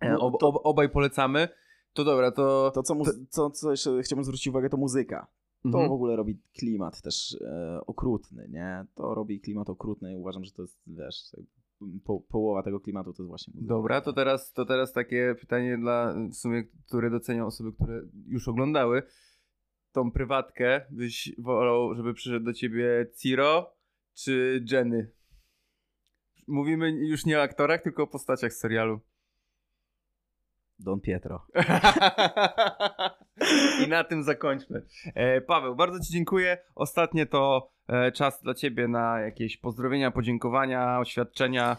e, No ob, ob, obaj polecamy. To dobra, to... To, co, co, co jeszcze chciałbym zwrócić uwagę, to muzyka. To Mhm. w ogóle robi klimat też e, okrutny, nie? To robi klimat okrutny i uważam, że to jest, wiesz, po, połowa tego klimatu to jest właśnie muzyka. Dobra, to teraz, to teraz takie pytanie dla w sumie, które docenią osoby, które już oglądały. Tą prywatkę byś wolał, żeby przyszedł do ciebie Ciro czy Jenny? Mówimy już nie o aktorach, tylko o postaciach z serialu. Don Pietro. I na tym zakończmy. E, Paweł, bardzo Ci dziękuję. Ostatnie to e, czas dla Ciebie na jakieś pozdrowienia, podziękowania, oświadczenia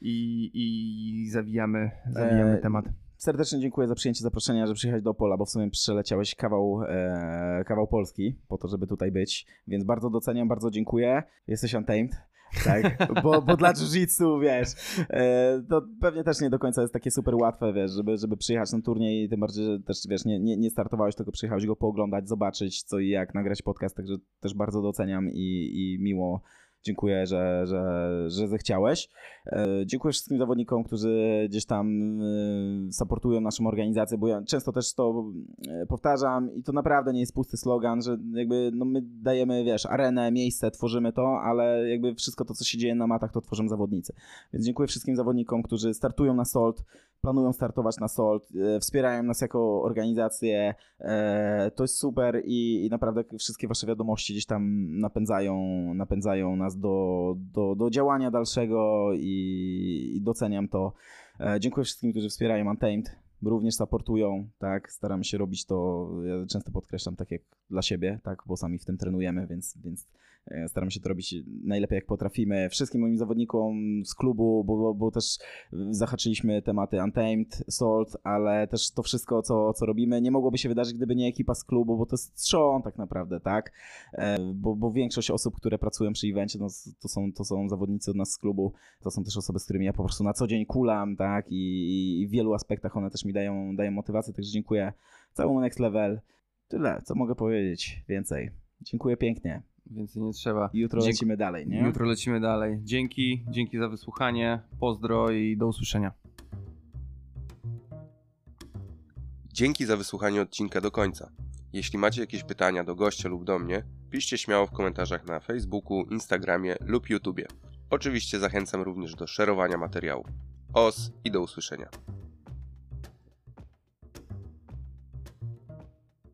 i, i zawijamy, zawijamy E, temat. Serdecznie dziękuję za przyjęcie zaproszenia, żeby przyjechać do Opola, bo w sumie przeleciałeś kawał, e, kawał Polski po to, żeby tutaj być, więc bardzo doceniam, bardzo dziękuję. Jesteś untamed. Tak, bo, bo dla jiu-jitsu, wiesz, e, to pewnie też nie do końca jest takie super łatwe, wiesz, żeby, żeby przyjechać na turniej, tym bardziej, że też, wiesz, nie, nie, nie startowałeś, tylko przyjechałeś go pooglądać, zobaczyć co i jak, nagrać podcast, także też bardzo doceniam i, i miło dziękuję, że, że, że zechciałeś. E, Dziękuję wszystkim zawodnikom, którzy gdzieś tam e, supportują naszą organizację, bo ja często też to e, powtarzam i to naprawdę nie jest pusty slogan, że jakby no my dajemy, wiesz, arenę, miejsce, tworzymy to, ale jakby wszystko to, co się dzieje na matach, to tworzą zawodnicy. Więc dziękuję wszystkim zawodnikom, którzy startują na SOLT, planują startować na SOLT, e, wspierają nas jako organizację. E, To jest super i, naprawdę wszystkie wasze wiadomości gdzieś tam napędzają, napędzają nas do, do, do działania dalszego i, i doceniam to. E, Dziękuję wszystkim, którzy wspierają Untamed, również supportują, tak, staramy się robić to, ja często podkreślam tak jak dla siebie, tak, bo sami w tym trenujemy, więc, więc staramy się to robić najlepiej jak potrafimy. Wszystkim moim zawodnikom z klubu, bo, bo, bo też zahaczyliśmy tematy Untamed, Salt, ale też to wszystko, co, co robimy, nie mogłoby się wydarzyć, gdyby nie ekipa z klubu, bo to jest trzon tak naprawdę, tak? E, Bo, bo większość osób, które pracują przy evencie, no, to, są, to są zawodnicy od nas z klubu, to są też osoby, z którymi ja po prostu na co dzień kulam, tak? I, i w wielu aspektach one też mi dają, dają motywację, także dziękuję całemu Next Level. Tyle, co mogę powiedzieć więcej. Dziękuję pięknie. Więcej nie trzeba. Jutro Dzięki- lecimy dalej, nie? Jutro lecimy dalej. Dzięki, dzięki za wysłuchanie. Pozdro i do usłyszenia. Dzięki za wysłuchanie odcinka do końca. Jeśli macie jakieś pytania do gościa lub do mnie, piszcie śmiało w komentarzach na Facebooku, Instagramie lub YouTubie. Oczywiście zachęcam również do szerowania materiału. Os i do usłyszenia.